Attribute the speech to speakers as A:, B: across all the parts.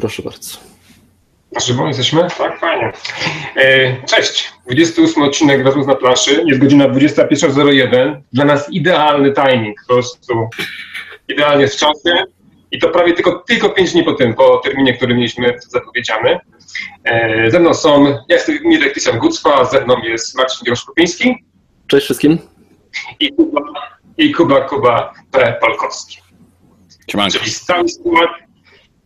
A: Proszę bardzo.
B: Żywą jesteśmy? Tak, fajnie. E, cześć. 28 odcinek Rozmów na planszy. Jest godzina 21.01. Dla nas idealny timing. Po prostu idealnie w czasie. I to prawie tylko, tylko 5 dni po tym, po terminie, który mieliśmy zapowiedziany. E, ze mną są, ja jestem Mirek Tysian Gucwa, ze mną jest Marcin Groszkopiński.
A: Cześć wszystkim.
B: I Kuba, i Kuba, Kuba P. Polkowski.
C: Siemanko.
B: Czyli cały skład.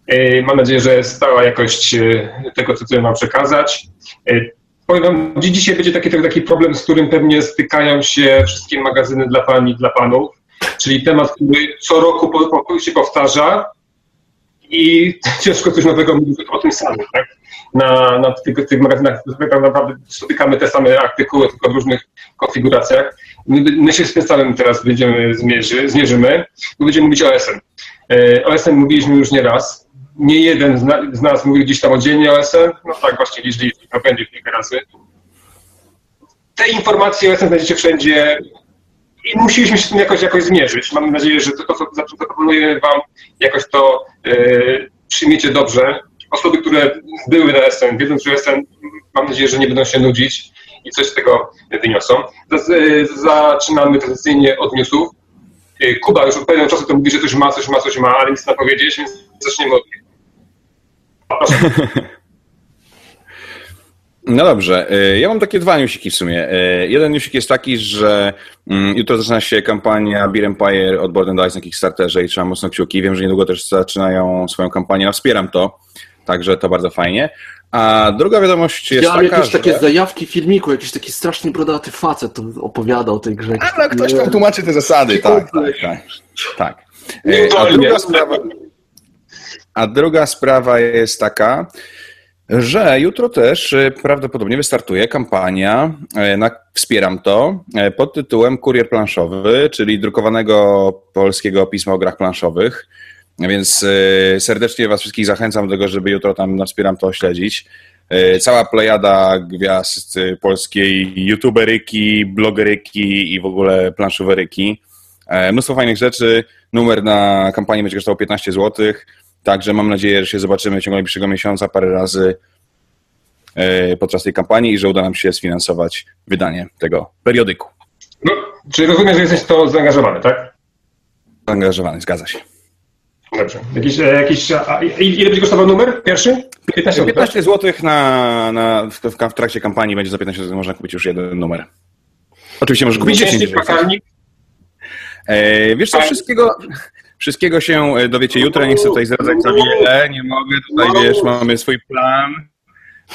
B: E, Mam nadzieję, że stała jakość e, tego, co chcemy Wam przekazać. E, Powiem Wam, dzisiaj będzie taki, taki problem, z którym pewnie stykają się wszystkie magazyny dla Pani i dla Panów, czyli temat, który co roku po, po, się powtarza i ciężko coś nowego mówić o tym samym. Tak? Na, na tych, tych magazynach tak naprawdę spotykamy te same artykuły, tylko w różnych konfiguracjach. My, się z tym samym teraz będziemy zmierzy, zmierzymy. My będziemy mówić o OSN. E, O OSN mówiliśmy już nie raz. Nie jeden z, na, z nas mówił gdzieś tam o OSN. No tak, właśnie liczili, to będzie kilka razy. Te informacje OSN znajdziecie wszędzie i musieliśmy się z tym jakoś, jakoś zmierzyć. Mam nadzieję, że to, co zaproponuję Wam, jakoś to e, przyjmiecie dobrze. Osoby, które były na SN, wiedzą, że SN, mam nadzieję, że nie będą się nudzić i coś z tego wyniosą. E, Zaczynamy tradycyjnie od newsów. E, Kuba już od pewnego czasu to mówi, że coś ma, coś ma, coś ma, ale nic na powiedzieć, więc zaczniemy od.
C: No dobrze, y, ja mam takie dwa newsiki w sumie. Y, Jeden newsik jest taki, że mm, jutro zaczyna się kampania Beer Empire od Board Dice na Kickstarterze i trzeba mocno kciuki. Wiem, że niedługo też zaczynają swoją kampanię, no wspieram to, także to bardzo fajnie. A druga wiadomość jest
A: Ja mam
C: taka,
A: jakieś
C: że...
A: takie zajawki filmiku, jakiś taki strasznie brodaty facet to opowiada o tej grze.
C: Ale ktoś tam tłumaczy te zasady, tak, tak, tak. tak. Y, A druga sprawa, a druga sprawa jest taka, że jutro też y, prawdopodobnie wystartuje kampania y, na Wspieram to y, pod tytułem Kurier Planszowy, czyli drukowanego polskiego pisma o grach planszowych. Więc serdecznie Was wszystkich zachęcam do tego, żeby jutro tam na Wspieram to śledzić. Cała plejada gwiazd polskiej, youtuberyki, blogeryki i w ogóle planszoweryki. E, Mnóstwo fajnych rzeczy. Numer na kampanię będzie kosztował 15 zł. Także mam nadzieję, że się zobaczymy w ciągu najbliższego miesiąca parę razy e, podczas tej kampanii i że uda nam się sfinansować wydanie tego periodyku.
B: No, czyli rozumiem, że jesteś w to zaangażowany, tak?
C: Zaangażowany, zgadza się.
B: Dobrze. Jakiś, e, jakiś, ile będzie kosztował numer pierwszy? 15 zł, tak?
C: 15 zł na, na, w, w, trakcie kampanii będzie za 15 zł można kupić już jeden numer. Oczywiście możesz kupić 10.
B: Miesięcznik,
C: jeżeli chcesz.
B: pakarnik.
C: E, wiesz co, wszystkiego, wszystkiego się e, dowiecie jutro, nie chcę tutaj zdradzać za wiele, nie mogę, tutaj wiesz, mamy swój plan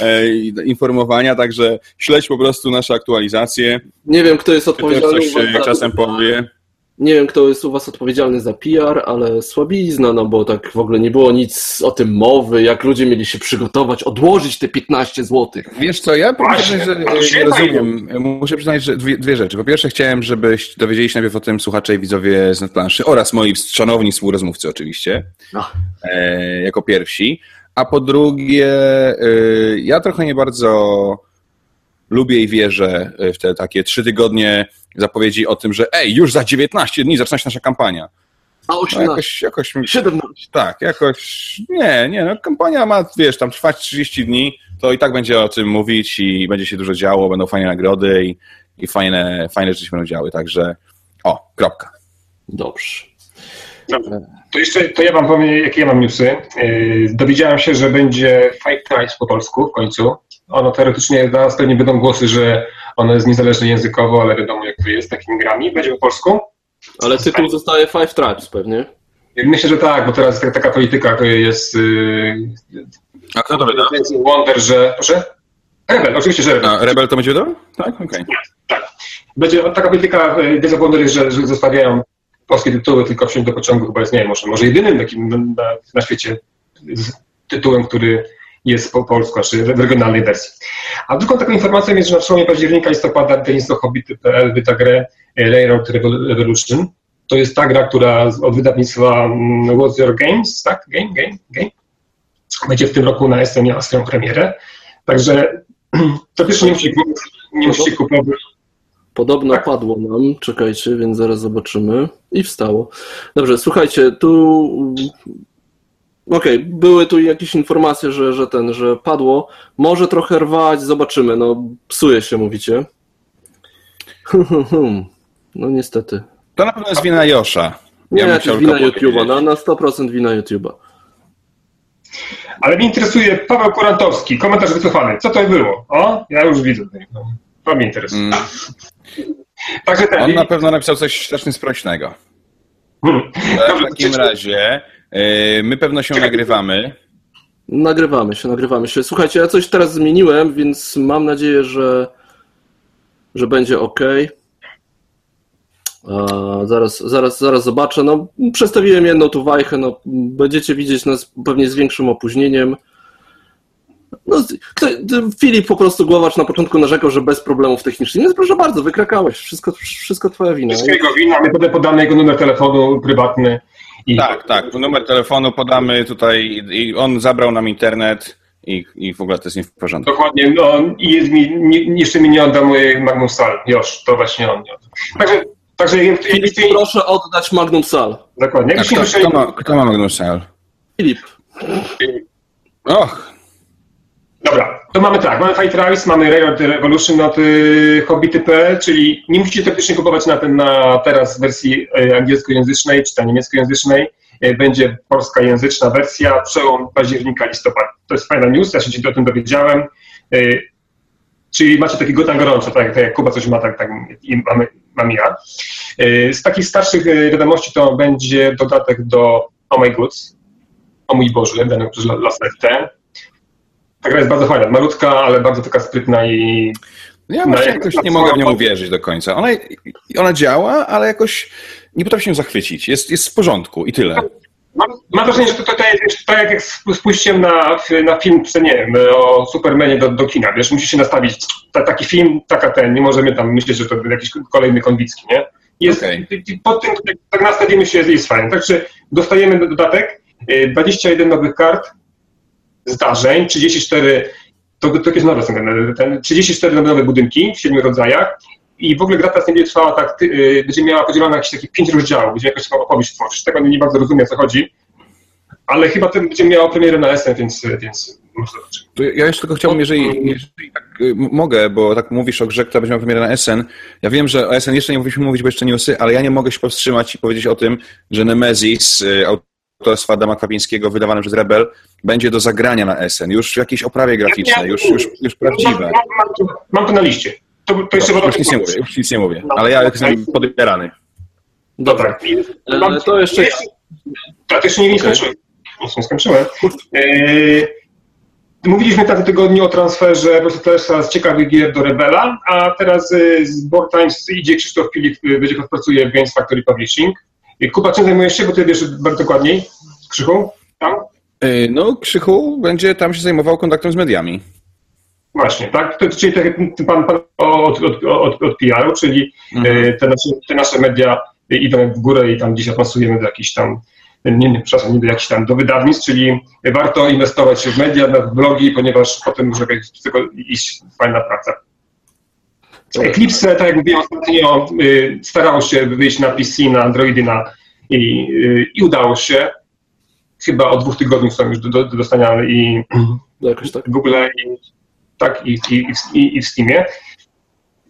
C: e, informowania, także śledź po prostu nasze aktualizacje,
A: Nie wiem, kto jest odpowiedzialny was
C: e,
A: za...
C: czasem powie.
A: Nie wiem, kto jest u was odpowiedzialny za PR, ale słabizna, no bo tak w ogóle nie było nic o tym mowy, jak ludzie mieli się przygotować, odłożyć te 15 złotych.
C: Wiesz co, ja muszę
B: Właśnie,
C: przyznać, że e, nie rozumiem. Muszę przyznać, że dwie, dwie rzeczy. Po pierwsze chciałem, żebyś dowiedzieli się najpierw o tym słuchacze i widzowie z Netplanszy oraz moi szanowni współrozmówcy oczywiście,
A: No.
C: e, jako pierwsi. A po drugie, e, ja trochę nie bardzo lubię i wierzę w te takie trzy tygodnie zapowiedzi o tym, że ej, już za 19 dni zaczyna się nasza kampania.
A: A
C: No
A: 18,
C: jakoś, jakoś
A: 17.
C: tak, jakoś. Nie, nie, no kampania ma, wiesz, tam trwać 30 dni, to i tak będzie o tym mówić i będzie się dużo działo, będą fajne nagrody i, i fajne, fajne rzeczy się będą działy, także o, kropka.
A: Dobrze.
B: Dobrze. To jeszcze to ja wam powiem, jakie ja mam newsy. Yy, Dowiedziałem się, że będzie Fight Night po polsku w końcu. Ono teoretycznie zaraz pewnie będą głosy, że ono jest niezależne językowo, ale wiadomo jak to jest z takimi grami. Będzie po polsku.
A: Ale tytuł zostaje Five Tribes pewnie.
B: Myślę, że tak, bo teraz tak, taka polityka to jest yy,
C: A kto to wyda?
B: Wonder, że... Proszę? Rebel, oczywiście, że Rebel.
C: A Rebel to będzie wydał? Tak, okej.
B: Tak. Będzie taka polityka y, Days of Wonder, jest, że, że zostawiają polskie tytuły, tylko wsiąść do pociągu chyba jest, nie wiem, może, może jedynym takim na, na świecie z tytułem, który jest po polsku, znaczy w regionalnej wersji. A drugą taką informacją jest, że na przełomie października listopada wydawnictwo Hobbity.pl wyda grę y, Layered Revolution. To jest ta gra, która od wydawnictwa mm, What's Your Games, tak? Game, game, game. Będzie w tym roku na SM miała swoją premierę. Także to też nie musi, nie musi kupować.
A: Podobno
B: Tak.
A: padło nam, czekajcie, więc zaraz zobaczymy. I wstało. Dobrze, słuchajcie, tu Okej, okay. były tu jakieś informacje, że, że ten, że padło. Może trochę rwać, zobaczymy. No, psuje się, mówicie. No niestety.
C: To na pewno jest wina Josza.
A: Nie, ja to jest wina YouTube'a, na, na 100% wina YouTube'a.
B: Ale mnie interesuje Paweł Kurantowski, komentarz wycofany. Co to było? O, ja już widzę. To mnie interesuje. Mm.
C: Także ten... On na pewno napisał coś strasznie sprośnego. Hmm. W takim razie my pewno się nagrywamy.
A: Nagrywamy się, nagrywamy się. Słuchajcie, ja coś teraz zmieniłem, więc mam nadzieję, że, że będzie ok. Zaraz, zaraz, zaraz zobaczę. No, przestawiłem jedną tu wajchę. No, będziecie widzieć nas pewnie z większym opóźnieniem. No, Filip po prostu Głowacz na początku narzekał, że bez problemów technicznych. Więc proszę bardzo, wykrakałeś. Wszystko, wszystko twoja wina.
B: Wszystko jego wina. My potem podamy jego numer telefonu prywatny.
C: I... Tak, tak. Numer telefonu podamy tutaj i on zabrał nam internet i, i w ogóle to jest nie w porządku.
B: Dokładnie. No, I jest mi, nie, jeszcze mi nie odda mojej Magnum Sal. Już, to właśnie on nie odda. Także
A: Także Filip, proszę oddać Magnum Sal.
B: Dokładnie.
C: A kto, kto, ma, kto ma Magnum Sal?
A: Filip.
C: Och.
B: Dobra, to mamy tak, mamy Fight Rise, mamy Riot Revolution od y, Hobbity.pl, czyli nie musicie teoretycznie kupować na, ten, na teraz wersji y, angielskojęzycznej czy ta niemieckojęzycznej. Y, będzie polskojęzyczna wersja, przełom października, listopada. To jest fajna news, ja się o tym dowiedziałem. Czyli macie takiego tam gorąco, tak, tak jak Kuba coś ma, tak, tak i mamy mam ja. Z takich starszych wiadomości to będzie dodatek do Oh My Goods, o mój Boże, dany przez Night Ta gra jest bardzo fajna, malutka, ale bardzo taka sprytna i...
C: Ja właśnie jakoś nie mogę w nią uwierzyć do końca. Ona, ona działa, ale jakoś nie potrafi się zachwycić. Jest, jest w porządku i tyle.
B: Mam, mam wrażenie, że to, to, to jest tak jak spójrzcie na, na film, nie wiem, o Supermanie do, do kina, wiesz, musi się nastawić, ta, taki film, taka ten, nie możemy tam myśleć, że to jakiś kolejny Konwicki, nie? Jest, okay. Pod tym, tak, tak nastawimy się, jest fajnie. Także dostajemy dodatek, 21 y, nowych kart, zdarzeń, 34, to, to jest nowe, ten, 34 nowe budynki w siedmiu rodzajach, i w ogóle gra teraz nie będzie trwała tak, yy, będzie miała podzielone jakieś takie pięć rozdziałów, będzie jakaś opowieść tworzyć. Tego nie bardzo rozumiem, o co chodzi, ale chyba ten będzie miała premierę na SN, więc, więc zobaczymy.
C: Ja jeszcze tylko chciałbym, jeżeli, jeżeli tak y, mogę, bo tak mówisz o grze, która będzie miała premierę na SN. Ja wiem, że o SN jeszcze nie mówiliśmy mówić, bo jeszcze newsy, ale ja nie mogę się powstrzymać i powiedzieć o tym, że Nemesis y, autorstwa Adama Kwapińskiego wydawane przez Rebel będzie do zagrania na SN, już w jakiejś oprawie graficznej, już, już, już prawdziwe. Mam,
B: mam, mam, to na liście. To, to jeszcze
C: już, nic nie mówię, już nic nie mówię, no, ale ja jestem podbierany.
B: Dobra. Mam, to jeszcze... Tak, jeszcze nie, nie skończyłem. Nie skończyłem. Eee, mówiliśmy w tym tygodniu o transferze Rosetlesa z ciekawych gier do Rebela, a teraz e, z Board Times idzie Krzysztof Filip, e, będzie pracuje w Games Factory Publishing. Kuba, czym zajmujesz się, bo ty wiesz bardzo dokładniej? Krzychu? Tam?
C: No, Krzychu będzie tam się zajmował kontaktem z mediami.
B: Właśnie, tak? To, czyli ten pan, pan od, od, od, od PR-u, czyli mhm. te, nasze, te nasze media idą w górę i tam gdzieś awansujemy do jakichś tam, nie, nie, przepraszam, nie do jakichś tam, do wydawnictw, czyli warto inwestować w media, w blogi, ponieważ potem może tylko iść fajna praca. Eclipse, tak jak mówiłem ostatnio, y, starało się wyjść na PC, na Androidy na, i, y, i udało się. Chyba od dwóch tygodni są już do, do, do dostania i Jakoś tak. Google i tak, i, i, i, i w Steamie.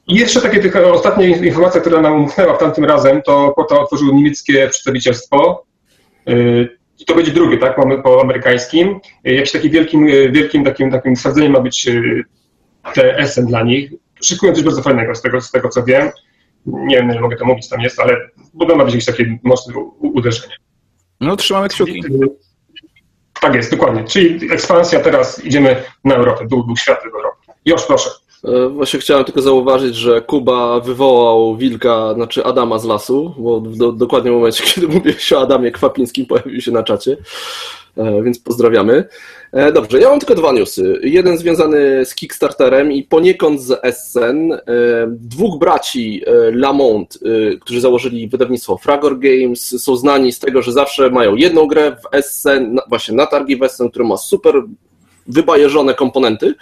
B: I jeszcze takie tylko ostatnia informacja, która nam umknęła w tamtym razem, to portal otworzył niemieckie przedstawicielstwo. Y, I to będzie drugie, tak, mamy po amerykańskim. Jakimś takim wielkim, wielkim takim, takim stwierdzeniem ma być TSM dla nich. Szykują coś bardzo fajnego z tego, z tego co wiem. Nie wiem, nie mogę to mówić, tam jest, ale będą ma być jakieś takie mocne uderzenie.
C: No, trzymamy kciuki.
B: Tak jest, dokładnie. Czyli ekspansja, teraz idziemy na Europę, dół, dół świata w Europę. Już proszę.
A: E, właśnie chciałem tylko zauważyć, że Kuba wywołał wilka, znaczy Adama z lasu, bo w do, dokładnie w momencie, kiedy mówię się o Adamie Kwapińskim, pojawił się na czacie, e, więc pozdrawiamy. E, dobrze, ja mam tylko dwa newsy. Jeden związany z Kickstarterem i poniekąd z Essen. Dwóch braci Lamont, którzy założyli wydawnictwo Fragor Games, są znani z tego, że zawsze mają jedną grę w Essen, właśnie na targi w Essen, która ma super wybajeżone komponenty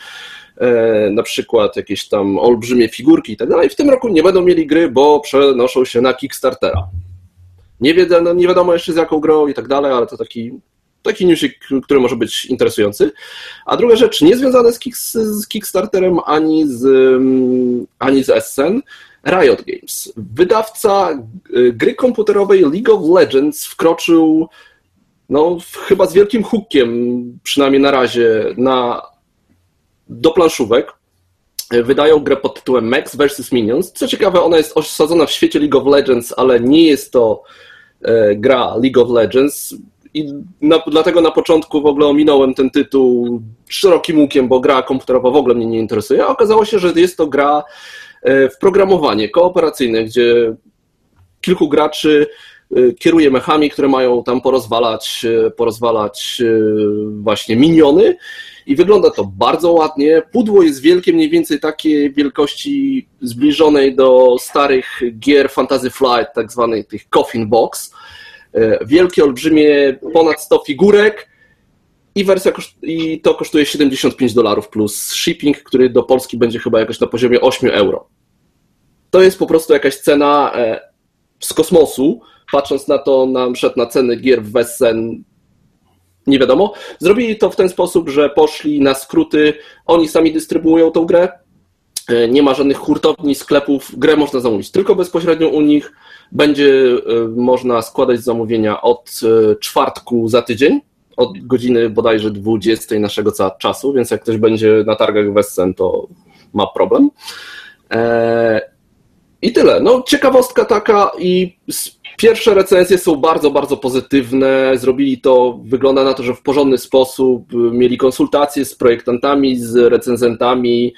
A: na przykład jakieś tam olbrzymie figurki i tak dalej. W tym roku nie będą mieli gry, bo przenoszą się na Kickstartera. Nie, wiadomo, nie wiadomo jeszcze z jaką grą i tak dalej, ale to taki taki newsik, który może być interesujący. A druga rzecz, nie związane z, kick, z Kickstarterem ani z, mm, ani z Essen, Riot Games. Wydawca y, gry komputerowej League of Legends wkroczył no, chyba z wielkim hookiem, przynajmniej na razie, na, do planszówek. Wydają grę pod tytułem Max vs. Minions. Co ciekawe, ona jest osadzona w świecie League of Legends, ale nie jest to e, gra League of Legends. I na, dlatego na początku w ogóle ominąłem ten tytuł szerokim łukiem, bo gra komputerowa w ogóle mnie nie interesuje. A okazało się, że jest to gra e, w programowanie kooperacyjne, gdzie kilku graczy e, kieruje mechami, które mają tam porozwalać, e, porozwalać właśnie miniony i wygląda to bardzo ładnie. Pudło jest wielkie, mniej więcej takiej wielkości zbliżonej do starych gier Fantasy Flight, tak zwanych tych coffin box. Wielkie, olbrzymie, ponad 100 figurek i wersja i to kosztuje 75 dolarów plus shipping, który do Polski będzie chyba jakoś na poziomie 8 euro. To jest po prostu jakaś cena e, z kosmosu, patrząc na to, na przykład na ceny gier w Wessen, nie wiadomo. Zrobili to w ten sposób, że poszli na skróty, oni sami dystrybuują tą grę, e, nie ma żadnych hurtowni, sklepów, grę można zamówić tylko bezpośrednio u nich, będzie e, można składać zamówienia od czwartku za tydzień, od godziny bodajże 20 naszego czasu, więc jak ktoś będzie na targach Wessen, to ma problem. Eee, I tyle. No, ciekawostka taka i pierwsze recenzje są bardzo, bardzo pozytywne. Zrobili to, wygląda na to, że w porządny sposób. Mieli konsultacje z projektantami, z recenzentami.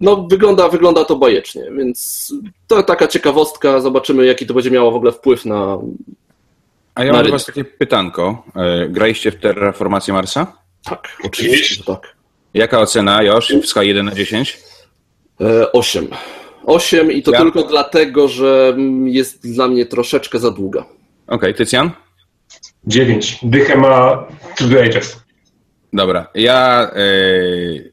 A: No, wygląda, wygląda to bajecznie, więc to taka ciekawostka. Zobaczymy, jaki to będzie miało w ogóle wpływ na,
C: a ja mam do Was takie pytanko. E, graliście w Terraformację Marsa?
A: Tak, oczywiście, tak.
C: Jaka ocena, Josz, w skali 1 na 10?
A: 8. 8 i to ja? tylko dlatego, że jest dla mnie troszeczkę za długa. Okej,
C: okay, Tycjan?
B: 9. Dychę ma True Ages.
C: Dobra, ja yy,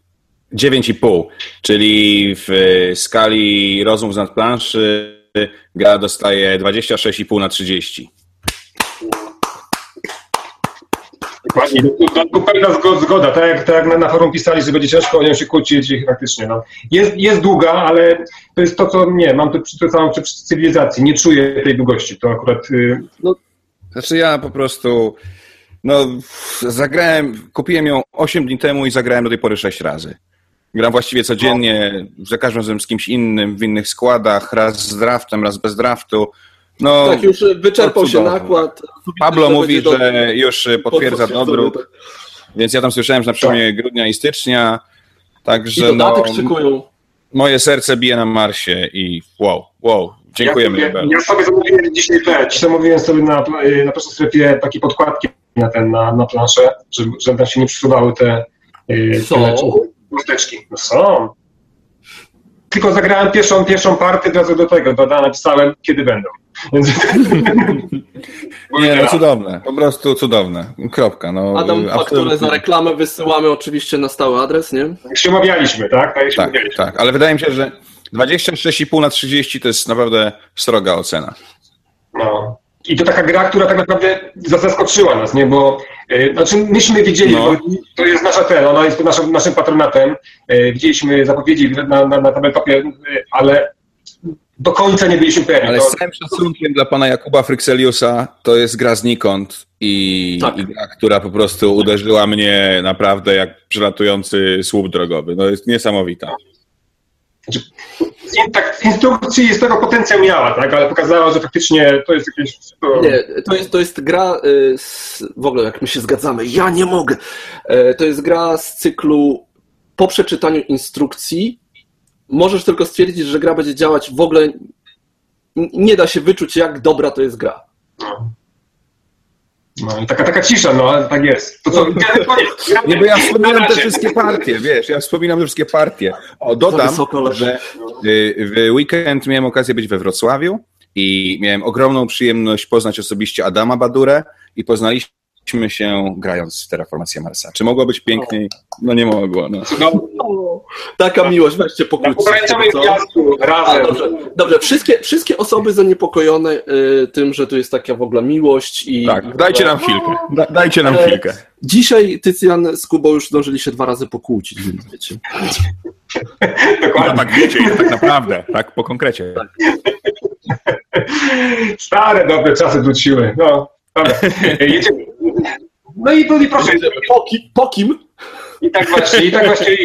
C: 9,5, czyli w skali rozum z nadplanszy gra dostaje 26,5 na 30.
B: Dokładnie, to pewna zgoda, tak jak, tak jak na, na forum pisali, że będzie ciężko o nią się kłócić i faktycznie, no. Jest, jest długa, ale to jest to, co nie, mam to przy, to samą przy cywilizacji, nie czuję tej długości, to akurat... Y,
C: no, znaczy ja po prostu, no zagrałem, kupiłem ją 8 dni temu i zagrałem do tej pory 6 razy. Gram właściwie codziennie, za każdym razem z kimś innym, w innych składach, raz z draftem, raz bez draftu.
A: No, tak, już wyczerpał się nakład.
C: Pablo mówi, że już potwierdza dodruk, więc ja tam słyszałem, że na przełomie tak. grudnia i stycznia, także
A: I
C: no, moje serce bije na Marsie i wow, wow, dziękujemy.
B: Ja, ja, ja sobie zamówiłem dzisiaj dzisiaj zamówiłem sobie na, na pierwszej strefie takie podkładki na, ten, na, na planszę, żeby, żeby tam się nie przesuwały te,
A: te
B: chusteczki. No są. Tylko zagrałem pierwszą, pierwszą partię, od razu do tego, do, napisałem, kiedy będą.
C: Nie, no cudowne, po prostu cudowne. Kropka. No,
A: Adam, fakturę za reklamę wysyłamy oczywiście na stały adres, nie?
B: Jak się umawialiśmy, tak? Tak,
C: tak, tak, ale wydaje mi się, że 26,5 na 30 to jest naprawdę sroga ocena.
B: No. I to taka gra, która tak naprawdę zaskoczyła nas, nie? Bo yy, znaczy myśmy wiedzieli, no. to jest nasza ten, ona jest naszym, naszym patronatem. Yy, widzieliśmy zapowiedzi na, na, na tabeltopie, yy, ale do końca nie byliśmy pewni.
C: Ale z całym szacunkiem dla pana Jakuba Frykseliusa to jest gra znikąd i, tak. i gra, która po prostu uderzyła mnie naprawdę jak przelatujący słup drogowy. No jest niesamowita.
B: Znaczy, tak, z instrukcji z tego potencjał miała, tak, ale pokazała, że faktycznie to jest jakieś...
A: Nie, to jest, to jest gra, y, z, w ogóle jak my się zgadzamy, ja nie mogę. E, to jest gra z cyklu po przeczytaniu instrukcji możesz tylko stwierdzić, że gra będzie działać w ogóle. Nie da się wyczuć, jak dobra to jest gra.
B: No. No i taka, taka cisza, no ale tak jest. To co,
C: nie, bo ja wspominam te wszystkie partie, wiesz, ja wspominam te wszystkie partie. O, dodam, że y, w weekend miałem okazję być we Wrocławiu i miałem ogromną przyjemność poznać osobiście Adama Badurę i poznaliśmy się grając w Terraformację Marsa. Czy mogło być piękniej? No nie mogło. No. no
A: Taka miłość, weźcie pokłóćcie.
B: razem.
A: dobrze, dobrze. Wszystkie, wszystkie osoby zaniepokojone y, tym, że tu jest taka w ogóle miłość i...
C: Tak, dajcie nam chwilkę. Da, dajcie nam chwilkę.
A: Dzisiaj Tycjan z Kubą już zdążyli się dwa razy pokłócić, wiecie.
C: No
B: Dokładnie.
C: tak wiecie, tak naprawdę, tak po konkrecie.
B: Stare, dobre czasy wróciły. No, dobra. Jedziemy. No i, i proszę,
A: Po, ki, po kim?
B: i tak właśnie, i tak właśnie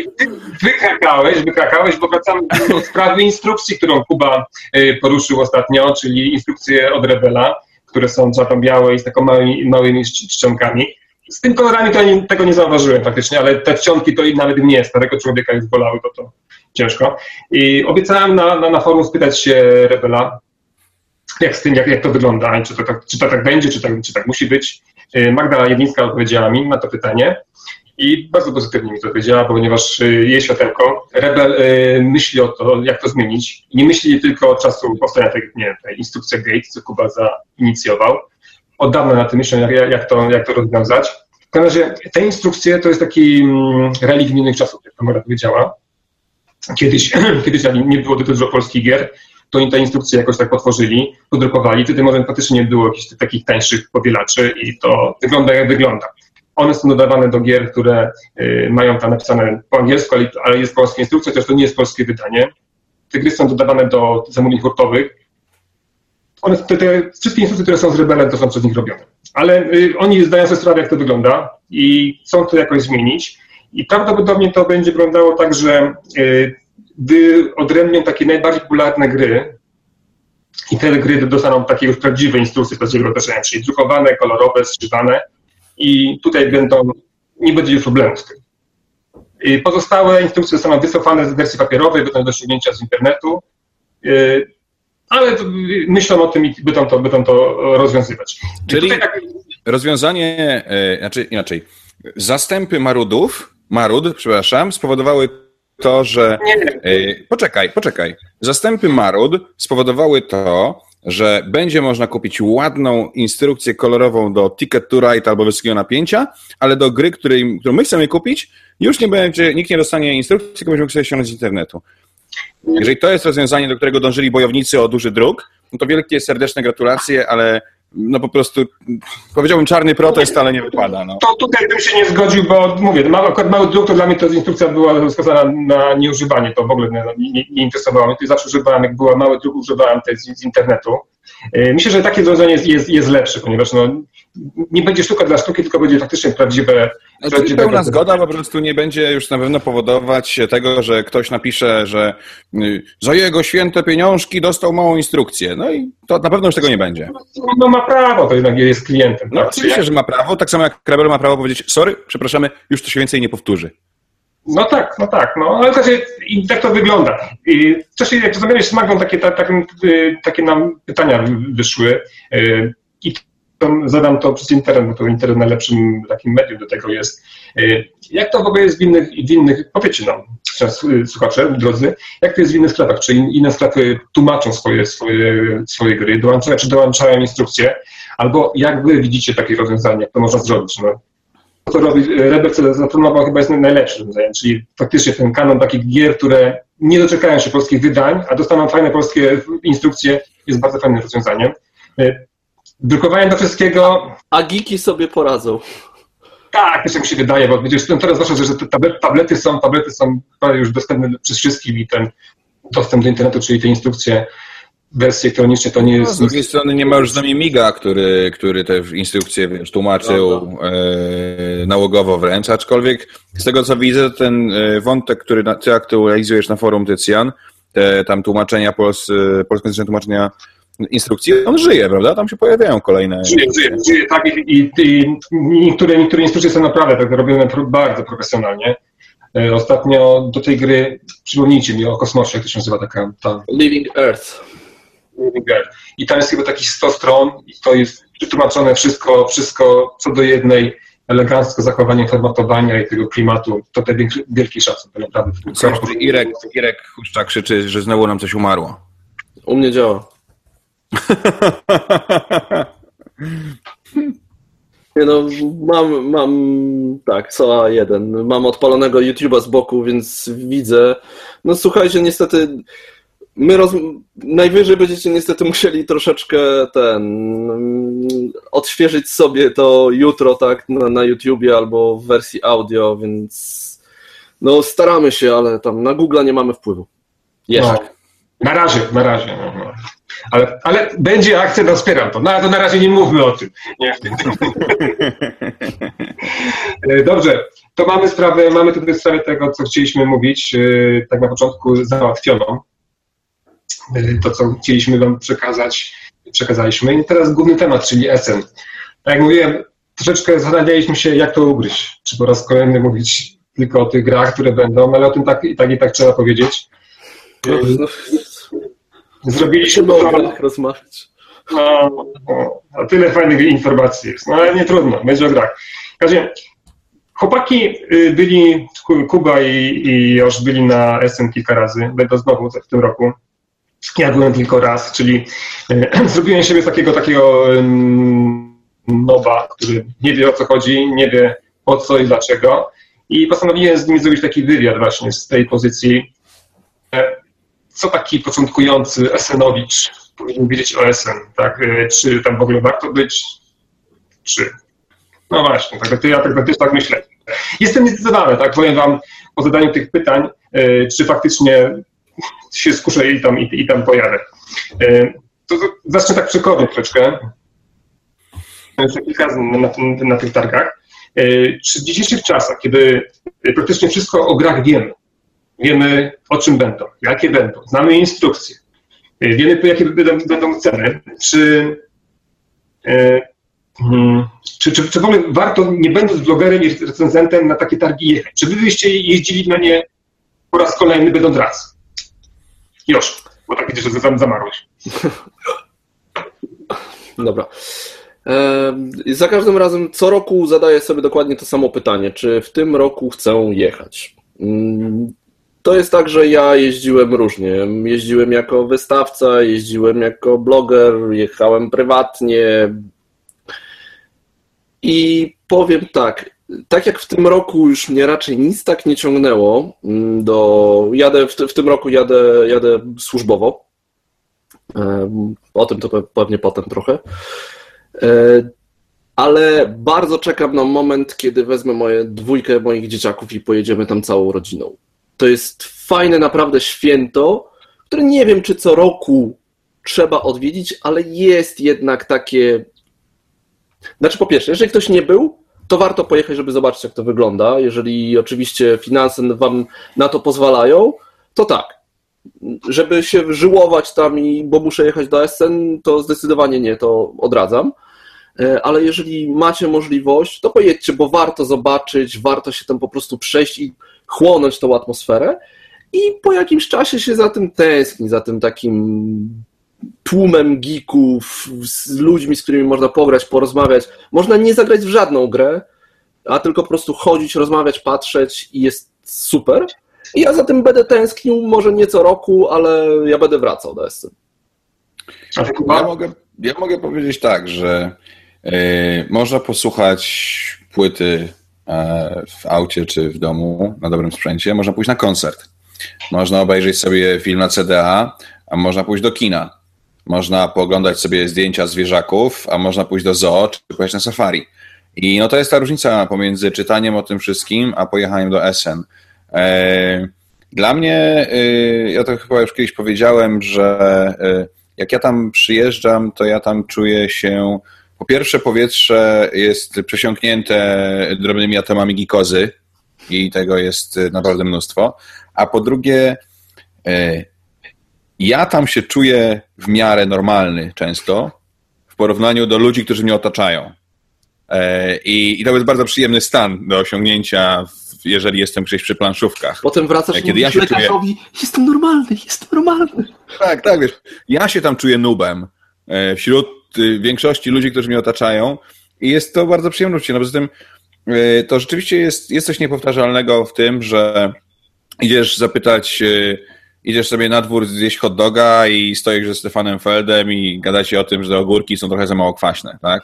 B: wykrakałeś, wykrakałeś, bo wracamy do sprawy instrukcji, którą Kuba y, poruszył ostatnio, czyli instrukcje od Rebela, które są czarno-białe i z taką małymi, małymi czci- czcionkami. Z tym kolorami to nie, tego nie zauważyłem faktycznie, ale te czcionki to i nawet mnie, starego człowieka już bolały, to to ciężko. I obiecałem na, na, na forum spytać się Rebela, jak z tym, jak, jak to wygląda, czy to, tak, czy to tak będzie, czy tak, czy tak musi być. Y, Magda Jedlińska odpowiedziała mi na to pytanie i bardzo pozytywnie mi to powiedziała, ponieważ y, jej światełko, Rebel y, myśli o to, jak to zmienić. Nie myśli tylko od czasu powstania tej, nie, tej instrukcji Gate, co Kuba zainicjował. Od dawna na tym myślę, jak, jak, to, jak to rozwiązać. W każdym razie te instrukcje to jest taki mm, relikt minionych czasów, jak Kamera powiedziała. Kiedyś, kiedyś nie było dużo polskich gier, to oni te instrukcje jakoś tak potworzyli, podrukowali. Wtedy może faktycznie nie było jakichś takich tańszych powielaczy i to wygląda jak wygląda. One są dodawane do gier, które y, mają tam napisane po angielsku, ale, ale jest polska instrukcja, chociaż to nie jest polskie wydanie. Te gry są dodawane do zamówień hurtowych. One, te, te wszystkie instrukcje, które są z Rebelem, to są przez nich robione. Ale y, oni zdają sobie sprawę, jak to wygląda i chcą to jakoś zmienić. I prawdopodobnie to będzie wyglądało tak, że y, wyodrębnią takie najbardziej popularne gry i te gry dostaną takie już prawdziwe instrukcje z prawdziwego otoczenia, czyli drukowane, kolorowe, skrzywane i tutaj będą, nie będzie już problemu z tym. I Pozostałe instrukcje zostaną wycofane z wersji papierowej, będą do ściągnięcia z internetu, y, ale myślą o tym i będą to, będą to rozwiązywać.
C: Czyli-
B: tak-
C: Rozwiązanie, e, znaczy inaczej, zastępy marudów, marud, przepraszam, spowodowały to, że E, Poczekaj, poczekaj. Zastępy Marud spowodowały to, że będzie można kupić ładną instrukcję kolorową do Ticket to Ride albo wysokiego napięcia, ale do gry, której, którą my chcemy kupić, już nie będzie, nikt nie dostanie instrukcji, tylko będziemy sobie ściągnąć z internetu. Jeżeli to jest rozwiązanie, do którego dążyli bojownicy o duży druk, no to wielkie serdeczne gratulacje, ale no po prostu powiedziałbym czarny protest, ale nie wypada. No.
B: To tutaj bym się nie zgodził, bo mówię, mały, mały druk to dla mnie to instrukcja była wskazana na nieużywanie, to w ogóle nie, nie, nie interesowało mnie. Zawsze używałem, jak była mały druk, używałem z, z internetu. Yy, Myślę, że takie rozwiązanie jest, jest, jest lepsze, ponieważ no, nie będzie sztuka dla sztuki, tylko będzie faktycznie prawdziwe.
C: Czyli
B: prawdziwe
C: pełna zgoda po prostu nie będzie już na pewno powodować tego, że ktoś napisze, że y, za jego święte pieniążki dostał małą instrukcję. No i to na pewno już tego nie będzie.
B: No ma prawo, to jednak jest klientem.
C: No
B: tak?
C: oczywiście, że ma prawo, tak samo jak Krabel ma prawo powiedzieć, sorry, przepraszamy, już to się więcej nie powtórzy.
B: No tak, no tak, no ale też i tak to wygląda. I jak rozmawiałeś z Magdą, takie, ta, takie, y, takie nam pytania wyszły y, i to zadam to przez internet, bo to internet najlepszym takim medium do tego jest. Y, Jak to w ogóle jest w innych, w innych powiecie nam, słuchacze, drodzy, jak to jest w innych sklepach? Czy in- inne sklepy tłumaczą swoje, swoje, swoje gry, dołączają, czy dołączają instrukcje? Albo jak wy widzicie takie rozwiązanie, jak to można zrobić? No, to, co robi Rebel, co zaproponował, chyba jest najlepsze rozwiązanie, czyli faktycznie ten kanon takich gier, które nie doczekają się polskich wydań, a dostaną fajne polskie instrukcje, jest bardzo fajnym rozwiązaniem. Y, Drukowanie do wszystkiego,
A: A geeki sobie poradzą.
B: tak, też mi się wydaje, bo widzisz, no teraz zwłaszcza, że te tablet- tablety są, tablety są już dostępne przez wszystkich i ten dostęp do internetu, czyli te instrukcje w wersji elektronicznej, to nie
C: No,
B: jest...
C: z drugiej strony nie ma już z nami Miga, który, który te instrukcje wiesz, tłumaczył e, nałogowo wręcz, aczkolwiek z tego co widzę, ten e, wątek, który na, ty aktualizujesz na forum Tycjan, te tam tłumaczenia, pols, e, polskojęzyczne tłumaczenia instrukcji, on żyje, prawda? Tam się pojawiają kolejne.
B: Żyje, żyje, żyje, tak i, i, i niektóre, niektóre instrukcje są naprawdę tak robione bardzo profesjonalnie. E, Ostatnio do tej gry, przypomnijcie mi o kosmosie, jak to się nazywa taka ta
A: Living Earth.
B: I tam jest chyba takich 100 stron i to jest przetłumaczone wszystko, wszystko co do jednej, elegancko zachowanie formatowania i tego klimatu. To ten wielki, wielki szacun, to naprawdę.
C: Coś, Irek, Irek Huszczak krzyczy, że znowu nam coś umarło.
A: U mnie działa. Nie no, mam, mam, tak, SOA 1. Mam odpalonego YouTube'a z boku, więc widzę. No słuchajcie, niestety my roz... najwyżej będziecie niestety musieli troszeczkę ten odświeżyć sobie to jutro, tak, na, na YouTubie albo w wersji audio, więc no staramy się, ale tam na Google nie mamy wpływu.
B: Jeszcze. No, na razie, na razie. No, no. Ale, ale będzie akcja, no wspieram to. No ale to na razie nie mówmy o tym. Nie. Dobrze, to mamy sprawę, mamy tutaj sprawę tego, co chcieliśmy mówić, e, tak na początku załatwiono. E, to, co chcieliśmy wam przekazać, przekazaliśmy. I teraz główny temat, czyli SN. Tak jak mówiłem, troszeczkę zastanawialiśmy się, jak to ugryźć. Czy po raz kolejny mówić tylko o tych grach, które będą, ale o tym tak i tak, i tak trzeba powiedzieć. No, no. Zrobiliśmy
A: to. o grach rozmawiać.
B: No, no, tyle fajnych informacji jest. No ale nie trudno, będzie o grach. W każdym chłopaki y, byli, Kuba i, i już byli na SN kilka razy, będą znowu w tym roku. Ja byłem tylko raz, czyli y, zrobiłem siebie takiego takiego nowa, który nie wie o co chodzi, nie wie po co i dlaczego. I postanowiłem z nimi zrobić taki wywiad właśnie z tej pozycji. E, co taki początkujący Esenowicz powinien wiedzieć o Esen, tak? E, czy tam w ogóle warto być, czy... No właśnie, tak, ja tak, też tak myślę. Jestem niezdecydowany, tak, powiem wam po zadaniu tych pytań, e, czy faktycznie się skuszę i tam, i, i tam pojadę. To zacznę tak przykładnie troszeczkę. Kilka razy na, na, na tych targach. Czy w dzisiejszych czasach, kiedy praktycznie wszystko o grach wiemy, wiemy o czym będą, jakie będą, znamy instrukcje, wiemy jakie będą, będą ceny, czy, e, hmm, czy, czy, czy w ogóle warto, nie będąc blogerem i recenzentem, na takie targi jechać? Czy wy byście jeździli na nie po raz kolejny, będąc raz? Już, bo tak widzę, że zamarłeś.
A: Dobra. Za każdym razem co roku zadaję sobie dokładnie to samo pytanie, czy w tym roku chcę jechać. Mm, to jest tak, że ja jeździłem różnie. Jeździłem jako wystawca, jeździłem jako bloger, jechałem prywatnie. I powiem tak, tak jak w tym roku już mnie raczej nic tak nie ciągnęło mm, do. Jadę w, w tym roku jadę, jadę służbowo. O tym to pewnie potem trochę. E, ale bardzo czekam na moment, kiedy wezmę moje dwójkę moich dzieciaków i pojedziemy tam całą rodziną. To jest fajne naprawdę święto, które nie wiem, czy co roku trzeba odwiedzić, ale jest jednak takie. Znaczy, po pierwsze, jeżeli ktoś nie był, to warto pojechać, żeby zobaczyć, jak to wygląda. Jeżeli oczywiście finanse wam na to pozwalają, to tak. Żeby się żyłować tam i bo muszę jechać do Essen, to zdecydowanie nie, to odradzam. E, ale jeżeli macie możliwość, to pojedźcie, bo warto zobaczyć, warto się tam po prostu przejść i chłonąć tą atmosferę i po jakimś czasie się za tym tęskni, za tym takim tłumem geeków, z ludźmi, z którymi można pograć, porozmawiać. Można nie zagrać w żadną grę, a tylko po prostu chodzić, rozmawiać, patrzeć i jest super. I ja za tym będę tęsknił, może nie co roku, ale ja będę wracał do Esy.
C: Ja mogę, ja mogę powiedzieć tak, że E, można posłuchać płyty e, w aucie czy w domu na dobrym sprzęcie. Można pójść na koncert. Można obejrzeć sobie film na CDA, a można pójść do kina. Można pooglądać sobie zdjęcia zwierzaków, a można pójść do zoo czy pojechać na safari. I no to jest ta różnica pomiędzy czytaniem o tym wszystkim, a pojechaniem do Essen. E, dla mnie, ja to chyba już kiedyś powiedziałem, że jak ja tam przyjeżdżam, to ja tam czuję się po pierwsze, powietrze jest przesiąknięte drobnymi atomami gikozy i tego jest naprawdę mnóstwo. A po drugie, e, ja tam się czuję w miarę normalny często w porównaniu do ludzi, którzy mnie otaczają. E, I, i to jest bardzo przyjemny stan do osiągnięcia, jeżeli jestem gdzieś przy planszówkach.
A: Potem wracasz e, Kiedy i ja się czuję... jestem normalny, jestem normalny.
C: Tak, tak, wiesz, ja się tam czuję nubem wśród Y, większości ludzi, którzy mnie otaczają i jest to bardzo przyjemne No poza tym to rzeczywiście jest, jest coś niepowtarzalnego w tym, że idziesz zapytać, idziesz sobie na dwór zjeść hot doga i stoisz ze Stefanem Feldem i gadacie o tym, że ogórki są trochę za mało kwaśne, tak?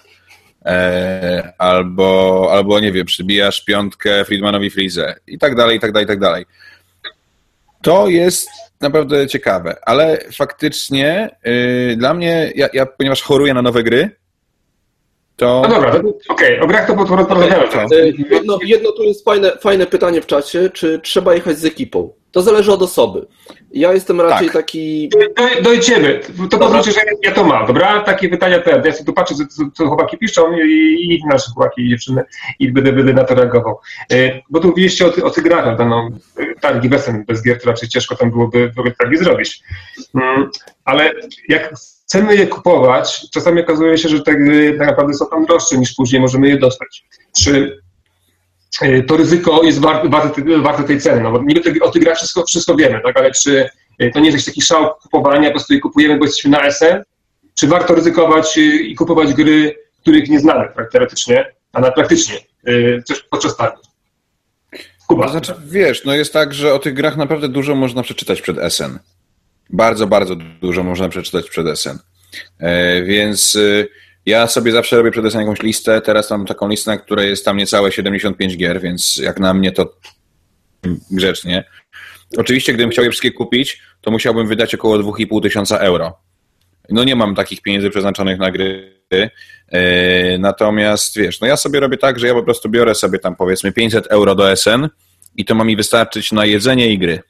C: e, albo, albo nie wiem, przybijasz piątkę Friedmanowi Freeze i tak dalej, i tak dalej, i tak dalej. To jest naprawdę ciekawe, ale faktycznie yy, dla mnie, ja, ja, ponieważ choruję na nowe gry, to...
B: No dobra, okej, okay. o grach to porozmawiamy.
A: Okay. Jedno, jedno tu jest fajne, fajne pytanie w czacie, czy trzeba jechać z ekipą? To zależy od osoby. Ja jestem raczej tak. taki.
B: Do, dojdziemy. To pozwólcie, że ja to mam, dobra? Takie pytania te. Ja sobie tu patrzę, co, co chłopaki piszą i, i nasze chłopaki i dziewczyny i będę, będę na to reagował. E, bo tu mówiliście o, o tych grach, no, no, targi bez, bez gier to raczej ciężko tam byłoby, byłoby targi zrobić. Mm, ale jak chcemy je kupować, czasami okazuje się, że te gry tak naprawdę są tam droższe niż później możemy je dostać. Czy E, to ryzyko jest warte, warte, tej ceny. No bo niby o tych grach wszystko, wszystko wiemy, tak? ale czy e, to nie jest jakiś taki szał kupowania, po prostu je kupujemy, bo jesteśmy na SN? Czy warto ryzykować e, i kupować gry, których nie znamy tak, teoretycznie, a na praktycznie, podczas targu?
C: Kuba. To znaczy, wiesz, no jest tak, że o tych grach naprawdę dużo można przeczytać przed SN. Bardzo, bardzo dużo można przeczytać przed SN. Więc ja sobie zawsze robię przede wszystkim jakąś listę. Teraz mam taką listę, na której jest tam niecałe 75 gier, więc jak na mnie to grzecznie. Oczywiście, gdybym chciał je wszystkie kupić, to musiałbym wydać około 2,5 tysiąca euro. No nie mam takich pieniędzy przeznaczonych na gry. Yy, natomiast wiesz, no ja sobie robię tak, że ja po prostu biorę sobie tam powiedzmy 500 euro do SN i to ma mi wystarczyć na jedzenie i gry.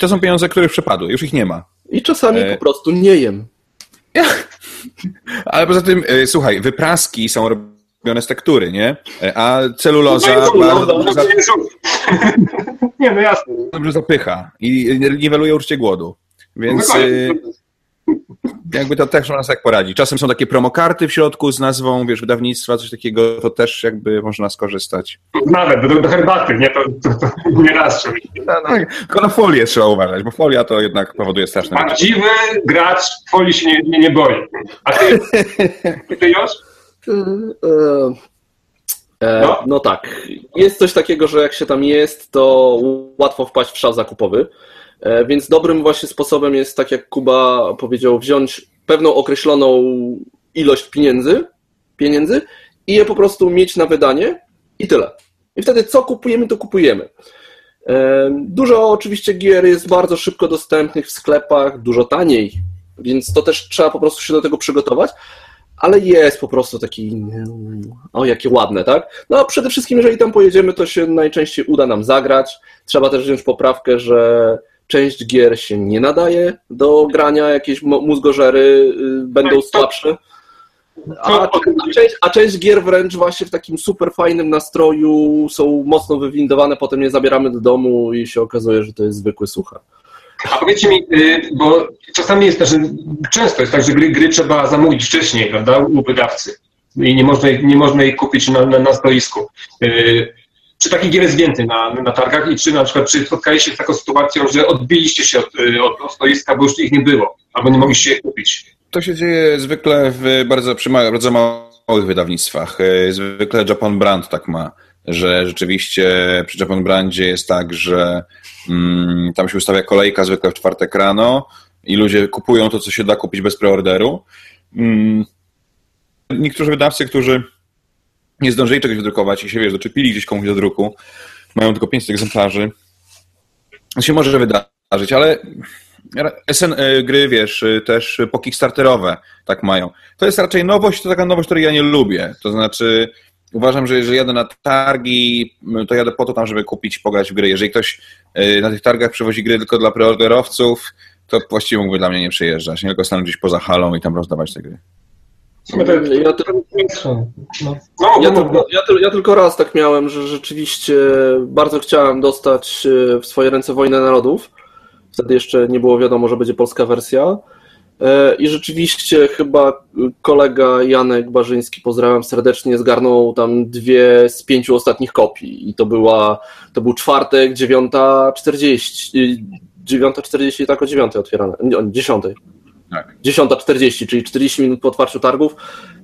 C: I to są pieniądze, które już przepadły, już ich nie ma.
A: I czasami yy. po prostu nie jem.
C: Ale poza tym, e, słuchaj, wypraski są robione z tektury, nie? E, a celuloza no, no, no,
B: nie, no jasne.
C: dobrze zapycha i niweluje uczucie głodu. Więc no jakby to też można tak poradzić. Czasem są takie promokarty w środku z nazwą, wiesz, wydawnictwa, coś takiego, to też jakby można skorzystać.
B: Nawet, do, do herbaty, nie? To, to, to nie raz trzeba.
C: No, no, tylko na folię trzeba uważać, bo folia to jednak powoduje straszne
B: Prawdziwy gracz folii się nie, nie, nie boi. A ty, ty już?
A: E, no? no tak. Jest coś takiego, że jak się tam jest, to łatwo wpaść w szał zakupowy. E, więc dobrym właśnie sposobem jest, tak jak Kuba powiedział, wziąć pewną określoną ilość pieniędzy, pieniędzy i je po prostu mieć na wydanie i tyle. I wtedy co kupujemy, to kupujemy. E, dużo oczywiście gier jest bardzo szybko dostępnych w sklepach, dużo taniej, więc to też trzeba po prostu się do tego przygotować, ale jest po prostu taki, o jakie ładne, tak? No przede wszystkim, jeżeli tam pojedziemy, to się najczęściej uda nam zagrać. Trzeba też wziąć poprawkę, że część gier się nie nadaje do grania, jakieś mózgożery y, będą słabsze. A, a, część, a część gier wręcz właśnie w takim super fajnym nastroju są mocno wywindowane, potem je zabieramy do domu i się okazuje, że to jest zwykły suchar.
B: A powiedzcie mi, y, bo czasami jest też, często jest tak, że gry, gry trzeba zamówić wcześniej, prawda, u wydawcy i nie można, nie można ich kupić na, na, na stoisku. Y, czy takich gier jest więcej na, na targach i czy na przykład czy spotkaliście się z taką sytuacją, że odbiliście się od, y, od, stoiska, bo już ich nie było, albo nie mogliście je kupić?
C: To się dzieje zwykle w bardzo, przy bardzo małych wydawnictwach. Y, zwykle Japan Brand tak ma, że rzeczywiście przy Japan Brandzie jest tak, że mm, tam się ustawia kolejka zwykle w czwartek rano i ludzie kupują to, co się da kupić bez preorderu. Mm, niektórzy wydawcy, którzy nie zdążyli czegoś wydrukować i się, wiesz, doczepili gdzieś komuś do druku, mają tylko 500 egzemplarzy. To się może wydarzyć, ale SN e, gry, wiesz, e, też po Kickstarterowe tak mają. To jest raczej nowość, to taka nowość, której ja nie lubię. To znaczy, uważam, że jeżeli jadę na targi, to jadę po to tam, żeby kupić, pograć w gry. Jeżeli ktoś e, na tych targach przywozi gry tylko dla preorderowców, to właściwie mógłby dla mnie nie przyjeżdżać. Nie tylko stanąć gdzieś poza halą i tam rozdawać te gry.
A: Ja, ja, tylko raz tak miałem, że rzeczywiście bardzo chciałem dostać e, w swoje ręce Wojnę Narodów. Wtedy jeszcze nie było wiadomo, że będzie polska wersja. E, I rzeczywiście chyba kolega Janek Barzyński, pozdrawiam serdecznie, zgarnął tam dwie z pięciu ostatnich kopii. I to była, to był czwartek, 9.40, 9.40 tak o 9 otwierane, nie, 10. Tak. 10.40, czyli 40 minut po otwarciu targów.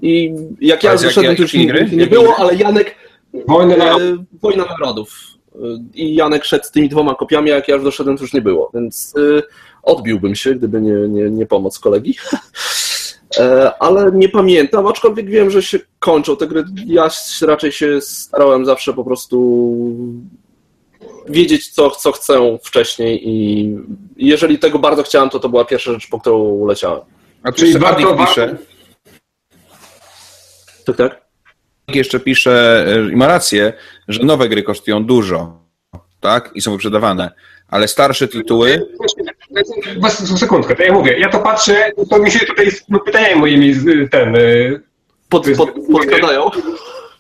A: I jak ja wyszedłem, to już nie, nie było, ale Janek. Wojna, e, Wojna Narodów. I Janek szedł z tymi dwoma kopiami, jak ja już doszedłem, to już nie było. Więc y, odbiłbym się, gdyby nie, nie, nie pomoc kolegi. E, ale nie pamiętam, aczkolwiek wiem, że się kończą te gry. Ja raczej się starałem zawsze po prostu wiedzieć, co, co chcę wcześniej i jeżeli tego bardzo chciałem, to to była pierwsza rzecz, po którą leciałem.
C: A Czyli warto, pisze...
A: Tak, tak.
C: Jeszcze pisze e, i ma rację, że nowe gry kosztują dużo, tak? I są wyprzedawane ale starsze tytuły.
B: Sekundkę, to ja mówię, ja to patrzę, to mi się tutaj no, pytania moimi ten. Y,
A: pod, pod, podkładają.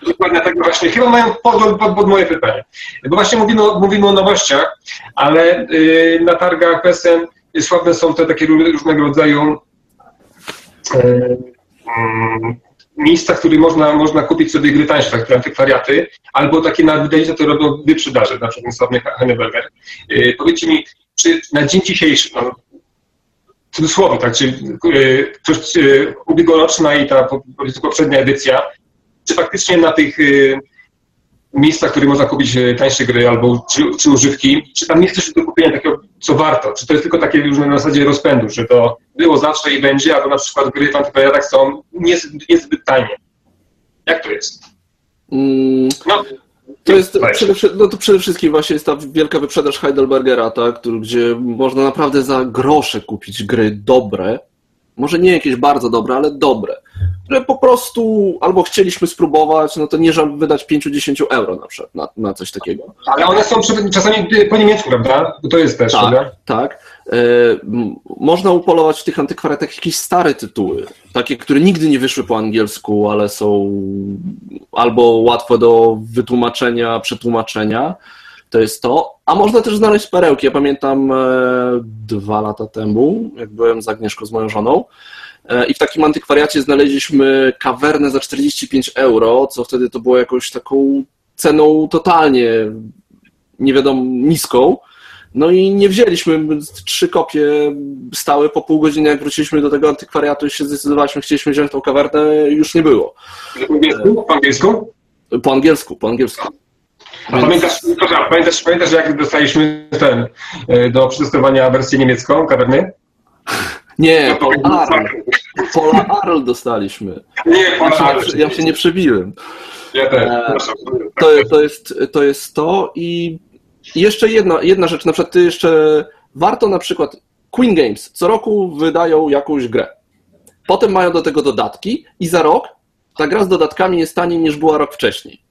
B: Dokładnie tak właśnie. Chyba mają pod, pod, pod, moje pytanie. Bo właśnie mówimy, mówimy o nowościach, ale yy, na targach PSN sławne są te takie różnego rodzaju yy, miejsca, w których można, można kupić sobie gry tańsze, takie antykwariaty, albo takie na wydawnictwa, które robią wyprzedaże, na przykład sławny Henneberger. Yy, powiedzcie mi, czy na dzień dzisiejszy, no, cudzysłowie, tak, czy yy, ubiegłoroczna i ta poprzednia edycja, czy faktycznie na tych yy, miejscach, w których można kupić e, tańsze gry albo czy, czy, używki, czy tam nie chcesz do kupienia takiego, co warto? Czy to jest tylko takie już na zasadzie rozpędu, że to było zawsze i będzie, albo na przykład gry w antykwariatach są niezbyt, niezbyt tanie? Jak to jest?
A: Mm, no, to jest przede, no to przede wszystkim właśnie jest ta wielka wyprzedaż Heidelbergera, tak, gdzie można naprawdę za grosze kupić gry dobre, może nie jakieś bardzo dobre, ale dobre, które po prostu albo chcieliśmy spróbować, no to nie żal wydać 5-10 euro na przykład na, na coś takiego.
B: Ale one są czasami po niemiecku, prawda? To jest też,
A: tak,
B: prawda?
A: Tak. E, można upolować w tych antykwariatach jakieś stare tytuły, takie, które nigdy nie wyszły po angielsku, ale są albo łatwe do wytłumaczenia, przetłumaczenia to jest to. A można też znaleźć perełki. Ja pamiętam e, dwa lata temu, jak byłem z Agnieszką, z moją żoną, e, i w takim antykwariacie znaleźliśmy kawernę za 45 euro, co wtedy to było jakąś taką ceną totalnie nie wiadomo niską. No i nie wzięliśmy, trzy kopie stały po pół godziny, jak wróciliśmy do tego antykwariatu i się zdecydowaliśmy, chcieliśmy wziąć tą kawernę, już nie było.
B: Po angielsku? Po angielsku?
A: Po angielsku, po angielsku.
B: A pamiętasz, pamiętasz, pamiętasz, jak dostaliśmy ten e, do przetestowania wersję niemiecką kawerny?
A: Nie, Pola Arl. Pola Arl dostaliśmy.
B: Nie, Pola Arl.
A: Ja się nie przebiłem.
B: Ja też.
A: E, to, to, jest, to jest to i jeszcze jedna, jedna rzecz, na przykład ty jeszcze warto na przykład Queen Games co roku wydają jakąś grę. Potem mają do tego dodatki i za rok ta gra z dodatkami jest taniej niż była rok wcześniej.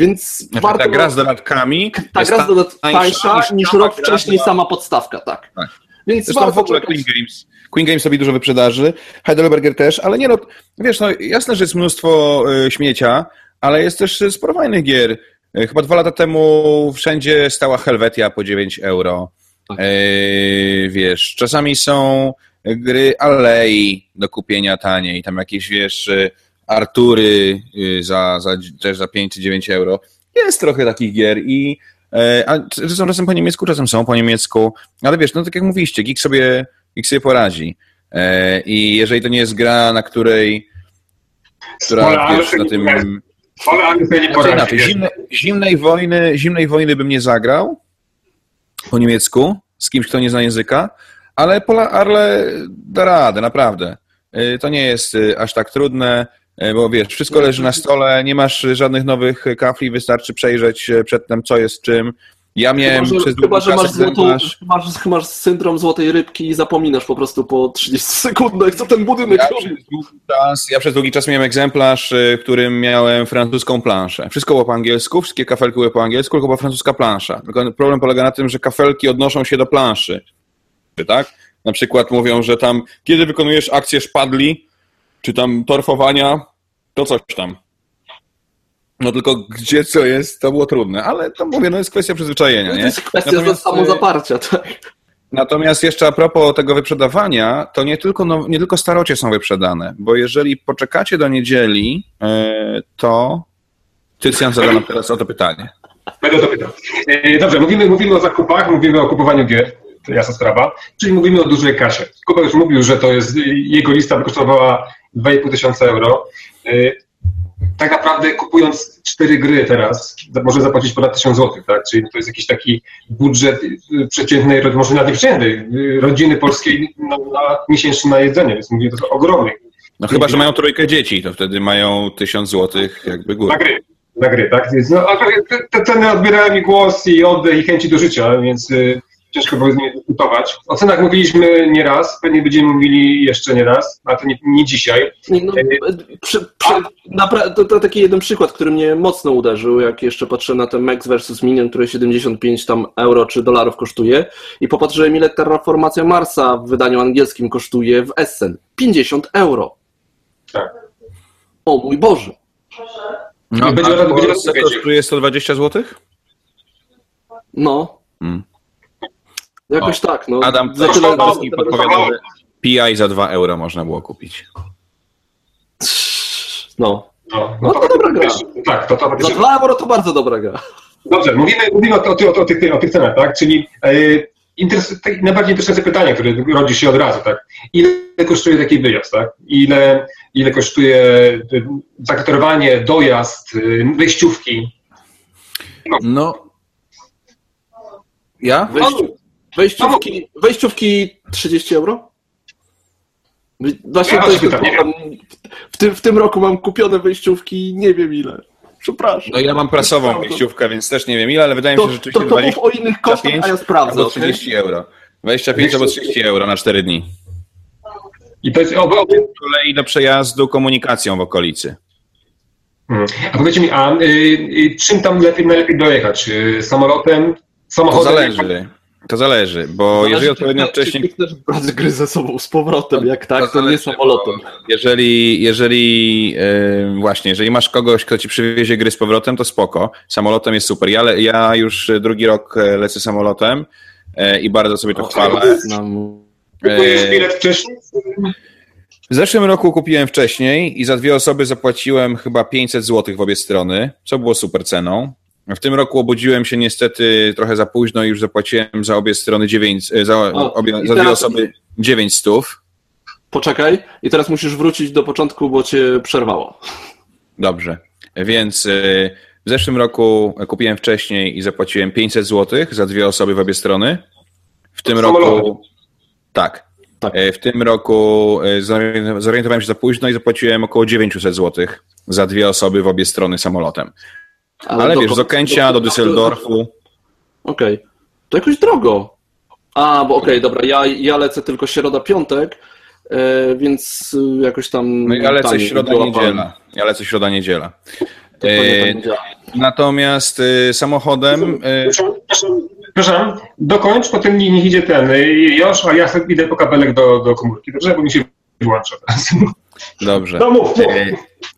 A: Więc
C: znaczy, warto... Ta gra z dodatkami
A: Ta gra z dodatkami tańsza niż, niż rok wcześniej sama podstawka, tak. tak.
C: Więc Zresztą warto w ogóle Queen Games, Queen Games robi dużo wyprzedaży, Heidelberger też, ale nie no, wiesz, no jasne, że jest mnóstwo y, śmiecia, ale jest też sporo fajnych gier. Y, chyba dwa lata temu wszędzie stała Helvetia po 9 euro. Tak. Y, wiesz, czasami są gry Alei do kupienia taniej, tam jakieś, wiesz, Artury y, za, za, też za 5 czy 9 euro. Jest trochę takich gier i e, a, czasem po niemiecku, czasem są po niemiecku, ale wiesz, no tak jak mówiliście, geek sobie, geek sobie poradzi. E, I jeżeli to nie jest gra, na której która, wiesz, na tym... Znaczy inaczej, zimne, zimnej, wojny, zimnej wojny bym nie zagrał po niemiecku z kimś, kto nie zna języka, ale Pola Arle da radę, naprawdę. E, to nie jest aż tak trudne. E, bo wiesz, wszystko leży na stole, nie masz żadnych nowych kafli, wystarczy przejrzeć przedtem, co jest czym. Ja miałem
A: chyba,
C: że, przez
A: chyba, że masz, złotą, masz, masz syndrom złotej rybki i zapominasz po prostu po 30 sekundach, co ten budynek
C: ja robi. Czas, ja przez długi czas miałem egzemplarz, e, w którym miałem francuską planszę. Wszystko było po angielsku, wszystkie kafelki były po angielsku, tylko była francuska plansza. Tylko problem polega na tym, że kafelki odnoszą się do planszy. Tak? Na przykład mówią, że tam, kiedy wykonujesz akcję szpadli, czy tam torfowania, to coś tam. No tylko gdzie co jest, to było trudne, ale to mówię, no jest kwestia przyzwyczajenia. Nie? To
A: jest kwestia Natomiast, samozaparcia, tak.
C: Natomiast jeszcze a propos tego wyprzedawania, to nie tylko, no, nie tylko starocie są wyprzedane, bo jeżeli poczekacie do niedzieli, e, to Tycjan zada nam teraz o to pytanie.
B: Będę to pytał. E, dobrze, mówimy, mówimy o zakupach, mówimy o kupowaniu gier, to jasna sprawa, czyli mówimy o dużej kasie. Kuba już mówił, że to jest, jego lista kosztowała 2,5 tysiąca euro. Y, tak naprawdę kupując cztery gry teraz, może zapłacić ponad 1000 zł, tak? Czyli to jest jakiś taki budżet y, przeciętnej, może nawet przeciętnej, y, rodziny polskiej na, na miesięczne na jedzenie, więc mówię, to są ogromne.
C: No chyba, że mają trójkę dzieci, to wtedy mają 1000 zł jakby górę.
B: Na gry, na gry, tak? Więc no, te ceny odbierają mi głos i oddech i chęci do życia, więc y, ciężko było z nimi dyskutować. O cenach mówiliśmy nieraz, pewnie będziemy mówili jeszcze nie raz, a to nie, nie dzisiaj. No,
A: przy, przy, to, to, taki jeden przykład, który mnie mocno uderzył, jak jeszcze patrzę na ten Max versus Minion, który 75 tam euro czy dolarów kosztuje i popatrzyłem ile Terraformacja Marsa w wydaniu angielskim kosztuje w Essen. 50 euro. Tak. O mój Boże.
C: No, a będzie, będzie kosztuje 120 zł?
A: No. Hmm. Jakoś o, tak, no.
C: Adam za tyle wszystkim podpowiadał, że PI za 2 euro można było kupić.
A: No. No, no, to, to dobra gra. Tak, to, to Za 2 euro to bardzo dobra gra.
B: Dobrze, mówimy, mówimy o, o, o, o, tych, o tych cenach, tak? Czyli yy, interes, tak, najbardziej interesujące pytanie, które rodzi się od razu, tak? Ile kosztuje taki wyjazd, tak? Ile, ile kosztuje e, zakwaterowanie, dojazd, e, wejściówki?
C: No. no. Ja?
A: Wejściu, Wejściówki, wejściówki 30 euro? Właśnie ja to jest w, tym, w tym roku mam kupione wejściówki nie wiem ile. Przepraszam.
C: No ja mam prasową wejściówkę, więc też nie wiem ile, ale wydaje mi się, że rzeczywiście
A: to, to 20, o innych kosztach, a ja sprawdzę.
C: Albo 30 okay? euro. 25 albo 30 euro na 4 dni.
B: I to jest oby,
C: kolei do przejazdu komunikacją w okolicy.
B: Hmm. A powiedzcie mi, a y, y, czym tam lepiej, najlepiej dojechać? Y, samolotem, samochodem?
C: To zależy. To zależy, bo zależy, jeżeli odpowiednio czy, wcześniej...
A: Czy chcesz brać gry ze sobą z powrotem, jak tak, to, to zależy, nie samolotem.
C: Jeżeli, jeżeli yy, właśnie, jeżeli masz kogoś, kto ci przywiezie gry z powrotem, to spoko. Samolotem jest super. Ja, ja już drugi rok e, lecę samolotem yy, i bardzo sobie to o, chwalę.
B: Kupujesz e, bilet wcześniej?
C: W zeszłym roku kupiłem wcześniej i za dwie osoby zapłaciłem chyba 500 zł w obie strony, co było super ceną. W tym roku obudziłem się niestety trochę za późno i już zapłaciłem za obie strony 9, e, za, o, obie, za dwie osoby 9 stów.
A: Poczekaj, i teraz musisz wrócić do początku, bo cię przerwało.
C: Dobrze, więc e, w zeszłym roku kupiłem wcześniej i zapłaciłem 500 zł za dwie osoby w obie strony. W tym roku. Tak. tak. E, w tym roku zorientowałem się za późno i zapłaciłem około 900 zł za dwie osoby w obie strony samolotem. Ale, Ale do, wiesz, z Okęcia do, do Düsseldorfu.
A: Okej. Okay. To jakoś drogo. A, bo okej, okay, dobra, ja, ja lecę tylko środa, piątek, e, więc jakoś tam...
C: No ja lecę środa, niedziela. Ja lecę środa, niedziela. E, natomiast e, samochodem... E...
B: Przepraszam, dokończ, potem niech idzie ten Josz, a ja idę po kabelek do, do komórki, dobrze? Bo mi się wyłącza teraz.
C: Dobrze. No mów, mów.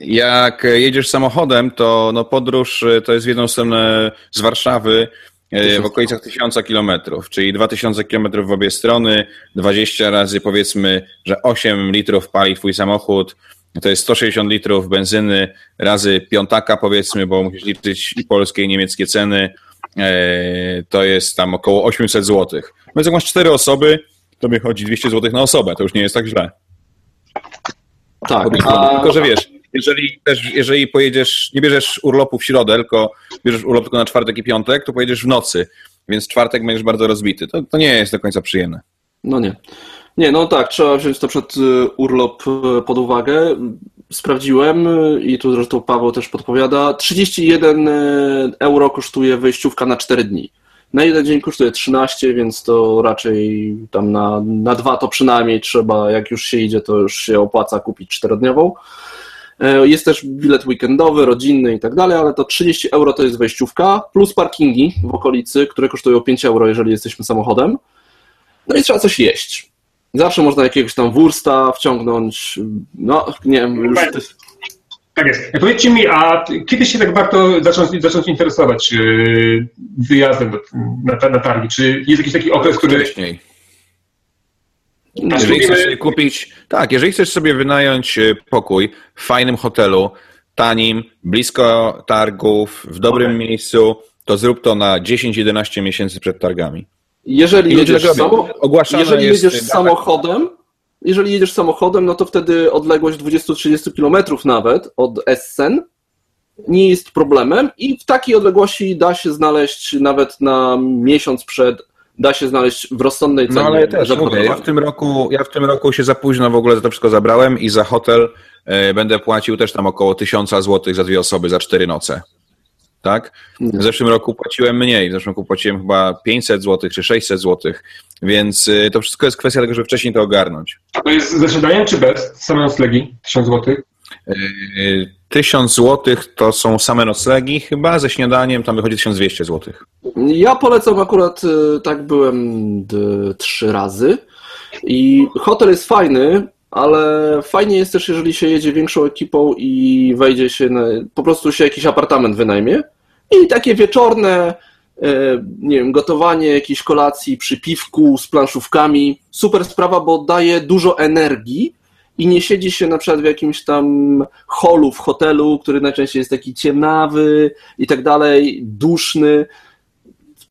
C: E, jak jedziesz samochodem, to no podróż e, to jest w jedną stronę z Warszawy e, w okolicach 1000 kilometrów, czyli 2000 kilometrów w obie strony, 20 razy powiedzmy, że 8 litrów pali twój samochód, to jest 160 litrów benzyny razy piątaka powiedzmy, bo musisz liczyć i polskie i niemieckie ceny, to jest tam około 800 zł. Więc jak masz 4 osoby, to wychodzi 200 zł na osobę, to już nie jest tak źle. Tak. A... Tylko, że wiesz, jeżeli też, jeżeli pojedziesz, nie bierzesz urlopu w środę, tylko bierzesz urlop tylko na czwartek i piątek, to pojedziesz w nocy, więc czwartek będziesz bardzo rozbity. To, to nie jest do końca przyjemne.
A: No nie. Nie, no tak, trzeba wziąć to przed y, urlop y, pod uwagę. Sprawdziłem y, i tu zresztą Paweł też podpowiada. 31 euro kosztuje wyjściówka na 4 dni. Na jeden dzień kosztuje 13, więc to raczej tam na, na dwa to przynajmniej trzeba, jak już się idzie, to już się opłaca kupić czterodniową. Jest też bilet weekendowy, rodzinny i tak dalej, ale to 30 euro to jest wejściówka, plus parkingi w okolicy, które kosztują 5 euro, jeżeli jesteśmy samochodem. No i trzeba coś jeść. Zawsze można jakiegoś tam wursta wciągnąć. No, nie wiem, już.
B: Tak jest. Powiedzcie mi, a kiedy się tak warto zacząć, zacząć interesować yy, wyjazdem do, na, na targi? Czy jest jakiś taki okres, który...
C: Wcześniej. Jeżeli chcesz sobie kupić, tak, jeżeli chcesz sobie wynająć y, pokój w fajnym hotelu, tanim, blisko targów, w dobrym okay. miejscu, to zrób to na 10-11 miesięcy przed targami.
A: Jeżeli jedziesz, samo... jeżeli jedziesz samochodem, jeżeli jedziesz samochodem, no to wtedy odległość 20-30 km nawet od Essen nie jest problemem i w takiej odległości da się znaleźć nawet na miesiąc przed, da się znaleźć w rozsądnej cenie.
C: No ale też mówię, ja w tym roku, ja w tym roku się za późno w ogóle za to wszystko zabrałem i za hotel y, będę płacił też tam około 1000 zł za dwie osoby za cztery noce. Tak? W zeszłym roku płaciłem mniej, w zeszłym roku płaciłem chyba 500 zł czy 600 zł, więc y, to wszystko jest kwestia tego, żeby wcześniej to ogarnąć.
B: A to jest ze śniadaniem czy bez? Same noclegi? 1000 zł?
C: 1000 zł to są same noclegi chyba, ze śniadaniem tam wychodzi 1200 zł.
A: Ja polecam akurat, y, tak byłem trzy razy. I hotel jest fajny, ale fajnie jest też, jeżeli się jedzie większą ekipą i wejdzie się, na, po prostu się jakiś apartament wynajmie. I takie wieczorne, e, nie wiem, gotowanie jakiejś kolacji przy piwku z planszówkami, super sprawa, bo daje dużo energii i nie siedzi się na przykład w jakimś tam holu w hotelu, który najczęściej jest taki ciemnawy i tak dalej, duszny.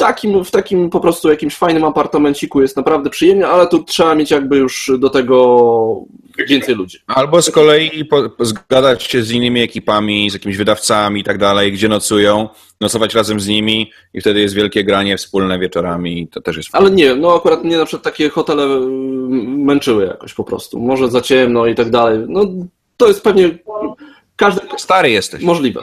A: W takim, w takim po prostu jakimś fajnym apartamenciku jest naprawdę przyjemnie, ale tu trzeba mieć jakby już do tego więcej ludzi.
C: Albo z kolei po, zgadać się z innymi ekipami, z jakimiś wydawcami i tak dalej, gdzie nocują, nocować razem z nimi i wtedy jest wielkie granie wspólne wieczorami, to też jest fajne.
A: Ale nie, no akurat mnie na przykład takie hotele mm, męczyły jakoś po prostu. Może za ciemno i tak dalej. No to jest pewnie każdy
C: Stary jesteś.
A: możliwe.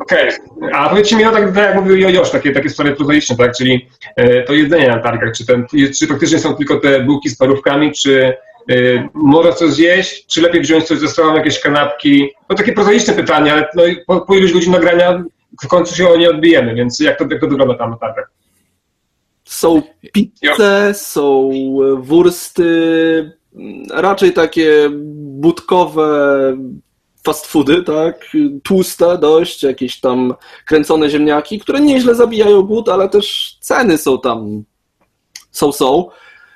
B: Okej, a powiedzcie mi, no tak, tak jak mówił Jojosz, takie, takie sprawy prozaiczne, tak, czyli e, to jedzenie na targach, czy, ten, czy faktycznie są tylko te bułki z parówkami, czy e, można coś zjeść, czy lepiej wziąć coś ze sobą, jakieś kanapki? No takie prozaiczne pytania, ale no, po, po iluś godzin nagrania w końcu się o nie odbijemy, więc jak to, jak to wygląda tam na targach?
A: Są pizze, są wursty, raczej takie budkowe fast foody, tak? Tłuste dość, jakieś tam kręcone ziemniaki, które nieźle zabijają głód, ale też ceny są tam są, są.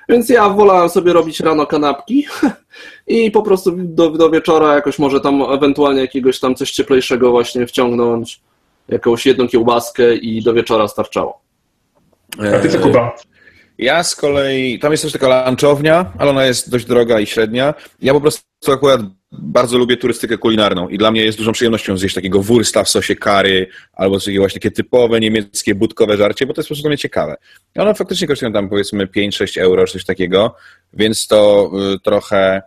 A: Więc ja wolałem sobie robić rano kanapki i po prostu do, do wieczora jakoś może tam ewentualnie jakiegoś tam coś cieplejszego właśnie wciągnąć, jakąś jedną kiełbaskę i do wieczora starczało.
B: A ty co, Kuba?
C: Ja z kolei, tam jest też taka lunchownia, ale ona jest dość droga i średnia. Ja po prostu akurat bardzo lubię turystykę kulinarną i dla mnie jest dużą przyjemnością zjeść takiego wursta w sosie kary albo właśnie takie typowe niemieckie budkowe żarcie, bo to jest po prostu mnie ciekawe. I one faktycznie kosztują tam powiedzmy 5-6 euro czy coś takiego, więc to y, trochę,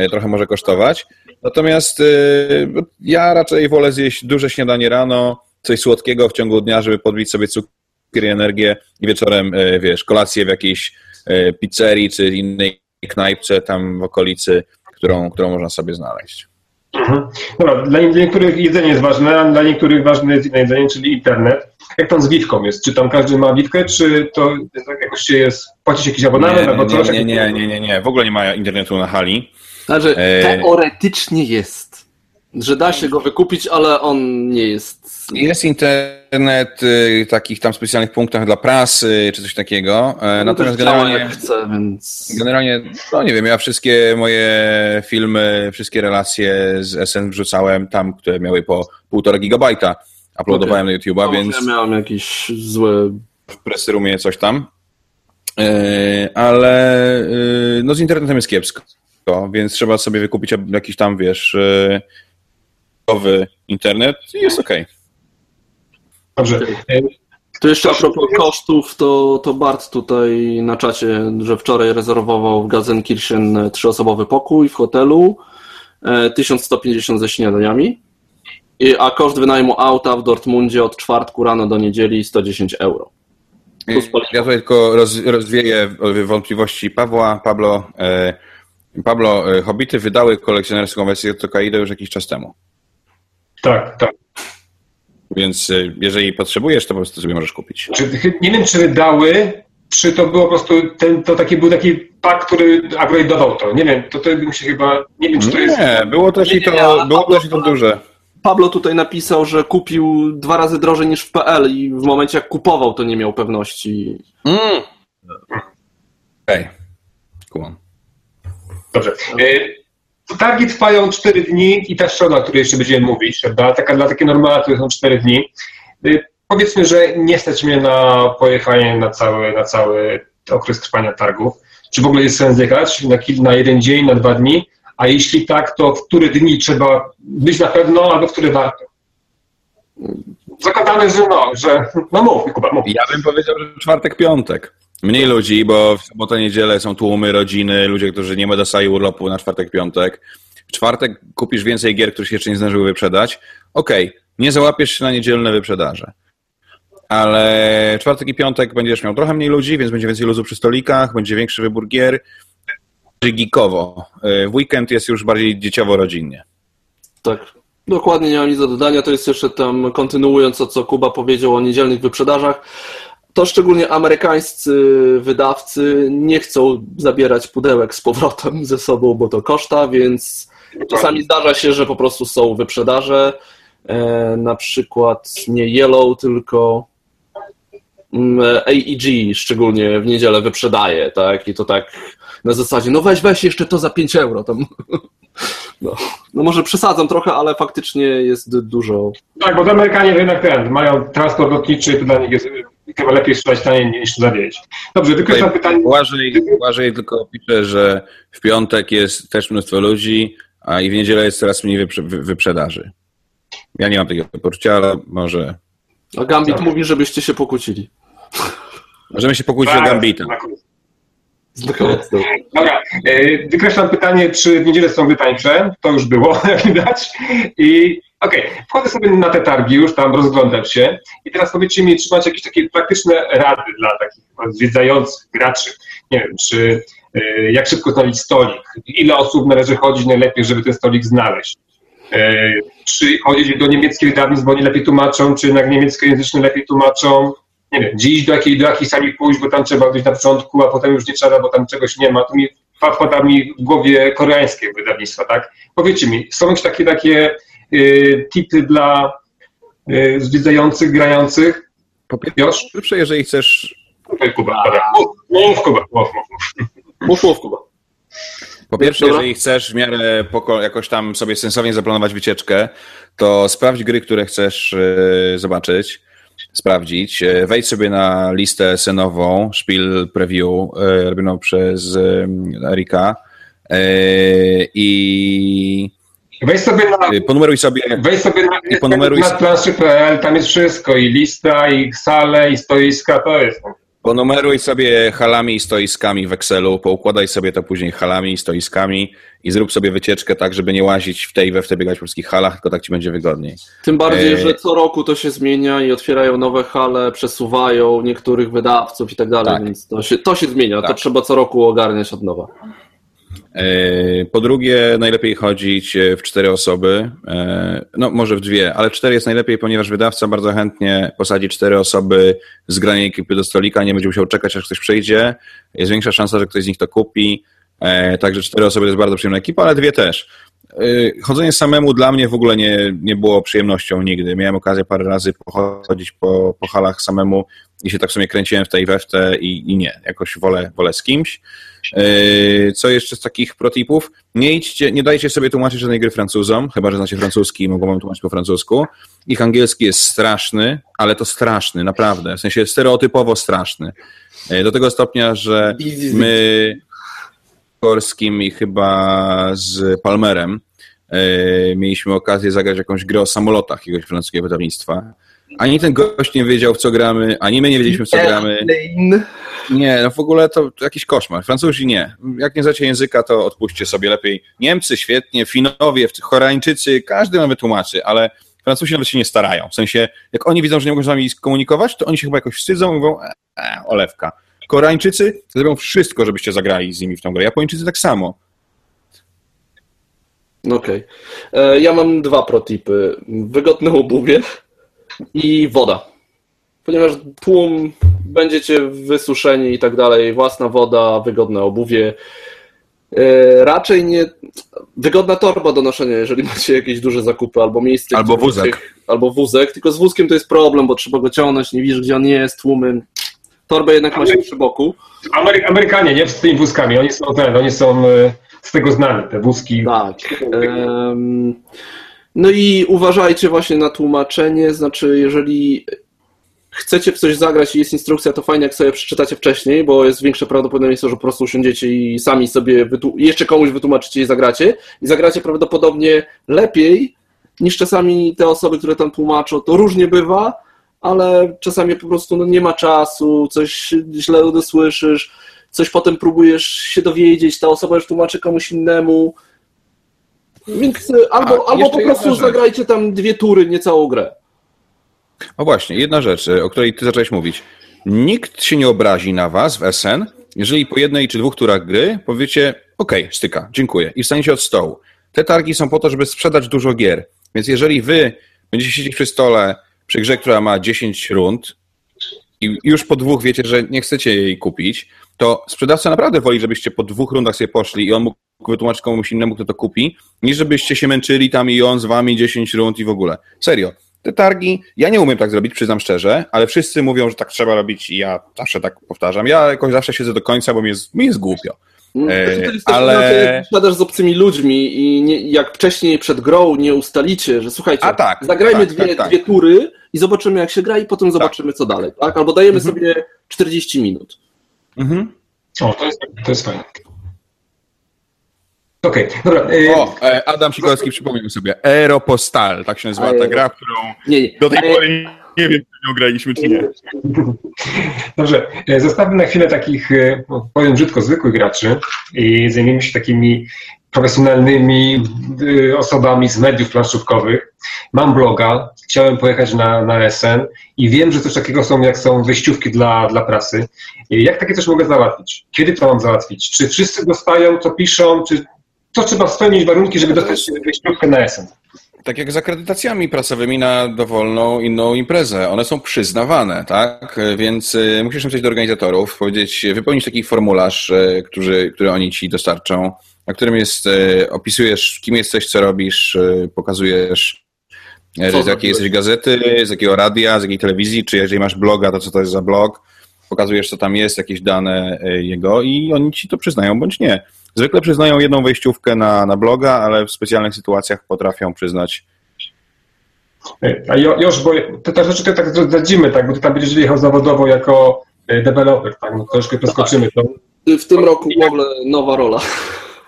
C: y, trochę może kosztować. Natomiast y, ja raczej wolę zjeść duże śniadanie rano, coś słodkiego w ciągu dnia, żeby podbić sobie cukier i energię i wieczorem, y, wiesz, kolację w jakiejś y, pizzerii czy innej knajpce tam w okolicy, którą, którą można sobie znaleźć.
B: Mhm. Dobra, dla, nie- niektórych jedzenie jest ważne, a dla niektórych ważne jest inne jedzenie, czyli internet. Jak tam z Wiwką jest? Czy tam każdy ma Wiwkę, czy to tak jakoś się jest, płacić jakiś abonament
C: Nie,
B: albo
C: nie,
B: coś?
C: nie, nie, nie, nie, nie, w ogóle nie ma internetu na hali.
A: Znaczy,
C: E,
A: teoretycznie jest, że da się go wykupić, ale on nie jest.
C: Jest internet y, w takich tam specjalnych punktach dla prasy czy coś takiego, e, natomiast
A: Też działa
C: generalnie...
A: chce, więc.
C: Generalnie, no nie wiem, ja wszystkie moje filmy, wszystkie relacje z SN wrzucałem tam, które miały po półtora gigabajta. Uploadowałem na YouTube'a,
A: No,
C: więc
A: Ja miałem jakieś złe.
C: w pressroomie coś tam. E, Ale e, no z internetem jest kiepsko, więc trzeba sobie wykupić jakiś tam, wiesz, nowy internet i jest okej.
B: Dobrze. E,
A: To jeszcze a propos kosztów, to, to Bart tutaj na czacie, że wczoraj rezerwował w Gazenkirchen trzyosobowy pokój w hotelu, e, 1150 ze śniadaniami, I- a koszt wynajmu auta w Dortmundzie od czwartku rano do niedzieli 110 euro. Paliwo.
C: Ja tutaj tylko roz, rozwieję wątpliwości Pawła. Pablo, e, Pablo, e, Hobbity wydały kolekcjonerską wersję Tokaido już jakiś czas temu.
B: Tak, tak.
C: Więc e, jeżeli potrzebujesz, to po prostu sobie możesz kupić.
B: Nie wiem, czy wydały, czy to było po prostu, ten, to taki był taki pak, który upgrade'ował to. Nie wiem, to, to bym się chyba, nie wiem, czy to jest...
C: Nie, było też i
A: Nie, nie,
C: to, było też i to duże.
A: Pablo tutaj napisał, że kupił dwa razy drożej niż w PL i w momencie jak kupował, to nie miał pewności.
C: Mm. Okej. Kumam.
B: Dobrze. E, Targi trwają 4 dni i ta strona, o której jeszcze będziemy mówić, prawda? Taka dla takie normalne, które są 4 dni. E, Powiedzmy, że nie stać mnie na pojechanie na cały, na cały okres trwania targów. Czy w ogóle jest sens jechać na, na jeden dzień, na dwa dni? A jeśli tak, to w które dni trzeba być na pewno, albo w które warto? Zakładamy, że no, że no mów, Kuba, mów.
C: Ja bym powiedział, że czwartek, piątek. Mniej ludzi, bo w sobotę, niedzielę są tłumy, rodziny, ludzie, którzy nie dostali urlopu na czwartek, piątek. W czwartek kupisz więcej gier, które się jeszcze nie zdążyły wyprzedać. Okej, okay, nie załapiesz się na niedzielne wyprzedaże. Ale czwartek i piątek będziesz miał trochę mniej ludzi, więc będzie więcej luzu przy stolikach, będzie większy wybór gier. Geekowo. W weekend jest już bardziej dzieciowo-rodzinnie.
A: Tak, dokładnie nie mam nic do dodania. To jest jeszcze tam, kontynuując to, co Kuba powiedział o niedzielnych wyprzedażach, to szczególnie amerykańscy wydawcy nie chcą zabierać pudełek z powrotem ze sobą, bo to koszta, więc czasami zdarza się, że po prostu są wyprzedaże. E, na przykład nie Yellow, tylko mm, AEG szczególnie w niedzielę wyprzedaje, tak? I to tak na zasadzie, no weź, weź jeszcze to za 5 euro. Tam. No, no może przesadzam trochę, ale faktycznie jest dużo.
B: Tak, bo Amerykanie jednak ten, mają transport lotniczy, to dla nich jest chyba lepiej sprzedać taniej niż zawieźć. Dobrze, tylko
C: jest pytanie. Błażej, Błażej tylko pisze, że w piątek jest też mnóstwo ludzi, a i w niedzielę jest coraz mniej wyprze wyprzedaży. Ja nie mam takiego poczucia, ale może...
A: A Gambit tak. mówi, żebyście się pokłócili.
C: Możemy się pokłócić tak, o Gambitem.
B: Dobra, e, wykreślam pytanie, czy w niedzielę są tańsze. To już było, jak widać. I okej, okay, wchodzę sobie na te targi, już tam rozglądam się. I teraz powiedzcie mi, czy macie jakieś takie praktyczne rady dla takich zwiedzających graczy? Nie wiem, czy e, jak szybko znaleźć stolik? Ile osób należy chodzić najlepiej, żeby ten stolik znaleźć? E, czy chodzić do niemieckich wydawnictw, bo oni lepiej tłumaczą, czy jednak niemieckojęzyczne lepiej tłumaczą? Nie wiem, dziś do jakiej, do jakiej sali pójść, bo tam trzeba być na początku, a potem już nie trzeba, bo tam czegoś nie ma. Tu mi wpada mi w głowie koreańskie wydawnictwa, tak? Powiedzcie mi, są jakieś takie, takie y, tipy dla y, zwiedzających, grających?
C: Po pierwsze, jeżeli chcesz...
B: Kuba, mów Kuba, mów, mów.
A: Mów, mów Kuba.
C: Po pierwsze, jeżeli chcesz w miarę jakoś tam sobie sensownie zaplanować wycieczkę, to sprawdź gry, które chcesz e, zobaczyć, sprawdzić. Wejdź sobie na listę senową, Spiel Preview, robioną przez Erika i
B: Weź sobie na,
C: ponumeruj sobie,
B: weź sobie na, ponumeruj na planszy.pl, tam jest wszystko, i lista, i sale, i stoiska, to jest.
C: Ponumeruj sobie halami i stoiskami w Excelu, poukładaj sobie to później halami i stoiskami i zrób sobie wycieczkę tak, żeby nie łazić w tej we w te biegać po wszystkich halach, tylko tak ci będzie wygodniej.
A: Tym bardziej, e... że co roku to się zmienia i otwierają nowe hale, przesuwają niektórych wydawców i tak dalej, tak. więc to się, to się zmienia, tak. to trzeba co roku ogarniać od nowa.
C: E, po drugie, najlepiej chodzić e, w cztery osoby, e, no może w dwie, ale cztery jest najlepiej, ponieważ wydawca bardzo chętnie posadzi cztery osoby z granej ekipy do stolika, nie będzie musiał czekać, aż ktoś przyjdzie. Jest większa szansa, że ktoś z nich to kupi. Także cztery osoby to jest bardzo przyjemna ekipa, ale dwie też. Chodzenie samemu dla mnie w ogóle nie, nie było przyjemnością nigdy. Miałem okazję parę razy pochodzić po, po halach samemu i się tak w sumie kręciłem w tej we w te i, i nie. Jakoś wolę, wolę z kimś. Yy, co jeszcze z takich protipów? Nie idźcie, nie dajcie sobie tłumaczyć żadnej gry Francuzom, chyba że znacie francuski i mogą wam tłumaczyć po francusku. Ich angielski jest straszny, ale to straszny, naprawdę. W sensie stereotypowo straszny. Yy, do tego stopnia, że my Korskim i chyba z Palmerem yy, mieliśmy okazję zagrać jakąś grę o samolotach jakiegoś francuskiego wydawnictwa. Ani ten gość nie wiedział, w co gramy, ani my nie wiedzieliśmy, w co gramy. Nie, no w ogóle to jakiś koszmar. Francuzi nie. Jak nie znacie języka, to odpuśćcie sobie lepiej. Niemcy świetnie, Finowie, Koreańczycy, każdy nam wytłumaczy, ale Francuzi nawet się nie starają. W sensie, jak oni widzą, że nie mogą z nami komunikować, to oni się chyba jakoś wstydzą i mówią, e, e, olewka. Koreańczycy zrobią wszystko, żebyście zagrali z nimi w tą grę. Japończycy tak samo.
A: Okej. Okay. E, ja mam dwa protipy. Wygodne obuwie i woda. Ponieważ tłum będziecie wysuszeni i tak dalej, własna woda, wygodne obuwie. E, raczej nie. Wygodna torba do noszenia, jeżeli macie jakieś duże zakupy albo miejsce.
C: Albo wózek.
A: albo wózek. Tylko z wózkiem to jest problem, bo trzeba go ciągnąć, nie widzisz, gdzie on jest, tłumy. Torbę jednak macie przy boku.
B: Amery Amerykanie, nie? Z tymi wózkami. Oni są ten, oni są e, z tego znani, te wózki.
A: Tak. No i uważajcie właśnie na tłumaczenie, znaczy jeżeli chcecie w coś zagrać i jest instrukcja, to fajnie, jak sobie przeczytacie wcześniej, bo jest większe prawdopodobieństwo, że po prostu usiądziecie i sami sobie wytu- jeszcze komuś wytłumaczycie i zagracie. I zagracie prawdopodobnie lepiej niż czasami te osoby, które tam tłumaczą. To różnie bywa, ale czasami po prostu no, nie ma czasu, coś źle dosłyszysz, coś potem próbujesz się dowiedzieć, ta osoba już tłumaczy komuś innemu. Więc y, albo,
C: A,
A: albo po prostu zagrajcie tam dwie tury, nie całą grę.
C: O właśnie, jedna rzecz, o której ty zacząłeś mówić. Nikt się nie obrazi na was w SN, jeżeli po jednej czy dwóch turach gry powiecie, okej, styka, dziękuję i wstaniecie od stołu. Te targi są po to, żeby sprzedać dużo gier, więc jeżeli wy będziecie siedzieć przy stole przy grze, która ma 10 rund i już po dwóch wiecie, że nie chcecie jej kupić, to sprzedawca naprawdę woli, żebyście po dwóch rundach sobie poszli i on mógł wytłumaczyć komuś innemu, kto to kupi, niż żebyście się męczyli tam i on z wami 10 rund i w ogóle. Serio. Te targi, ja nie umiem tak zrobić, przyznam szczerze, ale wszyscy mówią, że tak trzeba robić i ja zawsze tak powtarzam. Ja jakoś zawsze siedzę do końca, bo mi jest, mi jest głupio.
A: Znaczy, to jest też
C: ale-
A: siadasz z obcymi ludźmi i nie, jak wcześniej przed grą nie ustalicie, że słuchajcie,
C: A tak,
A: zagrajmy
C: tak,
A: dwie,
C: tak, tak.
A: dwie tury i zobaczymy jak się gra i potem zobaczymy co dalej, tak? Albo dajemy sobie 40 minut.
C: Mhm.
B: O, to jest, to jest fajne. Okej, dobra. y,
C: O, e, Adam Sikorski przypomniał sobie. Aeropostal, tak się nazywa ta gra, którą
A: Nie, nie.
C: do tej
A: E,
C: pory nie wiem, czy nią graliśmy, czy nie.
B: Dobrze, e, zostawmy na chwilę takich, e, no, powiem brzydko, zwykłych graczy i zajmiemy się takimi profesjonalnymi e, osobami z mediów planszówkowych. Mam bloga, chciałem pojechać na, na SN i wiem, że coś takiego są, jak są wyjściówki dla, dla prasy. Jak takie coś mogę załatwić? Kiedy to mam załatwić? Czy wszyscy dostają, co piszą, czy to trzeba spełnić warunki, żeby dostać wyjściówkę na SN?
C: Tak jak z akredytacjami prasowymi na dowolną inną imprezę. One są przyznawane, tak? Więc y, musisz napisać do organizatorów, powiedzieć, wypełnić taki formularz, y, który, który oni ci dostarczą, na którym jest, y, opisujesz, kim jesteś, co robisz, pokazujesz,
A: Co
C: z jakiej jesteś gazety, z jakiego radia, z jakiej telewizji, czy jeżeli masz bloga, to co to jest za blog, pokazujesz, co tam jest, jakieś dane jego i oni ci to przyznają, bądź nie. Zwykle przyznają jedną wejściówkę na, na bloga, ale w specjalnych sytuacjach potrafią przyznać
B: A Josz, bo te, te rzeczy to tak zdradzimy, tak, bo ty tam będziesz jechał zawodowo jako e, deweloper, tak, no troszkę preskoczymy to.
A: W tym roku w ogóle nowa rola.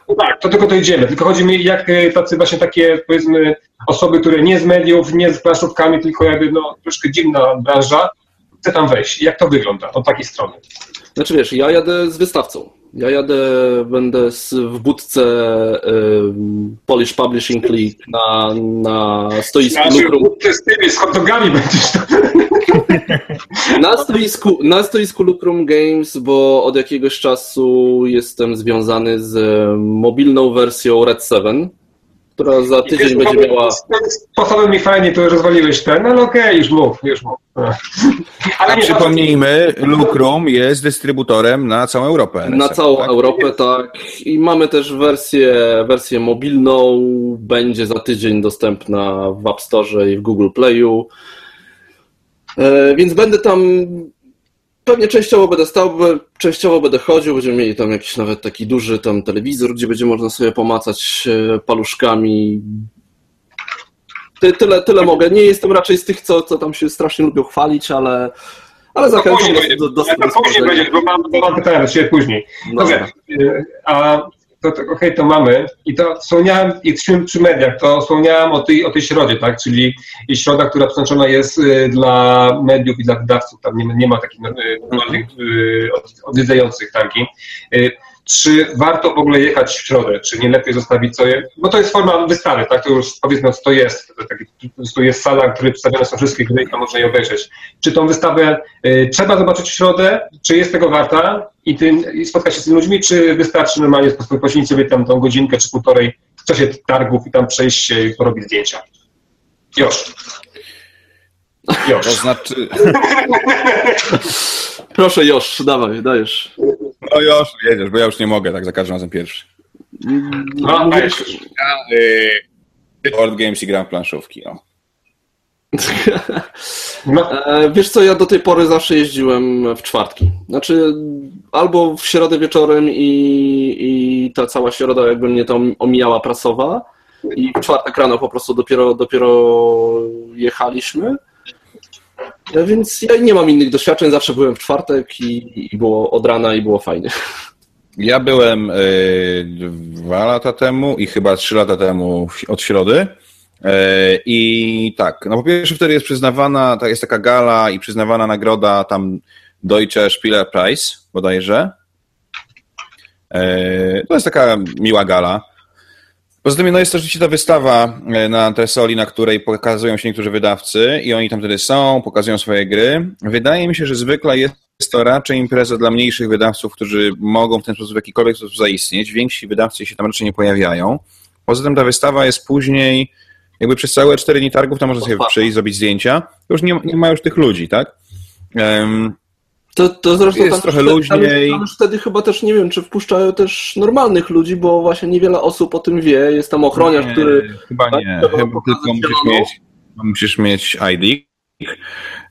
B: No tak, to tylko dojdziemy, tylko chodzi mi jak e, tacy właśnie takie, powiedzmy, osoby, które nie z mediów, nie z planszówkami, tylko jakby, no, troszkę dziwna branża, chce tam wejść. Jak to wygląda od takiej strony?
A: Znaczy wiesz, ja jadę z wystawcą. Ja jadę, będę w budce ym, Polish Publishing League na, na stoisku Lukrum.
B: ty z tymi, z hot dogami będziesz.
A: Na stoisku, na stoisku Lucrum Games, bo od jakiegoś czasu jestem związany z mobilną wersją Red 7, która za tydzień będzie miała.
B: Sposobem mi fajnie, to rozwaliłeś ten, no ale okej, już mów, już mów. Ale
C: A
B: nie,
C: przypomnijmy, Lucrum jest dystrybutorem na całą Europę.
A: Na
C: RSF,
A: całą
C: tak?
A: Europę, tak. I mamy też wersję, wersję mobilną, będzie za tydzień dostępna w App Store i w Google Playu. E, Więc będę tam, pewnie częściowo będę stał, częściowo będę chodził, będziemy mieli tam jakiś nawet taki duży tam telewizor, gdzie będzie można sobie pomacać e, paluszkami. Ty, tyle, tyle mogę. Nie jestem raczej z tych, co, co tam się strasznie lubią chwalić, ale, ale
B: to
A: zachęcam do, do, do, do
B: do.
A: No,
B: Dobrze, y, a to, to okej, to mamy. I to wspomniałem, i przy, przy mediach, to wspomniałem o tej, o tej środzie, tak? Czyli środa, która przeznaczona jest y, dla mediów i dla wydawców. Tam nie, nie ma takich y, normalnych y, od- odwiedzających targi. Y, Czy warto w ogóle jechać w środę? Czy nie lepiej zostawić sobie? Bo to jest forma wystawy, tak? To już powiedzmy, co to jest. To, jest sala, w której przedstawione są wszystkie gry i tam można je obejrzeć. Czy tą wystawę y, trzeba zobaczyć w środę? Czy jest tego warta? I, ty, i spotkać się z tymi ludźmi? Czy wystarczy normalnie po prostu poświęcić sobie tam tą godzinkę czy półtorej w czasie targów i tam przejść się i porobić zdjęcia? Już.
C: To
B: Już.
C: znaczy,
A: Proszę Josz, dawaj, dajesz.
C: no już jedziesz, bo ja już nie mogę tak za każdym razem pierwszy.
B: No,
A: Mówisz-
C: Ja, y, board games i gram w planszówki. No.
B: No,
A: E, Wiesz co, ja do tej pory zawsze jeździłem w czwartki. Znaczy, albo w środę wieczorem i, i ta cała środa jakby mnie to omijała prasowa i w czwartek rano po prostu dopiero, dopiero jechaliśmy. Więc ja nie mam innych doświadczeń, zawsze byłem w czwartek i, i było od rana i było fajnie.
C: Ja byłem y, dwa lata temu i chyba trzy lata temu od środy. Y, I tak, no po pierwsze wtedy jest przyznawana, jest taka gala i przyznawana nagroda tam Deutsche Spieler Prize bodajże. Y, to jest taka miła gala. Poza tym no jest to rzeczywiście ta wystawa na Tresoli, na której pokazują się niektórzy wydawcy i oni tam wtedy są, pokazują swoje gry. Wydaje mi się, że zwykle jest to raczej impreza dla mniejszych wydawców, którzy mogą w ten sposób w jakikolwiek sposób zaistnieć. Więksi wydawcy się tam raczej nie pojawiają. Poza tym ta wystawa jest później, jakby przez całe cztery dni targów, tam można sobie przyjść, zrobić zdjęcia. To już nie, nie ma już tych ludzi, tak? Um,
A: to, to zresztą jest tam trochę wtedy, luźniej. Tam, tam wtedy chyba też nie wiem, czy wpuszczają też normalnych ludzi, bo właśnie niewiele osób o tym wie. Jest tam ochroniarz,
C: nie,
A: który.
C: Chyba tak, nie. Chyba tylko musisz mieć, musisz mieć ID.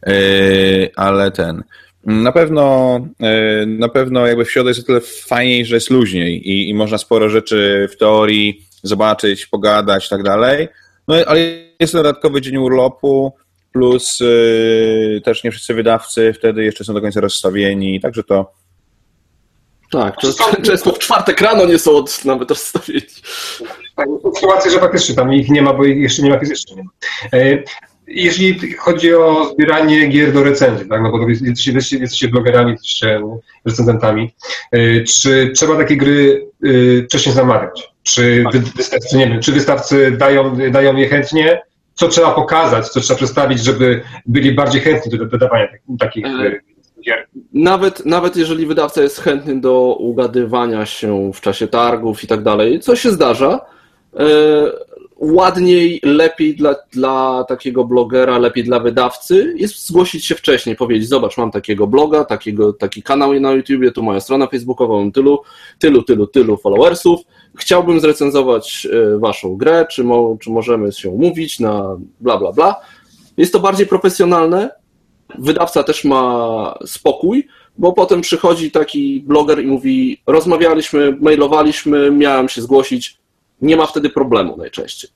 C: Yy, ale ten. Na pewno, e, na pewno jakby w środę jest o tyle fajniej, że jest luźniej i, i można sporo rzeczy w teorii zobaczyć, pogadać i tak dalej. No ale jest dodatkowy dzień urlopu, plus yy, też nie wszyscy wydawcy wtedy jeszcze są do końca rozstawieni, także to.
A: Tak, często w czwartek rano nie są od, nawet rozstawieni.
B: Tak, sytuacja, że faktycznie tam ich nie ma, bo ich jeszcze nie ma fizycznie. E, jeśli chodzi o zbieranie gier do recenzji, tak, no bo jesteście, jesteście, jesteście blogerami, jesteście recenzentami, y, czy trzeba takie gry y, wcześniej zamawiać? Czy tak. wystawcy, nie wiem, czy wystawcy dają, dają je chętnie? Co trzeba pokazać, co trzeba przedstawić, żeby byli bardziej chętni do wydawania takich e, gier?
A: Nawet, nawet jeżeli wydawca jest chętny do ugadywania się w czasie targów i tak dalej, co się zdarza, e, ładniej, lepiej dla, dla takiego blogera, lepiej dla wydawcy jest zgłosić się wcześniej, powiedzieć, zobacz, mam takiego bloga, takiego, taki kanał na YouTubie, tu moja strona facebookowa, mam tylu, tylu, tylu, tylu followersów, chciałbym zrecenzować e, waszą grę, czy, mo, czy możemy się umówić na bla, bla, bla. Jest to bardziej profesjonalne, wydawca też ma spokój, bo potem przychodzi taki bloger i mówi, rozmawialiśmy, mailowaliśmy, miałem się zgłosić, nie ma wtedy problemu najczęściej.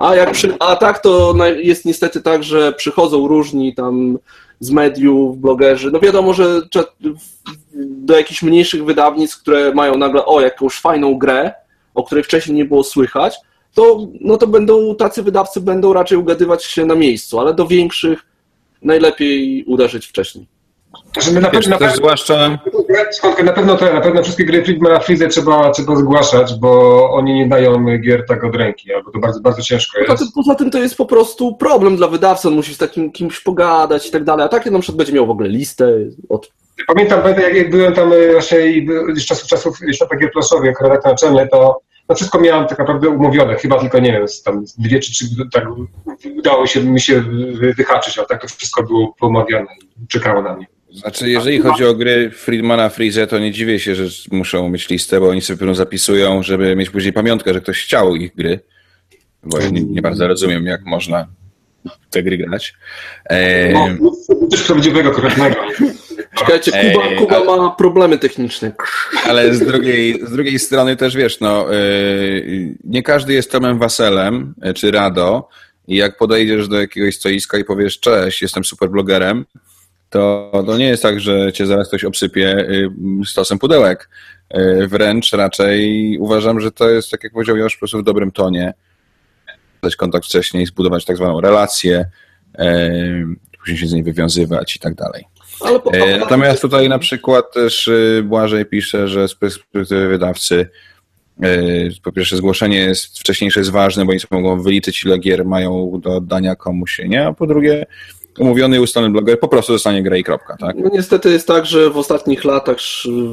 A: A, jak przy, a tak to jest niestety tak, że przychodzą różni tam z mediów, blogerzy. No wiadomo, że do jakichś mniejszych wydawnictw, które mają nagle o jakąś fajną grę, o której wcześniej nie było słychać, to, no to będą tacy wydawcy będą raczej ugadywać się na miejscu, ale do większych najlepiej uderzyć wcześniej.
B: Że na, Wiesz, na, pewno, zwłaszcza... na pewno to, na pewno wszystkie gry Friedmana Freeze trzeba, trzeba zgłaszać, bo oni nie dają gier tak od ręki, albo to bardzo, bardzo ciężko jest.
A: Poza tym, poza tym to jest po prostu problem dla wydawcy, on musi z takim kimś pogadać i tak dalej, a takie na przykład będzie miał w ogóle listę od
B: Pamiętam, pamiętam jak, jak byłem tam e, raczej z czasów, czasów Świata Gier Planszowych, jak redaktor naczelny, to no wszystko miałem tak naprawdę umówione, chyba tylko, nie wiem, tam dwie czy trzy, tak udało się mi się wyhaczyć, ale tak to wszystko było pomawiane, czekało na mnie.
C: Znaczy, jeżeli chodzi o gry Friedmana Freeze, to nie dziwię się, że muszą mieć listę, bo oni sobie pewno zapisują, żeby mieć później pamiątkę, że ktoś chciał ich gry, bo ja nie, nie bardzo rozumiem, jak można te gry grać.
B: Eee... No, coś prawdziwego, konkretnego.
A: Czekajcie, Kuba, Kuba ale, ma problemy techniczne.
C: Ale z drugiej, z drugiej strony też wiesz, no, yy, nie każdy jest Tomem Waselem e, czy Rado i jak podejdziesz do jakiegoś stoiska i powiesz cześć, jestem super blogerem, to, to nie jest tak, że cię zaraz ktoś obsypie stosem pudełek. Y, wręcz raczej uważam, że to jest, tak jak powiedział Josz, po prostu w dobrym tonie. Dać kontakt wcześniej, zbudować tak zwaną relację, y, później się z niej wywiązywać i tak dalej. Y, natomiast tutaj na przykład też Błażej pisze, że z perspektywy wydawcy po pierwsze zgłoszenie jest wcześniejsze jest ważne, bo oni mogą wyliczyć ile gier mają do oddania komuś, nie? A po drugie umówiony i ustalony bloger po prostu zostanie gra i kropka, tak?
A: No niestety jest tak, że w ostatnich latach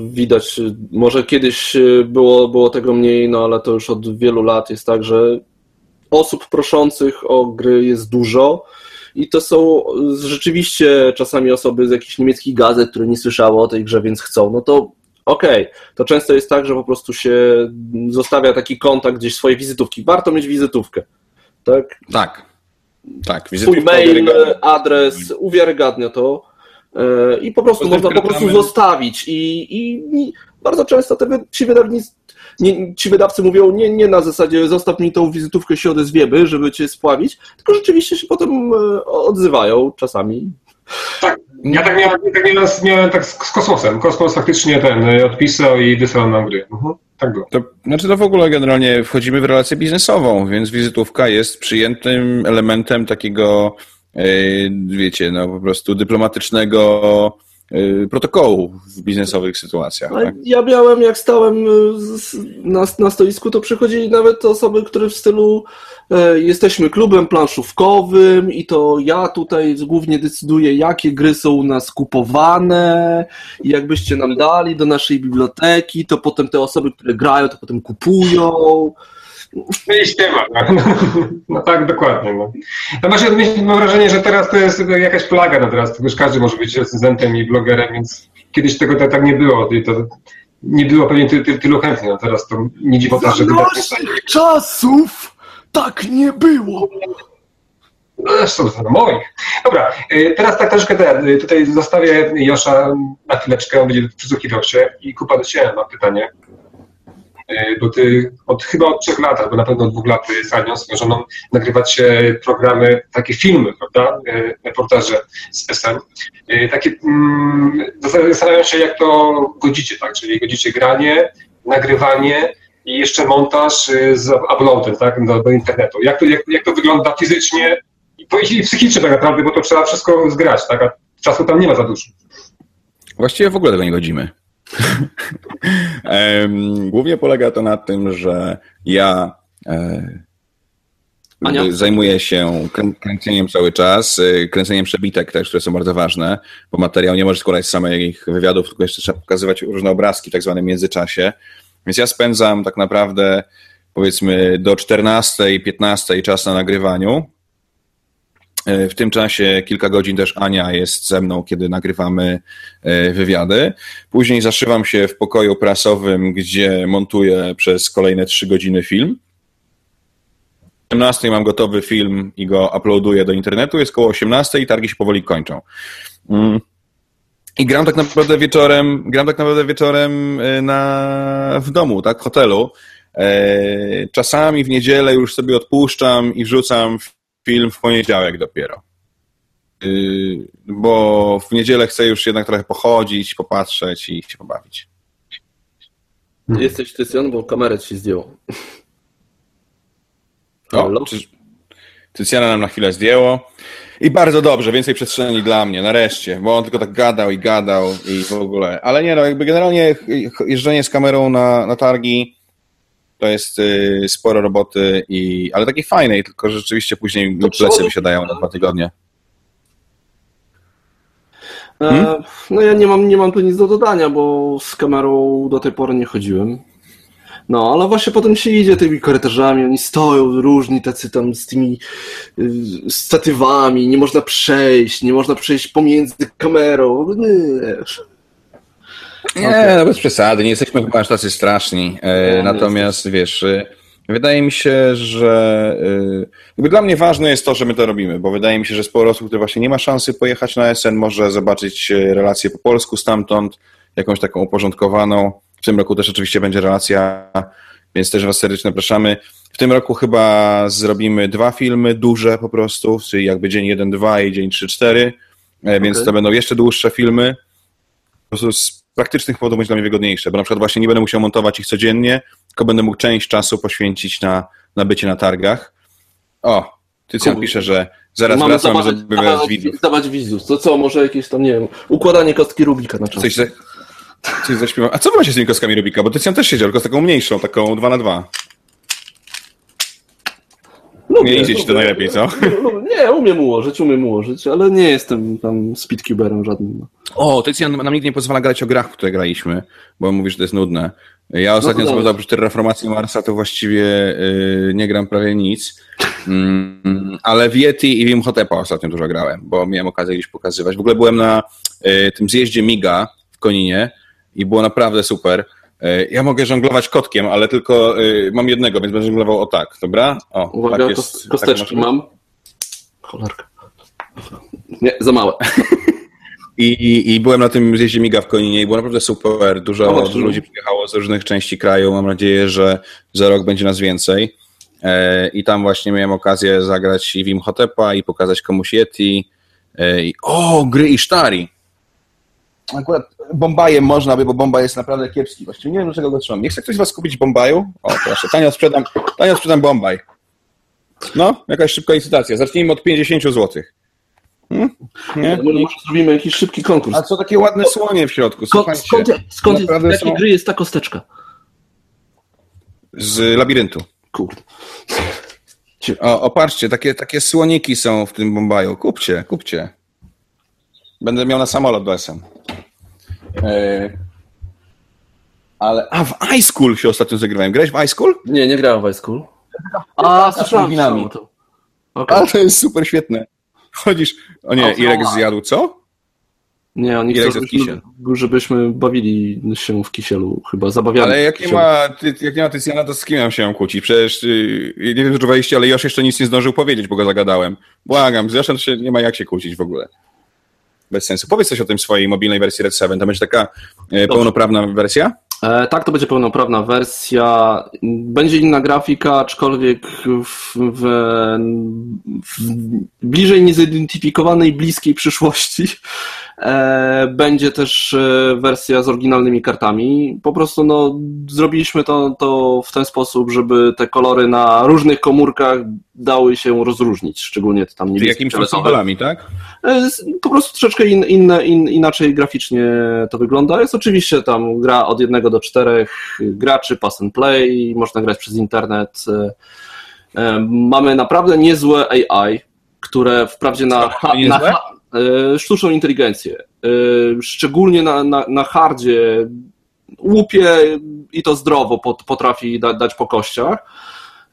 A: widać, może kiedyś e, było, było tego mniej, no ale to już od wielu lat jest tak, że osób proszących o gry jest dużo i to są rzeczywiście czasami osoby z jakichś niemieckich gazet, które nie słyszały o tej grze, więc chcą, no to okej, okay. to często jest tak, że po prostu się zostawia taki kontakt gdzieś swojej wizytówki. Warto mieć wizytówkę, tak?
C: Tak, tak,
A: swój mail, adres, uwiarygadnia to e, i po prostu można po prostu zostawić i, i, i bardzo często te, ci wydawnicy nie, ci wydawcy mówią nie, nie na zasadzie zostaw mi tą wizytówkę się odezwiemy, żeby cię spławić, tylko rzeczywiście się potem e, odzywają czasami.
B: Ja tak miałem, tak miałem, miałem tak z, z kosmosem. Kosmos faktycznie ten y, odpisał i wysłał nam gry. Mhm, tak było.
C: To, znaczy to w ogóle generalnie wchodzimy w relację biznesową, więc wizytówka jest przyjętym elementem takiego, yy, wiecie, no po prostu dyplomatycznego yy, protokołu w biznesowych sytuacjach. Tak?
A: Ja miałem, jak stałem y, na, na stoisku, to przychodzili nawet osoby, które w stylu e, jesteśmy klubem planszówkowym i to ja tutaj głównie decyduję, jakie gry są u nas kupowane i jakbyście nam dali do naszej biblioteki, to potem te osoby, które grają, to potem kupują.
B: No i ściema. No, no tak, dokładnie. No. No właśnie mam wrażenie, że teraz to jest jakaś plaga na teraz, już każdy może być recenzentem i blogerem, więc kiedyś tego tak, tak nie było. I to nie było pewnie ty, ty, tylu chętnych, no teraz to nie dziwota, że
A: naszych czasów tak nie było.
B: No, Zresztą to moich. Dobra, y, teraz tak troszkę ten, y, tutaj zostawię Josza na chwileczkę, on będzie przysłuchiwał się i kupa do Ciebie mam pytanie. Y, Bo ty od chyba od trzech lat, albo na pewno od dwóch lat y, z Anią, z żoną, nagrywacie programy, takie filmy, prawda? Y, Reportaże z SM. Takie, mm, zastanawiam się, jak to godzicie, tak? Czyli godzicie granie, nagrywanie i jeszcze montaż y, z uploadem, tak? Do, do internetu. Jak to, jak, jak to wygląda fizycznie i psychicznie tak naprawdę, bo to trzeba wszystko zgrać, tak? A czasu tam nie ma za dużo.
C: Właściwie w ogóle tego nie godzimy. Głównie polega to na tym, że ja e,
A: Ania?
C: zajmuję się krę- kręceniem cały czas, e, kręceniem przebitek też, które są bardzo ważne, bo materiał nie może składać z samych wywiadów, tylko jeszcze trzeba pokazywać różne obrazki w tak zwanym międzyczasie. Więc ja spędzam tak naprawdę powiedzmy do 14, 15 czas na nagrywaniu. E, W tym czasie kilka godzin też Ania jest ze mną, kiedy nagrywamy e, wywiady. Później zaszywam się w pokoju prasowym, gdzie montuję przez kolejne trzy godziny film. O 17 mam gotowy film i go uploaduję do internetu. Jest koło 18 i targi się powoli kończą. Mm. I gram tak naprawdę wieczorem, gram tak naprawdę wieczorem e, na, w domu, tak, w hotelu. Czasami w niedzielę już sobie odpuszczam i wrzucam film w poniedziałek dopiero. Yy, Bo w niedzielę chcę już jednak trochę pochodzić, popatrzeć i się pobawić.
A: Jesteś Tycjan, bo kamerę ci zdjęło.
C: O, czy- Tycjana nam na chwilę zdjęło. I bardzo dobrze, więcej przestrzeni dla mnie, nareszcie, bo on tylko tak gadał i gadał i w ogóle. Ale nie, no jakby generalnie jeżdżenie z kamerą na, na targi to jest y, sporo roboty, i, ale takiej fajnej, tylko że rzeczywiście później mi plecy wysiadają na dwa tygodnie.
A: E, No ja nie mam, nie mam tu nic do dodania, bo z kamerą do tej pory nie chodziłem. No, ale właśnie potem się idzie tymi korytarzami, oni stoją różni tacy tam z tymi y, statywami, nie można przejść, nie można przejść pomiędzy kamerą, nie.
C: Nie, no bez przesady, nie jesteśmy chyba aż tacy straszni. E, natomiast wiesz, e, wydaje mi się, że e, jakby dla mnie ważne jest to, że my to robimy, bo wydaje mi się, że sporo osób, które właśnie nie ma szansy pojechać na SN, może zobaczyć relację po polsku stamtąd, jakąś taką uporządkowaną. W tym roku też oczywiście będzie relacja, więc też Was serdecznie zapraszamy. W tym roku chyba zrobimy dwa filmy duże po prostu, czyli jakby dzień 1, 2 i dzień 3, 4, e, więc to będą jeszcze dłuższe filmy po prostu praktycznych powodów będzie dla mnie wygodniejsze, bo na przykład właśnie nie będę musiał montować ich codziennie, tylko będę mógł część czasu poświęcić na, na bycie na targach. O, Tycjan
A: Cool.
C: pisze, że zaraz
A: Mamy
C: wracam,
A: zdawać,
C: żeby
A: zdawać,
C: widzów.
A: zdawać widzów. To co, może jakieś tam, nie wiem, układanie kostki Rubika na czas.
C: Coś, za, coś. A co wy macie z tymi kostkami Rubika? Bo Tycjan też siedział, tylko z taką mniejszą, taką 2 na 2
A: Lubię,
C: Nie idzie ci to najlepiej, co?
A: Nie, umiem ułożyć, umiem ułożyć, ale nie jestem tam speedcuberem żadnym. no.
C: O, Tycjan nam nigdy nie pozwala grać o grach, w które graliśmy, bo mówi, że to jest nudne. Ja ostatnio,
A: No
C: co
A: to
C: prawda, oprócz Terraformacji Marsa, to właściwie yy, nie gram prawie nic, mm, ale w Yeti i w Imhotepa ostatnio dużo grałem, bo miałem okazję gdzieś pokazywać. W ogóle byłem na yy, tym zjeździe Miga w Koninie i było naprawdę super. Yy, ja mogę żonglować kotkiem, ale tylko yy, mam jednego, więc będę żonglował o tak, dobra? O,
A: Uwaga,
C: tak jest,
A: kosteczki
C: tak
A: mam. Cholerka. Nie, za małe.
C: I, i, I byłem na tym zjeździe Miga w Koninie i było naprawdę super. Dużo,
A: O,
C: dużo ludzi przyjechało z różnych części kraju. Mam nadzieję, że za rok będzie nas więcej. E, I tam właśnie miałem okazję zagrać i w Imhotepa i pokazać komuś Yeti. O, gry i sztari. Akurat Bombajem można by, bo Bomba jest naprawdę kiepski. Właściwie nie wiem, dlaczego go trzymam. Nie chce ktoś z was kupić Bombaju? O, proszę, tanio sprzedam, tanio sprzedam Bombaj. No, jakaś szybka licytacja. Zacznijmy od 50 zł.
A: Hmm? Nie? Może zrobimy jakiś szybki konkurs.
C: A co takie ładne słonie w środku?
A: Skąd, skąd, skąd jest, jakiej są... gry jest ta kosteczka?
C: Z labiryntu.
A: Kurde.
C: O, opatrzcie, takie, takie słoniki są w tym Bombaju. Kupcie, kupcie. Będę miał na samolot do SM. E... Ale. A w High School się ostatnio zagrywałem. Grałeś w High School?
A: Nie, nie grałem w High School. A, słyszałem
C: to. Okay. Ale to jest super świetne. Chodzisz. O nie, Irek zjadł co?
A: Nie, oni chcą, żebyśmy, żebyśmy bawili się w kisielu, chyba zabawiali.
C: Ale jak nie, ma, ty, jak nie ma Tycjana, to z kim mam się kłócić? Przecież yy, nie wiem, czy czuwaliście, ale Josz jeszcze nic nie zdążył powiedzieć, bo go zagadałem. Błagam, zresztą się nie ma jak się kłócić w ogóle. Bez sensu. Powiedz coś o tym swojej mobilnej wersji Red 7. To będzie taka e, pełnoprawna wersja?
A: E, tak, to będzie pełnoprawna wersja. Będzie inna grafika, aczkolwiek w, w, w bliżej niezidentyfikowanej, bliskiej przyszłości będzie też e, wersja z oryginalnymi kartami. Po prostu no, zrobiliśmy to, to w ten sposób, żeby te kolory na różnych komórkach dały się rozróżnić, szczególnie tam niebieskie.
C: Jakimiś symbolami, tak?
A: E, po prostu troszeczkę in, inne, in, inaczej graficznie to wygląda. Jest oczywiście tam gra od jednego do czterech graczy, pass and play, można grać przez internet. E, e, mamy naprawdę niezłe AI, które wprawdzie na, na, sztuczną inteligencję, szczególnie na, na, na hardzie łupie i to zdrowo potrafi dać po kościach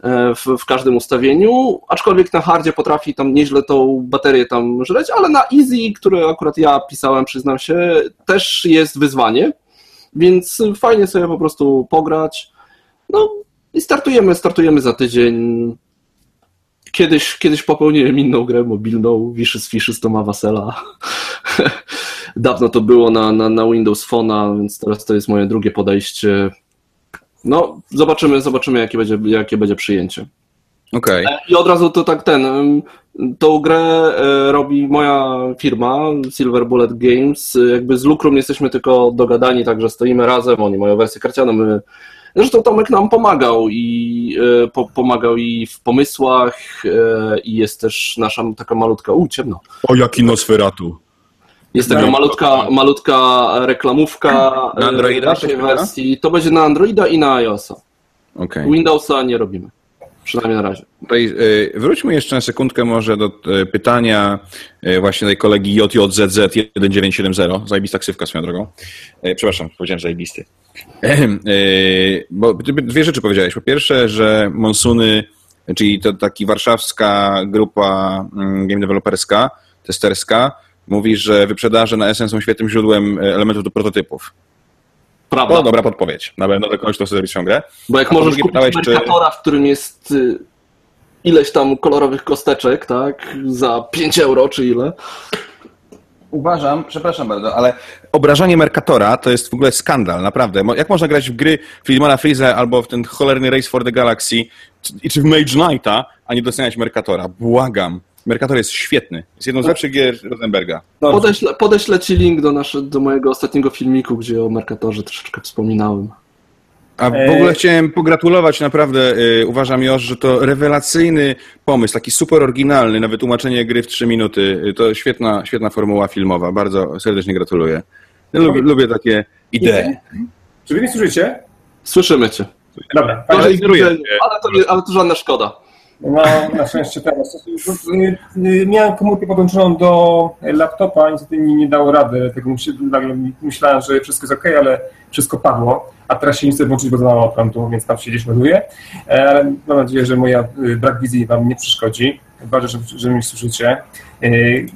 A: E, w, w, każdym ustawieniu, aczkolwiek na hardzie potrafi tam nieźle tą baterię tam żreć, ale na easy, które akurat ja pisałem, przyznam się, też jest wyzwanie, więc fajnie sobie po prostu pograć. No i startujemy, startujemy za tydzień. Kiedyś, kiedyś popełniłem inną grę mobilną, Wishes Fishes Toma Wasela. Dawno to było na, na, na Windows Phone'a, więc teraz to jest moje drugie podejście no, zobaczymy, zobaczymy jakie będzie, jakie będzie przyjęcie.
C: Okej. Okay.
A: I od razu to tak ten, tą grę e, robi moja firma Silver Bullet Games. Jakby z Lucrum jesteśmy tylko dogadani, także stoimy razem, oni mają wersję karcianą, my Zresztą Tomek nam pomagał i e, po, pomagał i w pomysłach e, i jest też nasza taka malutka, u ciemno.
C: O jaki Nosferatu.
A: Jest taka malutka, malutka reklamówka
C: na e, Androida,
A: naszej wersji. To będzie na Androida i na iOSa.
C: Okay.
A: Windowsa nie robimy. Przynajmniej na razie.
C: Tutaj, e, wróćmy jeszcze na sekundkę może do e, pytania właśnie tej kolegi JJZZ1970. Zajebista ksywka swoją drogą. Przepraszam, powiedziałem zajebisty. Bo dwie rzeczy powiedziałeś. Po pierwsze, że Monsuny, czyli to taki warszawska grupa mm, game developerska, testerska, Mówisz, że wyprzedaże na SN są świetnym źródłem elementów do prototypów.
A: Prawda.
C: No, dobra podpowiedź. Na pewno do kogoś to sobie ciągle.
A: Bo jak A możesz kupić pytałeś, Mercatora, czy... w którym jest y, ileś tam kolorowych kosteczek, tak, za 5 euro czy ile,
C: Uważam, przepraszam bardzo, ale obrażanie Mercatora to jest w ogóle skandal, naprawdę. Jak można grać w gry Friedmana Freeza albo w ten cholerny Race for the Galaxy, czy w Mage Knighta, a nie doceniać Mercatora? Błagam. Mercator jest świetny. Jest jedną z lepszych gier Rosenberga.
A: Podeślę, podeślę ci link do, nasze, do mojego ostatniego filmiku, gdzie o Mercatorze troszeczkę wspominałem.
C: A w ogóle chciałem pogratulować, naprawdę yy, uważam już, że to rewelacyjny pomysł, taki super oryginalny na wytłumaczenie gry w 3 minuty. Y, to świetna, świetna formuła filmowa. Bardzo serdecznie gratuluję. Ja lubię, lubię takie idee.
B: Czy wy mnie słyszycie?
A: Słyszymy cię.
B: Dobra,
A: ale, ale, to, ale to żadna szkoda.
B: No, na szczęście teraz. Miałem komórkę podłączoną do laptopa, niestety mi nie dało rady. Tego myślałem, że wszystko jest ok, ale wszystko padło. A teraz się nie chcę włączyć, bo za mało prądu, więc tam się gdzieś ładuje. E, ale mam nadzieję, że moja y, brak wizji Wam nie przeszkodzi. Ważne, że, że mnie słyszycie. E,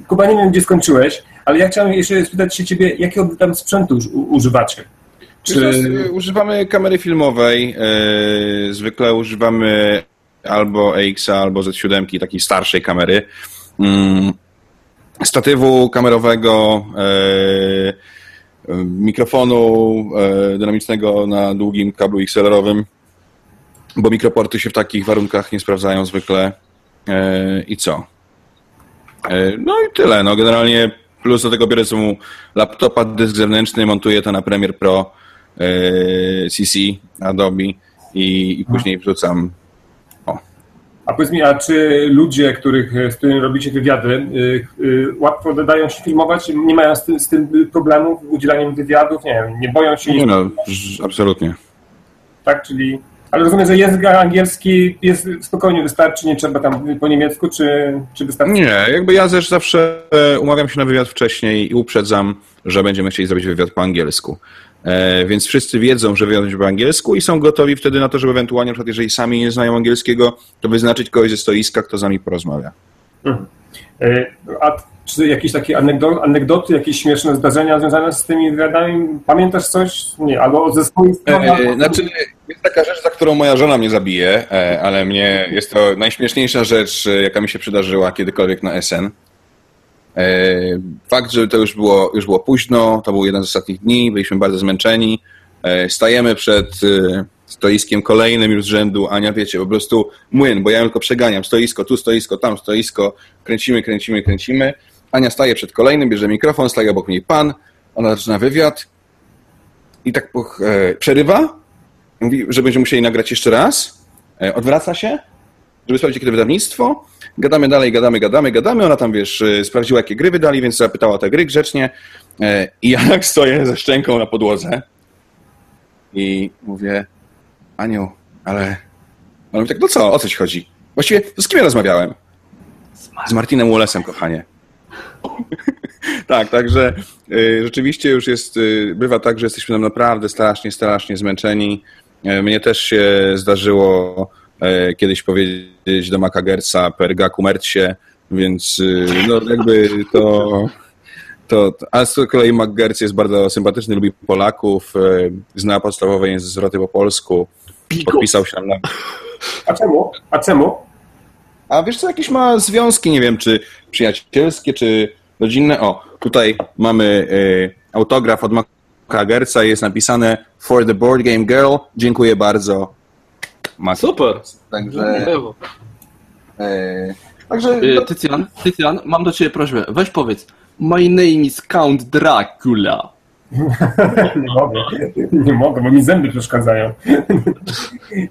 B: Kuba, nie wiem, gdzie skończyłeś, ale ja chciałem jeszcze spytać się Ciebie, jakiego tam sprzętu używacie?
C: Czy... Używamy kamery filmowej, zwykle używamy albo EX, albo Z7, takiej starszej kamery. Mm, statywu kamerowego, e, mikrofonu e, dynamicznego na długim kablu XLR-owym, bo mikroporty się w takich warunkach nie sprawdzają zwykle. E, I co? No i tyle. No generalnie plus do tego biorę sobie laptopa, dysk zewnętrzny, montuję to na Premiere Pro CC, Adobe i, i później wrzucam
B: a powiedz mi, a czy ludzie, których, z którymi robicie wywiady, y, y, łatwo dają się filmować? Nie mają z tym, z tym problemów w udzielaniu wywiadów? Nie wiem, nie boją się?
C: Nie no, absolutnie.
B: Tak, czyli... Ale rozumiem, że język angielski jest spokojnie wystarczy, nie trzeba tam po niemiecku, czy, czy wystarczy?
C: Nie, jakby ja też zawsze e, umawiam się na wywiad wcześniej i uprzedzam, że będziemy chcieli zrobić wywiad po angielsku. E, więc wszyscy wiedzą, że będzie po angielsku i są gotowi wtedy na to, żeby ewentualnie, na przykład jeżeli sami nie znają angielskiego, to wyznaczyć kogoś ze stoiska, kto z nami porozmawia.
B: Mhm. E, a czy jakieś takie anegdoty, jakieś śmieszne zdarzenia związane z tymi wywiadami? Pamiętasz coś? Nie, albo ze swojej strony?
C: E, znaczy, jest taka rzecz, za którą moja żona mnie zabije, e, ale mnie jest to najśmieszniejsza rzecz, jaka mi się przydarzyła kiedykolwiek na SN. E, fakt, że to już było, już było późno, to był jeden z ostatnich dni, byliśmy bardzo zmęczeni. E, stajemy przed e, stoiskiem kolejnym już z rzędu, Ania, wiecie, po prostu młyn, bo ja tylko przeganiam, stoisko, tu stoisko, tam stoisko, kręcimy, kręcimy, kręcimy. Ania staje przed kolejnym, bierze mikrofon, staje obok niej pan, ona zaczyna wywiad. I tak e, przerywa, mówi, że będziemy musieli nagrać jeszcze raz, e, odwraca się, żeby sprawdzić, jakie to wydawnictwo, Gadamy dalej, gadamy, gadamy, gadamy. Ona tam, wiesz, y, sprawdziła, jakie gry wydali, więc zapytała o te gry grzecznie. E, I ja tak stoję ze szczęką na podłodze i mówię, Aniu, ale... Ona mówi tak, no co, o co ci chodzi? Właściwie, z kim ja rozmawiałem? Z Martinem Wallace'em, kochanie. tak, także y, rzeczywiście już jest, y, bywa tak, że jesteśmy tam naprawdę strasznie, strasznie zmęczeni. E, mnie też się zdarzyło kiedyś powiedzieć do Maca Gersa per gaku więc y, no jakby to... To, a z kolei McGertz jest bardzo sympatyczny, lubi Polaków, e, zna podstawowe zwroty po polsku, podpisał się na...
B: A czemu? A czemu?
C: A wiesz co, jakieś ma związki, nie wiem, czy przyjacielskie, czy rodzinne. O, tutaj mamy y, autograf od Maca Gersa, jest napisane For the Board Game Girl, dziękuję bardzo,
A: Super.
C: Także.
A: E, także. E, Tycjan, Tycjan, mam do ciebie prośbę. Weź powiedz. My name is Count Dracula.
B: nie mogę, nie mogę, bo mi zęby przeszkadzają.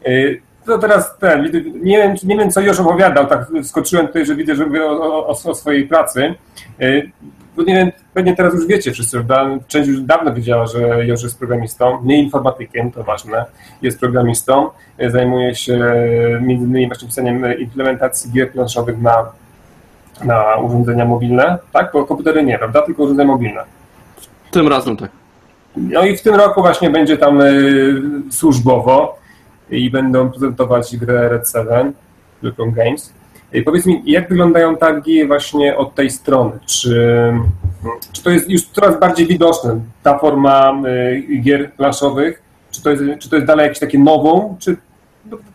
B: E, to teraz ten, nie wiem, nie wiem co już opowiadał, tak skoczyłem tutaj, że widzę, że mówię o, o, o swojej pracy. E, bo nie wiem, pewnie teraz już wiecie wszyscy, część już dawno wiedziała, że Jorzy jest programistą, nie informatykiem, to ważne, jest programistą, zajmuje się między innymi właśnie pisaniem implementacji gier planszowych na, na urządzenia mobilne, tak? Bo komputery nie, prawda? Tylko urządzenia mobilne.
A: Tym razem tak.
B: No i w tym roku właśnie będzie tam y, służbowo i będą prezentować grę Red 7, Lupron Games. Powiedz mi, jak wyglądają targi właśnie od tej strony? Czy, czy to jest już coraz bardziej widoczne, ta forma y, gier planszowych? Czy to jest, czy to jest dalej jakieś takie nową? Czy,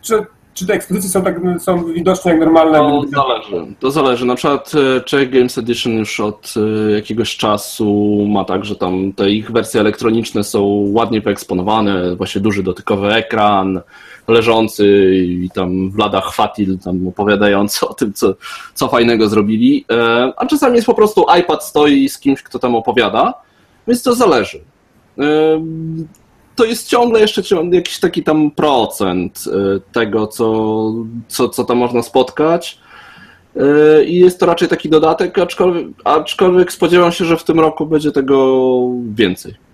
B: czy, czy te ekspozycje są, tak, są widoczne jak normalne?
A: To zależy. To zależy. Na przykład y, Czech Games Edition już od y, jakiegoś czasu ma tak, że tam te ich wersje elektroniczne są ładnie wyeksponowane, właśnie duży dotykowy ekran, leżący i tam Vlada Chwatil tam opowiadający o tym, co, co fajnego zrobili. E, a czasami jest po prostu iPad stoi z kimś, kto tam opowiada, więc to zależy. E, to jest ciągle jeszcze jakiś taki tam procent e, tego, co, co, co tam można spotkać. I jest to raczej taki dodatek, aczkolwiek, aczkolwiek spodziewam się, że w tym roku będzie tego więcej.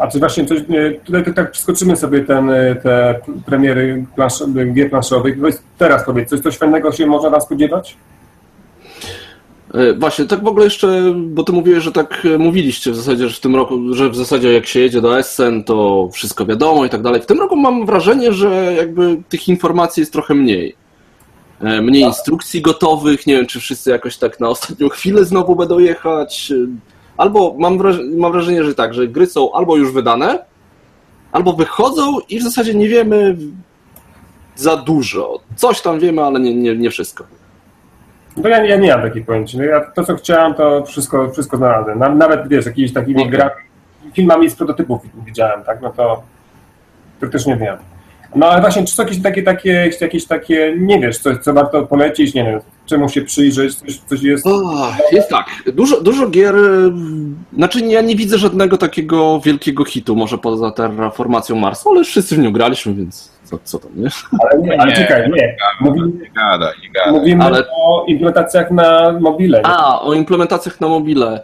B: A czy właśnie coś, tutaj tak przeskoczymy sobie ten, e, te premiery plansz, gier planszowych. Teraz powiedz, coś, coś fajnego się można nas spodziewać?
A: E, właśnie, tak w ogóle jeszcze, bo ty mówiłeś, że tak e, mówiliście w zasadzie, że w tym roku, że w zasadzie jak się jedzie do Essen, to wszystko wiadomo i tak dalej. W tym roku mam wrażenie, że jakby tych informacji jest trochę mniej. Mniej tak. instrukcji gotowych, nie wiem, czy wszyscy jakoś tak na ostatnią chwilę znowu będą jechać albo mam wrażenie, mam wrażenie, że tak, że gry są albo już wydane, albo wychodzą i w zasadzie nie wiemy za dużo. Coś tam wiemy, ale nie, nie, nie wszystko.
B: No ja, ja nie mam takiej pojęcia. No ja to, co chciałem, to wszystko, wszystko znalazłem. Nawet, wiesz, jakimiś takimi okay. grami, filmami z prototypów widziałem, tak? No to, to też nie wiem. No ale właśnie, czy są jakieś takie, takie, jakieś takie, nie wiesz, coś, co warto polecić, nie wiem, czemu się przyjrzeć, coś, coś jest...
A: O, jest tak, dużo, dużo gier, znaczy ja nie widzę żadnego takiego wielkiego hitu, może poza Terraformacją Marsa, ale wszyscy w nią graliśmy, więc co, co tam, nie?
B: Ale, nie, ale czekaj, nie, mówimy,
C: Nie gada, nie gada.
B: mówimy
A: Ale-
B: o implementacjach na mobile. nie?
A: A, o implementacjach na mobile.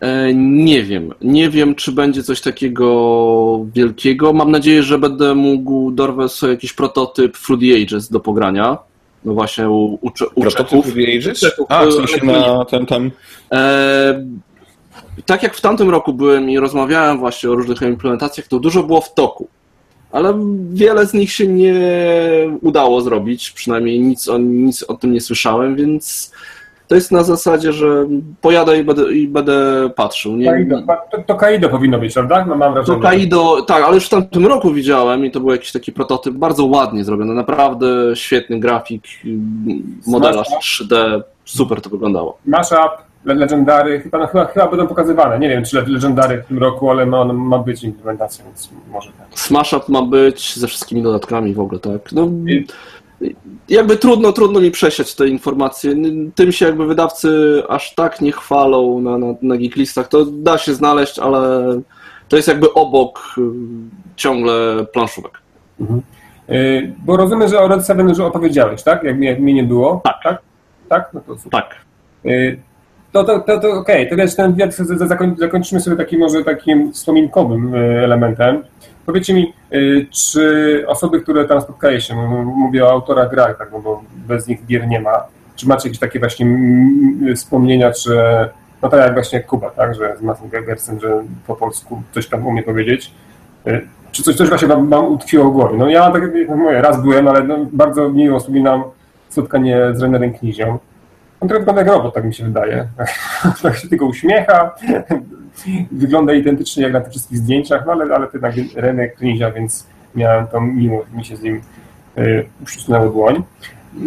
A: E, Nie wiem. Nie wiem, czy będzie coś takiego wielkiego. Mam nadzieję, że będę mógł dorwać sobie jakiś prototyp Fruity Ages do pogrania. No właśnie u, u, u Czechów. Czechów,
C: A,
A: e,
C: w sensie na ten tam...
A: E, tak jak w tamtym roku byłem i rozmawiałem właśnie o różnych implementacjach, to dużo było w toku. Ale wiele z nich się nie udało zrobić, przynajmniej nic o, nic o tym nie słyszałem, więc to jest na zasadzie, że pojadę i będę, i będę patrzył. Nie,
B: Kaido, to, to Kaido powinno być, prawda? No, mam wrażenie.
A: to Kaido, tak, ale już w tamtym roku widziałem i to był jakiś taki prototyp bardzo ładnie zrobiony, naprawdę świetny grafik, modelarz 3D, super to wyglądało.
B: Mashup, Le- Legendary, chyba, no, chyba, chyba będą pokazywane. Nie wiem, czy Le- Legendary w tym roku, ale ma, ma być implementacja, więc może tak.
A: Smash Up ma być ze wszystkimi dodatkami w ogóle, tak. No, jakby trudno, trudno mi przesiać te informacje. Tym się jakby wydawcy aż tak nie chwalą na, na, na geeklistach. To da się znaleźć, ale to jest jakby obok y, ciągle planszówek.
B: Yy, bo rozumiem, że o Red Seven już opowiedziałeś, tak? Jak mnie, jak mnie nie było.
A: Tak.
B: Tak? Tak? No to super.
A: Tak.
B: Yy, To, to, to, to okej, to wiesz, ten zakoń, zakończymy sobie takim może takim wspominkowym y, elementem. Powiedzcie mi, y, czy osoby, które tam spotkali się, m- mówię o autorach grach, tak, no bo bez nich gier nie ma, czy macie jakieś takie właśnie wspomnienia, czy no tak jak właśnie Kuba, tak, że z Martin Gersem, że po polsku coś tam umie powiedzieć, y, czy coś, coś właśnie wam, wam utkwiło w głowie? No ja tak jak mówię, raz byłem, ale no, bardzo miło wspominam spotkanie z Renerem Knizią. On trochę wygląda jak robot, tak mi się wydaje. Tak się tylko uśmiecha, wygląda identycznie jak na tych wszystkich zdjęciach, no ale, ale to jednak René Knizia, więc miałem tą miłość, mi się z nim y, uścisnęło dłoń.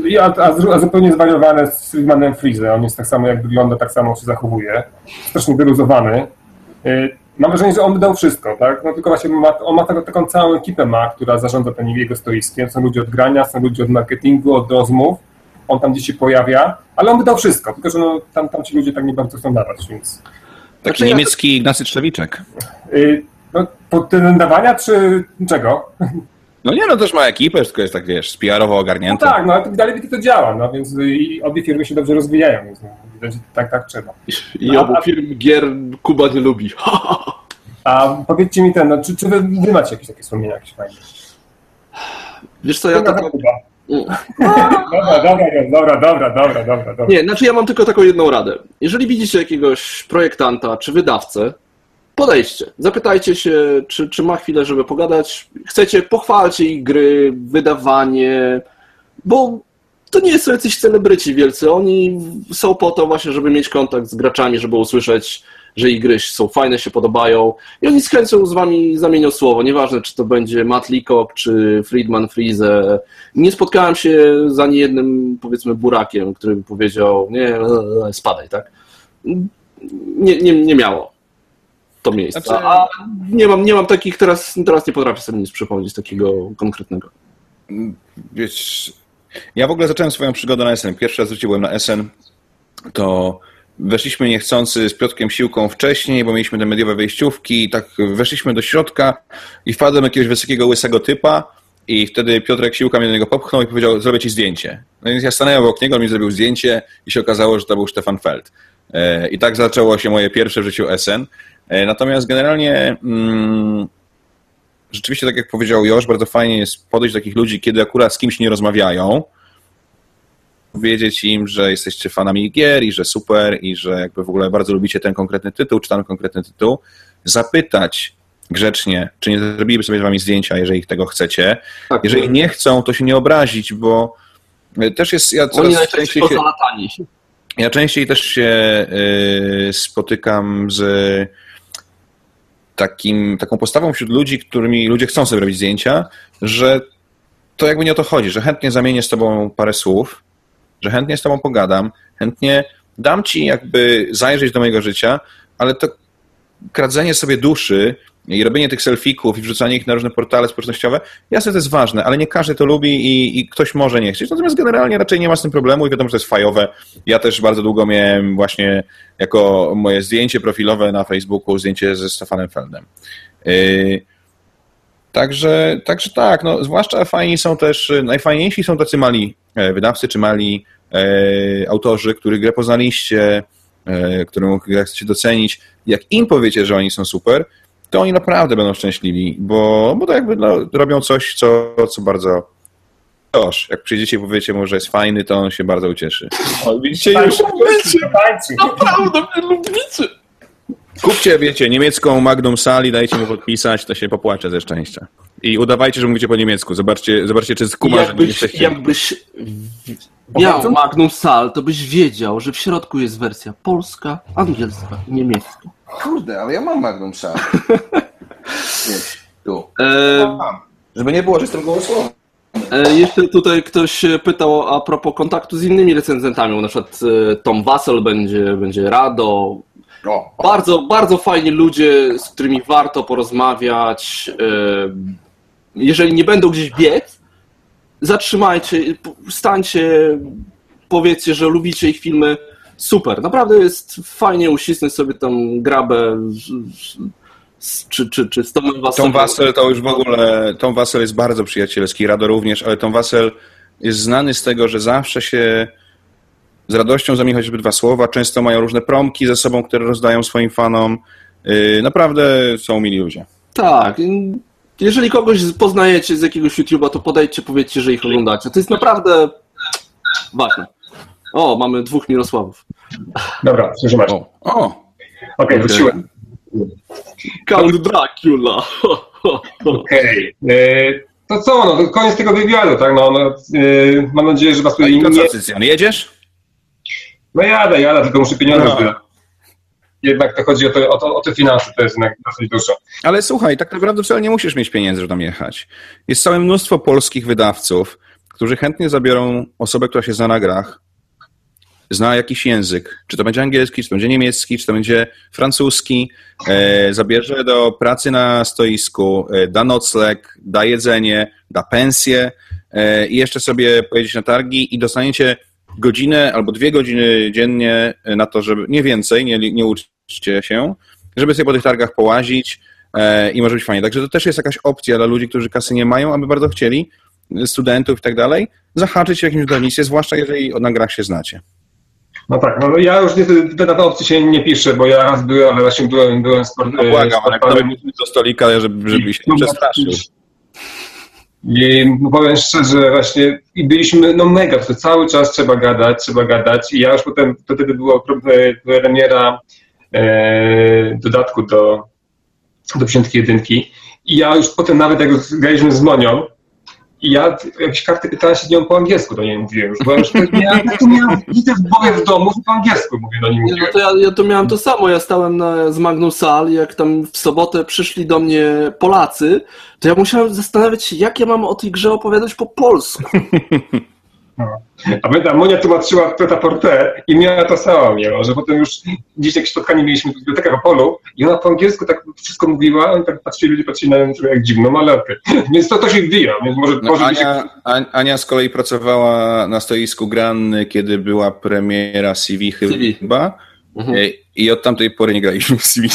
B: I, a, a, zupełnie zwariowane z Friedmanem Freeze. On jest tak samo jak wygląda, tak samo się zachowuje. Strasznie wyluzowany. Y, Mam wrażenie, że on by dał wszystko, tak? No tylko właśnie ma, on ma taką, taką całą ekipę ma, która zarządza tym jego stoiskiem. Są ludzie od grania, są ludzie od marketingu, od rozmów. On tam gdzieś się pojawia, ale on by dał wszystko, tylko że no, tam, tam ci ludzie tak nie bardzo chcą dawać, więc...
C: Taki
A: Znaczy ja-
C: niemiecki Ignacy Trzewiczek.
B: Y, no, pod tym dawania, czy czego?
C: No nie, no też ma ekipę, tylko jest tak, wiesz, PR-owo
B: No
C: ogarnięty.
B: tak, no ale to dalej to działa, no więc y, i obie firmy się dobrze rozwijają, więc no, widać, tak, tak trzeba.
A: I obu firm gier Kuba nie lubi.
B: A powiedzcie mi ten, no, czy, czy wy, wy macie jakieś takie wspomnienia jakieś fajne?
A: Wiesz co, ja tak...
B: Kuba. Dobra, dobra, dobra, dobra, dobra, dobra.
A: Nie, znaczy ja mam tylko taką jedną radę. Jeżeli widzicie jakiegoś projektanta czy wydawcę, podejdźcie, zapytajcie się, czy, czy ma chwilę, żeby pogadać. Chcecie, pochwalcie ich gry, wydawanie, bo to nie są jacyś celebryci wielcy. Oni są po to właśnie, żeby mieć kontakt z graczami, żeby usłyszeć, że ich gry są fajne, się podobają i oni z chęcią z wami zamienią słowo. Nieważne, czy to będzie Matt Leacock, czy Friedman Freeze. Nie spotkałem się z ani jednym, powiedzmy, burakiem, który by powiedział, nie, e, spadaj, tak? Nie, nie, nie miało to miejsca.
C: Znaczy-
A: A nie mam, nie mam takich, teraz, teraz nie potrafię sobie nic przypomnieć takiego konkretnego.
C: Wiesz, ja w ogóle zacząłem swoją przygodę na SN. Pierwszy raz wróciłem na SN, to weszliśmy niechcący z Piotrkiem Siłką wcześniej, bo mieliśmy te mediowe wejściówki i tak weszliśmy do środka i wpadłem jakiegoś wysokiego, łysego typa i wtedy Piotrek Siłka mnie do niego popchnął i powiedział, zrobię ci zdjęcie. No więc ja stanąłem obok niego, on mi zrobił zdjęcie i się okazało, że to był Stefan Feld. E, I tak zaczęło się moje pierwsze w życiu SN. E, Natomiast generalnie mm, rzeczywiście, tak jak powiedział Josz, bardzo fajnie jest podejść do takich ludzi, kiedy akurat z kimś nie rozmawiają, powiedzieć im, że jesteście fanami gier i że super i że jakby w ogóle bardzo lubicie ten konkretny tytuł, czy ten konkretny tytuł, zapytać grzecznie, czy nie zrobiliby sobie z wami zdjęcia, jeżeli tego chcecie.
A: Tak,
C: Jeżeli nie chcą, to się nie obrazić, bo też jest, ja
A: Oni
C: coraz
A: najczęściej są
C: się, ja częściej też się y, spotykam z takim, taką postawą wśród ludzi, którymi ludzie chcą sobie robić zdjęcia, że to jakby nie o to chodzi, że chętnie zamienię z tobą parę słów, że chętnie z tobą pogadam, chętnie dam ci jakby zajrzeć do mojego życia, ale to kradzenie sobie duszy i robienie tych selfików i wrzucanie ich na różne portale społecznościowe, jasne, to jest ważne, ale nie każdy to lubi i, i, ktoś może nie chcieć. Natomiast generalnie raczej nie ma z tym problemu i wiadomo, że to jest fajowe. Ja też bardzo długo miałem właśnie jako moje zdjęcie profilowe na Facebooku, zdjęcie ze Stefanem Feldem. Yy, także, także tak, no, zwłaszcza fajni są też, najfajniejsi są tacy mali e, wydawcy czy mali e, autorzy, których grę poznaliście, e, którą chcecie docenić. Jak im powiecie, że oni są super, to oni naprawdę będą szczęśliwi, bo, bo to jakby no, robią coś, co, co bardzo Toż, jak przyjdziecie i powiecie mu, że jest fajny, to on się bardzo ucieszy.
A: O, widzicie, już Naprawdę mnie lubicie.
C: Kupcie, wiecie, niemiecką Magnum Sali, dajcie mu podpisać, to się popłacze ze szczęścia. I udawajcie, że mówicie po niemiecku. Zobaczcie, zobaczcie czy skuma, że nie
A: jesteście... Jakbyś miał Magnum Sal, to byś wiedział, że w środku jest wersja polska, angielska i niemiecka.
C: Kurde, ale ja mam Magnum Sal. tu. E... Żeby nie było, że jestem gołosłowny.
A: E, jeszcze tutaj ktoś pytał a propos kontaktu z innymi recenzentami, na przykład e, Tom Wassel będzie, będzie Rado. O. Bardzo, bardzo fajni ludzie, z którymi warto porozmawiać. Jeżeli nie będą gdzieś biec, zatrzymajcie, stańcie, powiedzcie, że lubicie ich filmy. Super, naprawdę jest fajnie uścisnąć sobie tam grabę czy, czy, czy z Tomem?
C: Tom Wassel to już w ogóle, Tom Wassel jest bardzo przyjacielski, Rado również, ale Tom Wassel jest znany z tego, że zawsze się z radością zamieni choćby dwa słowa, często mają różne promki ze sobą, które rozdają swoim fanom. Y, naprawdę są mili ludzie.
A: Tak. Jeżeli kogoś poznajecie z jakiegoś YouTube'a, to podejdźcie, powiedzcie, że ich oglądacie. To jest naprawdę ważne. O, mamy dwóch Mirosławów.
B: Dobra, słyszymy. O, o. Okej, okay, wróciłem.
A: Count Dracula.
B: Okej. Okay. To co, no to koniec tego wywiadu, tak? No, no yy, mam nadzieję, że was tutaj
C: nie... co, Cycjan, jedziesz?
B: No jadę, jadę, tylko muszę pieniądze no. Jednak to chodzi o te, o, to, o te finanse, to jest jednak dosyć dużo.
C: Ale słuchaj, tak naprawdę wcale nie musisz mieć pieniędzy, żeby tam jechać. Jest całe mnóstwo polskich wydawców, którzy chętnie zabiorą osobę, która się zna na grach, zna jakiś język, czy to będzie angielski, czy to będzie niemiecki, czy to będzie francuski, e, zabierze do pracy na stoisku, e, da nocleg, da jedzenie, da pensję e, i jeszcze sobie pojedziecie na targi i dostaniecie godzinę albo dwie godziny dziennie na to, żeby, nie więcej, nie, nie uczcie się, żeby sobie po tych targach połazić e, i może być fajnie. Także to też jest jakaś opcja dla ludzi, którzy kasy nie mają, aby bardzo chcieli, studentów i tak dalej, zahaczyć w jakimś wydawnictwie, zwłaszcza jeżeli na grach się znacie.
B: No tak, no ja już niestety na tę opcję się nie piszę, bo ja raz byłem, ale właśnie byłem, byłem sport,
C: no błagam, ale kto do stolika, żeby, żeby się nie przestraszył.
B: I powiem szczerze, właśnie i byliśmy no mega, to cały czas trzeba gadać, trzeba gadać. I ja już potem, to wtedy była premiera e, dodatku do, do Psiątki Jedynki. I ja już potem nawet jak graliśmy z Monią, i ja jakieś karty pytania się nią po angielsku do niej mówiłem już, bo ja już miałem, miałem widzę w głowie w domu, po angielsku mówię do niej mówiłem.
A: No to ja, ja to miałem to samo, ja stałem na, z Magnum Sal jak tam w sobotę przyszli do mnie Polacy, to ja musiałem zastanawiać się, jak ja mam o tej grze opowiadać po polsku.
B: No. A pamiętam, Monia tłumaczyła Preta Porte i miała to samo miała, że potem już gdzieś jakieś spotkanie mieliśmy w bibliotekach Apollo i ona po angielsku tak wszystko mówiła, oni tak patrzyli, ludzie patrzyli na nią jak dziwną malerkę. Więc to, to się wbija, więc może...
C: No, może Ania, się... Ania z kolei pracowała na stoisku Granny, kiedy była premiera CV chyba. Mhm. I od tamtej pory nie graliśmy w CV.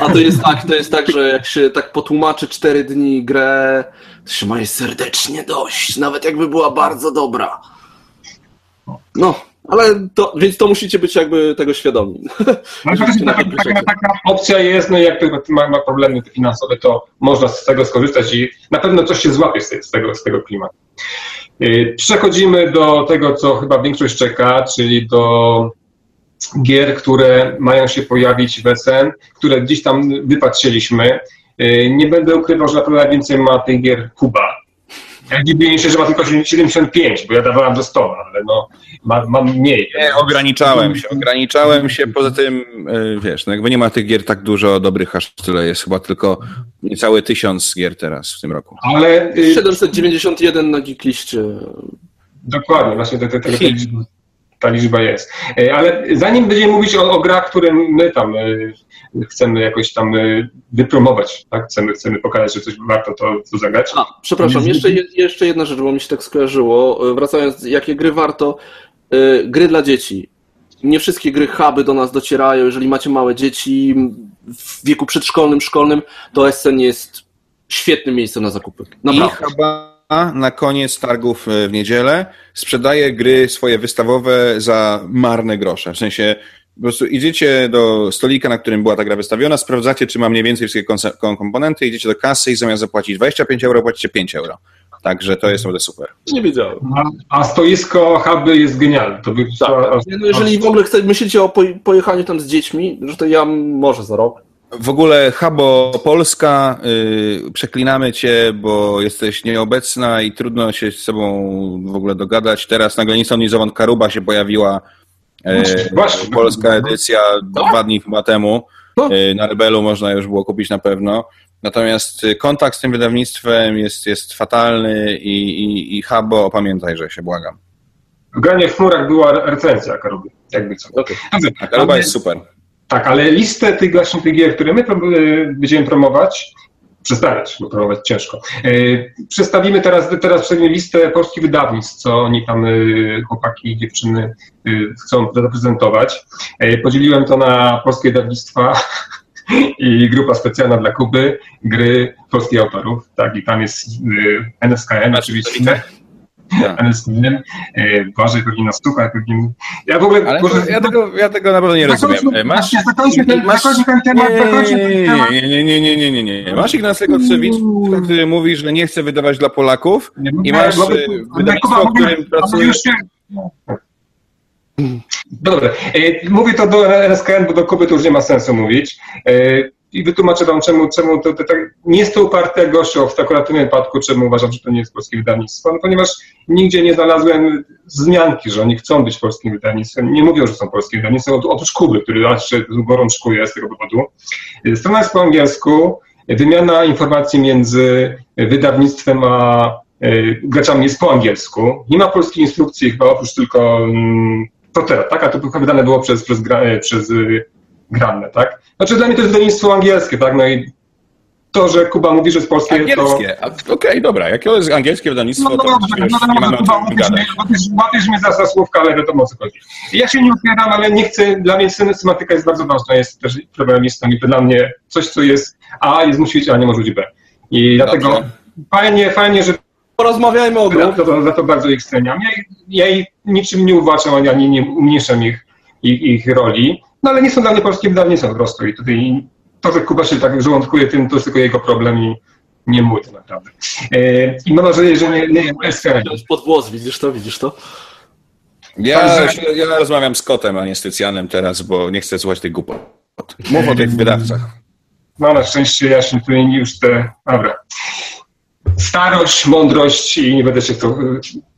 A: A to jest tak, to jest tak, że jak się tak potłumaczy cztery dni grę, to się ma serdecznie dość, nawet jakby była bardzo dobra. No, ale to, więc to musicie być jakby tego świadomi.
B: No, taka, taka, taka, opcja jest, no i jak ma, ma problemy finansowe, to można z tego skorzystać i na pewno coś się złapie z tego, z tego klimatu. Y, przechodzimy do tego, co chyba większość czeka, czyli do gier, które mają się pojawić w SN, które gdzieś tam wypatrzyliśmy. Y, nie będę ukrywał, że naprawdę najwięcej ma tych gier Kuba. Ja dziwię się, że ma tylko 75, bo ja dawałem do 100, ale no, mam, mam mniej.
C: Nie, ograniczałem się, ograniczałem się, poza tym, y, wiesz, no jakby nie ma tych gier tak dużo dobrych, aż tyle jest chyba tylko niecały tysiąc gier teraz w tym roku.
A: Ale... 791 y, na Geekliście.
B: Dokładnie, właśnie te, te, te, te ta liczba jest. E, ale zanim będziemy mówić o, o grach, które my tam e, chcemy jakoś tam y, wypromować, tak? Chcemy, chcemy pokazać, że coś warto to, to zagrać.
A: A, przepraszam, jeszcze, jeszcze jedna rzecz, bo mi się tak skojarzyło. Wracając, jakie gry warto? Gry dla dzieci. Nie wszystkie gry huby do nas docierają. Jeżeli macie małe dzieci w wieku przedszkolnym, szkolnym, to SN jest świetnym miejscem na zakupy.
C: Naprawdę. I chyba na koniec targów w niedzielę sprzedaje gry swoje wystawowe za marne grosze. W sensie po prostu idziecie do stolika, na którym była ta gra wystawiona, sprawdzacie, czy ma mniej więcej wszystkie komponenty, idziecie do kasy i zamiast zapłacić 25 euro, płacicie 5 euro. Także to jest naprawdę super.
A: Nie wiedziałem.
B: A, a stoisko huby jest genialne. To by
A: tak. no jeżeli w ogóle chce, myślicie o pojechaniu tam z dziećmi, że to ja może za rok.
C: W ogóle Habo Polska, yy, przeklinamy cię, bo jesteś nieobecna i trudno się z sobą w ogóle dogadać. Teraz nagle nisonizowan Karuba się pojawiła. Yy, Właśnie. Polska edycja no. dwa dni chyba temu. Yy, na Rebelu można już było kupić na pewno. Natomiast kontakt z tym wydawnictwem jest, jest fatalny i, i, i Habo, pamiętaj, że się błagam.
B: W Granie w chmurach była recenzja Karuby, jakby co.
C: Okay. Karuba jest super.
B: Tak, ale listę tych właśnie tych gier, które my będziemy promować, przedstawiać, bo promować ciężko. E, przedstawimy teraz, teraz przedstawimy listę polskich wydawnictw, co oni tam, e, chłopaki i dziewczyny chcą zaprezentować. Podzieliłem to na polskie wydawnictwa i grupa specjalna dla Kuby, gry polskich autorów, tak, i tam jest NSKN oczywiście tak. ale z innym. E, Błażej Rugina, Stuka
C: Ja w ogóle... Ale ja, tego, ja tego naprawdę nie rozumiem. E, masz... Zakończmy ten, masz... ten temat, nie. Nie, nie, nie, nie, nie, nie, nie. Masz Ignacego Trzewicz, który mówi, że nie chce wydawać dla Polaków nie, i masz bo, e, wydawnictwo, w którym pracuje...
B: Dobra, mówię to do SKN, bo do Kuby to już nie ma sensu mówić i wytłumaczę wam, czemu, czemu to, to, to, nie jest to uparte gością w akurat tym wypadku, czemu uważam, że to nie jest polskie wydawnictwo, no, ponieważ nigdzie nie znalazłem wzmianki, że oni chcą być polskim wydawnictwem. Nie mówią, że są polskim wydawnictwem, oprócz Kuby, który jeszcze gorączkuje z tego powodu. Strona jest po angielsku, wymiana informacji między wydawnictwem a e, graczami jest po angielsku. Nie ma polskiej instrukcji chyba oprócz tylko mm, Totera, tak? A to wydane było przez, przez, przez grane, tak? Znaczy dla mnie to jest wydawnictwo angielskie, tak? No i to, że Kuba mówi, że jest polskie,
C: angielskie. to... Okej, okay, dobra. Jak to jest angielskie wydawnictwo, no, no, to no, wiesz, no, no, nie mamy
B: Kuba, łapiesz, mnie za, za słówka, ale wiadomo o co chodzi. Ja się nie opieram, ale nie chcę, dla mnie systematyka jest bardzo ważna, jest też programistą i to dla mnie coś, co jest A, jest musi być A, nie może być B. I dlatego Dobrze. fajnie, fajnie, że
A: porozmawiajmy o grach.
B: Za to, za to bardzo ich ceniam. Ja, ja ich niczym nie uważam, ani nie umniejszam ich, ich, ich roli. No ale nie są dla mnie polskie wydawnictwa po prostu i tutaj to, że Kuba się tak żołądkuje tym, to jest tylko jego problem i nie mój to naprawdę. E, I mam nadzieję, że nie, nie.
A: Pod włos, widzisz to, widzisz to?
C: Ja, ja rozmawiam z kotem, a nie z Tycjanem teraz, bo nie chcę słuchać tych głupot. Mów o tych wydawcach.
B: No na szczęście ja się tutaj już te... Dobra starość, mądrość i nie będę się tu,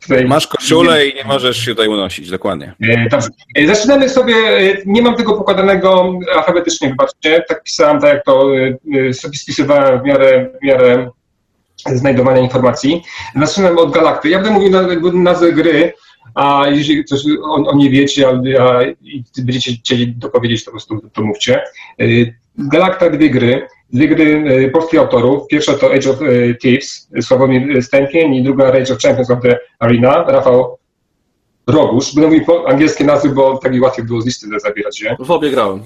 C: tutaj... Masz koszulę i nie możesz się tutaj unosić, dokładnie.
B: E, dobrze. E, zaczynamy sobie, e, nie mam tego pokładanego alfabetycznie, wybaczcie, tak pisałem, tak jak to sobie spisywałem w miarę, w miarę znajdowania informacji. Zaczynamy od Galakty. Ja będę mówił na, nazwę gry, a jeśli coś o, o nie wiecie, a, a i będziecie chcieli dopowiedzieć, to po prostu to mówcie. Galakta dwie gry dwie gry e, polskich autorów. Pierwsza to Age of e, Thieves, Sławomir Stępień i druga Age of Champions of the Arena, Rafał Rogusz. Będę mówił po angielskie nazwy, bo tak mi łatwiej było z listy zabierać je.
A: W obie grałem.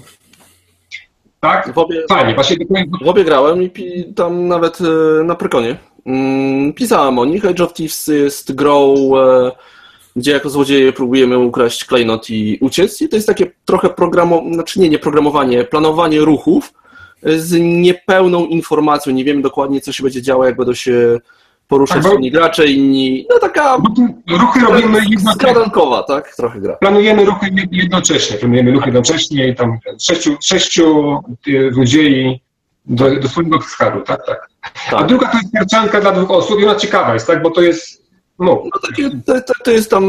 B: Tak?
A: W obie, Fajnie. Właśnie... W obie grałem i tam nawet e, na Prykonie. Mm, pisałem o nich. Age of Thieves jest grą, gdzie jako złodzieje próbujemy ukraść klejnot i uciec. I to jest takie trochę programowanie, znaczy nie, nie programowanie, planowanie ruchów, z niepełną informacją. Nie wiemy dokładnie, co się będzie działo, jak będą się poruszać tak, inni gracze, inni. No taka.
B: Ruchy robimy
A: jednocześnie. tak? Trochę gra.
B: Planujemy ruchy jednocześnie. Planujemy ruchy jednocześnie i tam sześciu, sześciu złodziei do, do swojego skaru, tak, tak, tak. A druga to jest karcianka dla dwóch osób i ona ciekawa jest, tak? Bo to jest. No,
A: no takie, to, to, jest tam.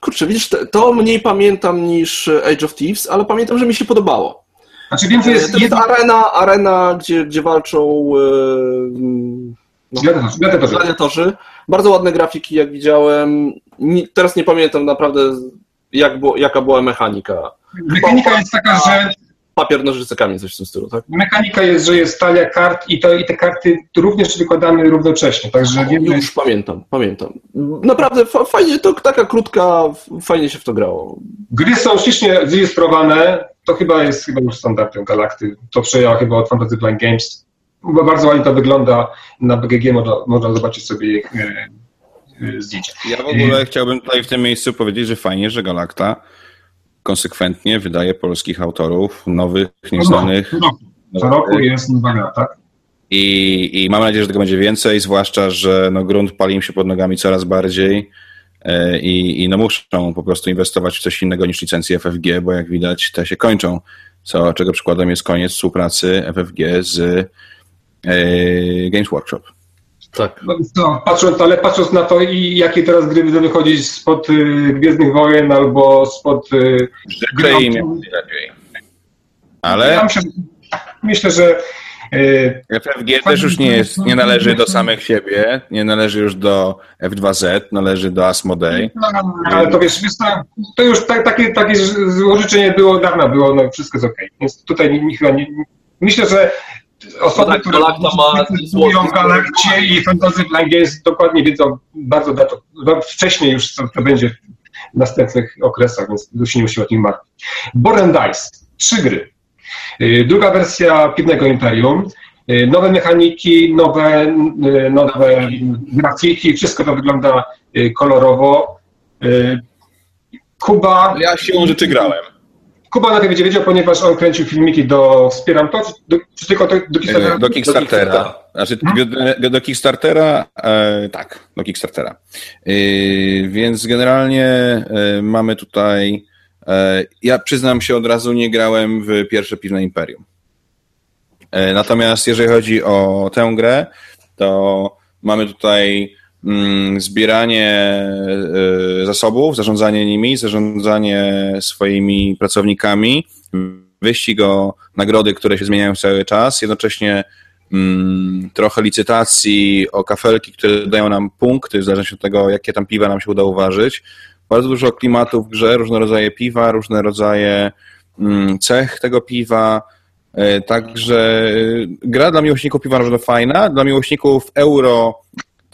A: Kurczę, widzisz, to mniej pamiętam niż Age of Thieves, ale pamiętam, że mi się podobało.
B: Znaczy wiem, że jest,
A: to jest arena, arena gdzie, gdzie walczą e,
B: no, gladiatorzy.
A: gladiatorzy. Bardzo ładne grafiki, jak widziałem. teraz nie pamiętam naprawdę, jak było, jaka była mechanika.
B: Mechanika jest taka, że
A: papier, nożyce, kamień, coś w tym stylu, tak?
B: Mechanika jest, że jest talia kart i, to, i te karty również wykładamy równocześnie, także wiemy...
A: Już pamiętam, pamiętam. Naprawdę fa- fajnie, to taka krótka, fajnie się w to grało.
B: Gry są ślicznie zilustrowane, to chyba jest chyba już standardem Galakty, to przejęła chyba od Fantasy Blind Games. Bo bardzo ładnie to wygląda, na BGG można, można zobaczyć sobie ich e, e, zdjęcia.
C: Ja w ogóle chciałbym tutaj w tym miejscu powiedzieć, że fajnie, że Galakta konsekwentnie wydaje polskich autorów, nowych, nieznanych.
B: Co roku, co roku jest nowa gra, tak?
C: I, I mam nadzieję, że tego będzie więcej, zwłaszcza, że no, grunt pali im się pod nogami coraz bardziej e, i, i no muszą po prostu inwestować w coś innego niż licencje FFG, bo jak widać te się kończą, co, czego przykładem jest koniec współpracy FFG z e, Games Workshop.
A: Tak.
B: No, patrząc, ale patrząc na to, i jakie teraz gry będą wychodzić spod y, Gwiezdnych Wojen albo spod... Y,
C: miało być lepiej. Ale
B: ja myślę, myślę, że y,
C: FFG też już nie jest, nie należy do samych siebie, nie należy już do F2Z, należy do Asmodee.
B: No, ale to wiesz, wiesz to, to już tak, takie, takie życzenie było dawno, było, no wszystko jest okej. Więc tutaj nie, nie, chyba nie, myślę, że osoby,
A: tak,
B: które o Galakcie i Fantasy Games dokładnie wiedzą bardzo dato, no, wcześniej już co to będzie w następnych okresach, więc tu się nie musimy o tym martwić. Born Dice, trzy gry. Y, Druga wersja Piwnego Imperium. Y, Nowe mechaniki, nowe, y, nowe grafiki, wszystko to wygląda kolorowo. Kuba,
C: Ja siłą rzeczy grałem.
B: Kuba na tym będzie wiedział, ponieważ on kręcił filmiki do Wspieram to, czy, do, czy tylko do, do Kickstartera?
C: E, Do Kickstartera. Znaczy, do, do Kickstartera, e, tak, do Kickstartera. E, więc generalnie e, mamy tutaj. E, ja przyznam się od razu, nie grałem w pierwsze piwne Imperium. E, natomiast jeżeli chodzi o tę grę, to mamy tutaj zbieranie e, zasobów, zarządzanie nimi, zarządzanie swoimi pracownikami, wyścig o nagrody, które się zmieniają cały czas, jednocześnie mm, trochę licytacji o kafelki, które dają nam punkty, w zależności od tego, jakie tam piwa nam się uda uważać. Bardzo dużo klimatu w grze, różne rodzaje piwa, różne rodzaje mm, cech tego piwa. E, Także e, gra dla miłośników piwa pewno fajna, dla miłośników euro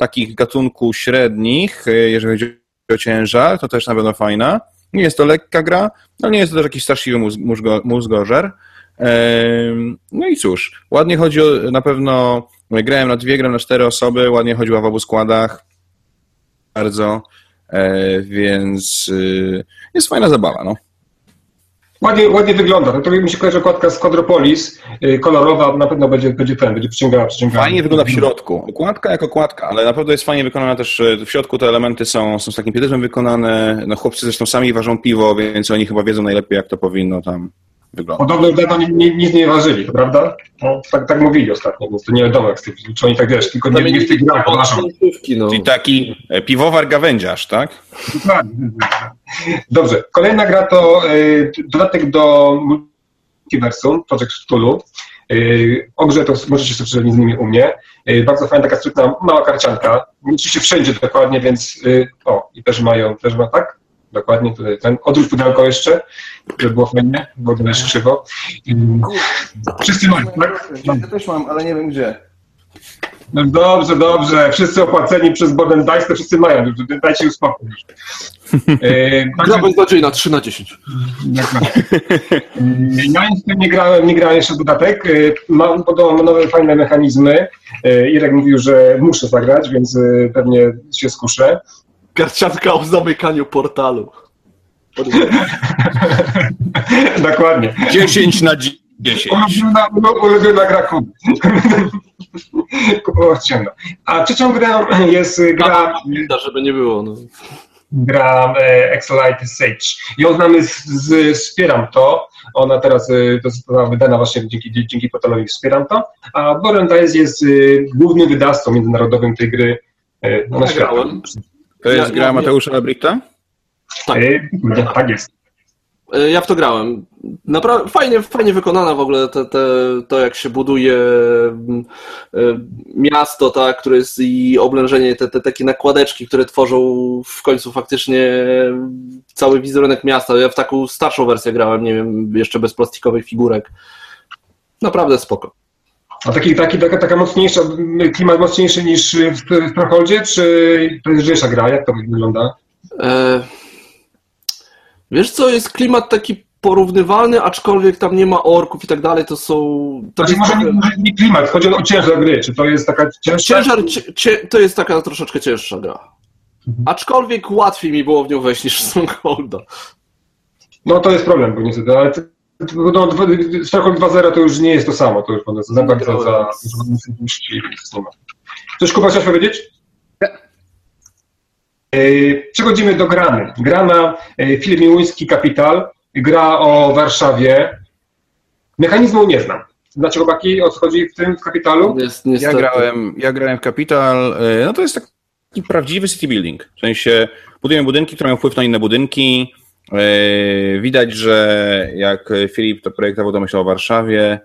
C: takich gatunków średnich, e, jeżeli chodzi o ciężar, to też na pewno fajna. Nie jest to lekka gra, ale nie jest to też jakiś straszliwy mózg, mózgo, mózgożer. No i cóż, ładnie chodzi o, na pewno, grałem na dwie, grałem na cztery osoby, ładnie chodziła w obu składach, bardzo, e, więc jest fajna zabawa, no.
B: Ładnie, ładnie wygląda. To, to mi się kojarzy okładka z Quadropolis, y, kolorowa, na pewno będzie, będzie ten, będzie przyciągała, przyciągała.
C: Fajnie wygląda w środku. Okładka jak okładka, ale naprawdę jest fajnie wykonana też. e, W środku te elementy są, są z takim pietyzmem wykonane. No chłopcy zresztą sami ważą piwo, więc oni chyba wiedzą najlepiej, jak to powinno tam wyglądać.
B: Podobno dawno ni- ni- nic nie ważyli, to prawda? No, tak, tak mówili ostatnio, więc to nie wiadomo, jak z tych, czy oni tak wiesz, tylko nie, nie w tych grach
A: no.
C: Czyli taki e, piwowar gawędziarz, tak?
B: Dobrze, kolejna gra to y, dodatek do Multiversum, Project Cthulhu. Y, o grze to możecie sobie przeczytać z nimi u mnie. Y, bardzo fajna, taka sprytna, mała karcianka. Oczywiście wszędzie dokładnie, więc y, o, i też mają, też ma tak? Dokładnie tutaj ten. Odwróć pudełko jeszcze, żeby było fajnie, bo to jest krzywo. Wszyscy mają, tak?
C: Ja też mam, ale nie wiem gdzie.
B: No dobrze, dobrze. Wszyscy opłaceni przez Borden Dice, to wszyscy mają. Dajcie już spokój. Y,
A: Gra beznadziejna, 3 na 10.
B: Ja jeszcze nie grałem, nie grałem jeszcze w dodatek. Y, Mam podobno nowe, fajne mechanizmy. Y, Irek mówił, że muszę zagrać, więc pewnie się skuszę.
A: Karcianka o zamykaniu portalu.
B: Dokładnie.
C: 10 na 10.
B: Ulubiona, ulubiona gra Kuby. Kupował ściąga. A trzecią grą jest gra,
A: Gra, żeby nie było. No.
B: gra e, Exolite Sage. Ją znamy, z, z, wspieram to. Ona teraz została wydana właśnie dzięki, dzięki portalowi Wspieram to. A Boren Dice jest y, głównym wydawcą międzynarodowym tej gry y, na świecie.
C: To jest
A: Ja-
C: gra
A: ja-
C: Mateusza Labrita?
B: Tak. tak jest.
A: E, ja w to grałem. Naprawdę fajnie, fajnie wykonana w ogóle te, te, to, jak się buduje mm, e, miasto, tak, które jest i oblężenie, te, te takie nakładeczki, które tworzą w końcu faktycznie cały wizerunek miasta. Ja w taką starszą wersję grałem, nie wiem, jeszcze bez plastikowych figurek. Naprawdę spoko.
B: A taki, taki, taka, taka mocniejsza, klimat mocniejszy niż w, w Proholdzie, czy to jest lżejsza gra? Jak to wygląda? E
A: Wiesz co, jest klimat taki porównywalny, aczkolwiek tam nie ma orków i tak dalej, to są...
B: To znaczy, może, nie, może nie klimat, chodzi o ciężar gry, czy to jest taka cięższa?
A: Ciężar, cie, to jest taka troszeczkę cięższa gra. Mhm. Aczkolwiek łatwiej mi było w nią wejść niż w Strongholda.
B: No to jest problem, bo niestety, ale no, Stronghold 2.0 to już nie jest to samo, to już za bardzo za... Coś Kuba chciałeś powiedzieć? E, przechodzimy do grany. Grana e, firmy Łuński Kapital, gra o Warszawie. Mechanizmu nie znam. Znacie chłopaki, o co chodzi w tym w Kapitalu?
C: Jest, ja, grałem, ja grałem w Kapital, e, no to jest taki prawdziwy city building. W sensie budujemy budynki, które mają wpływ na inne budynki. Widać, że jak Filip to projektował, to myślał o Warszawie.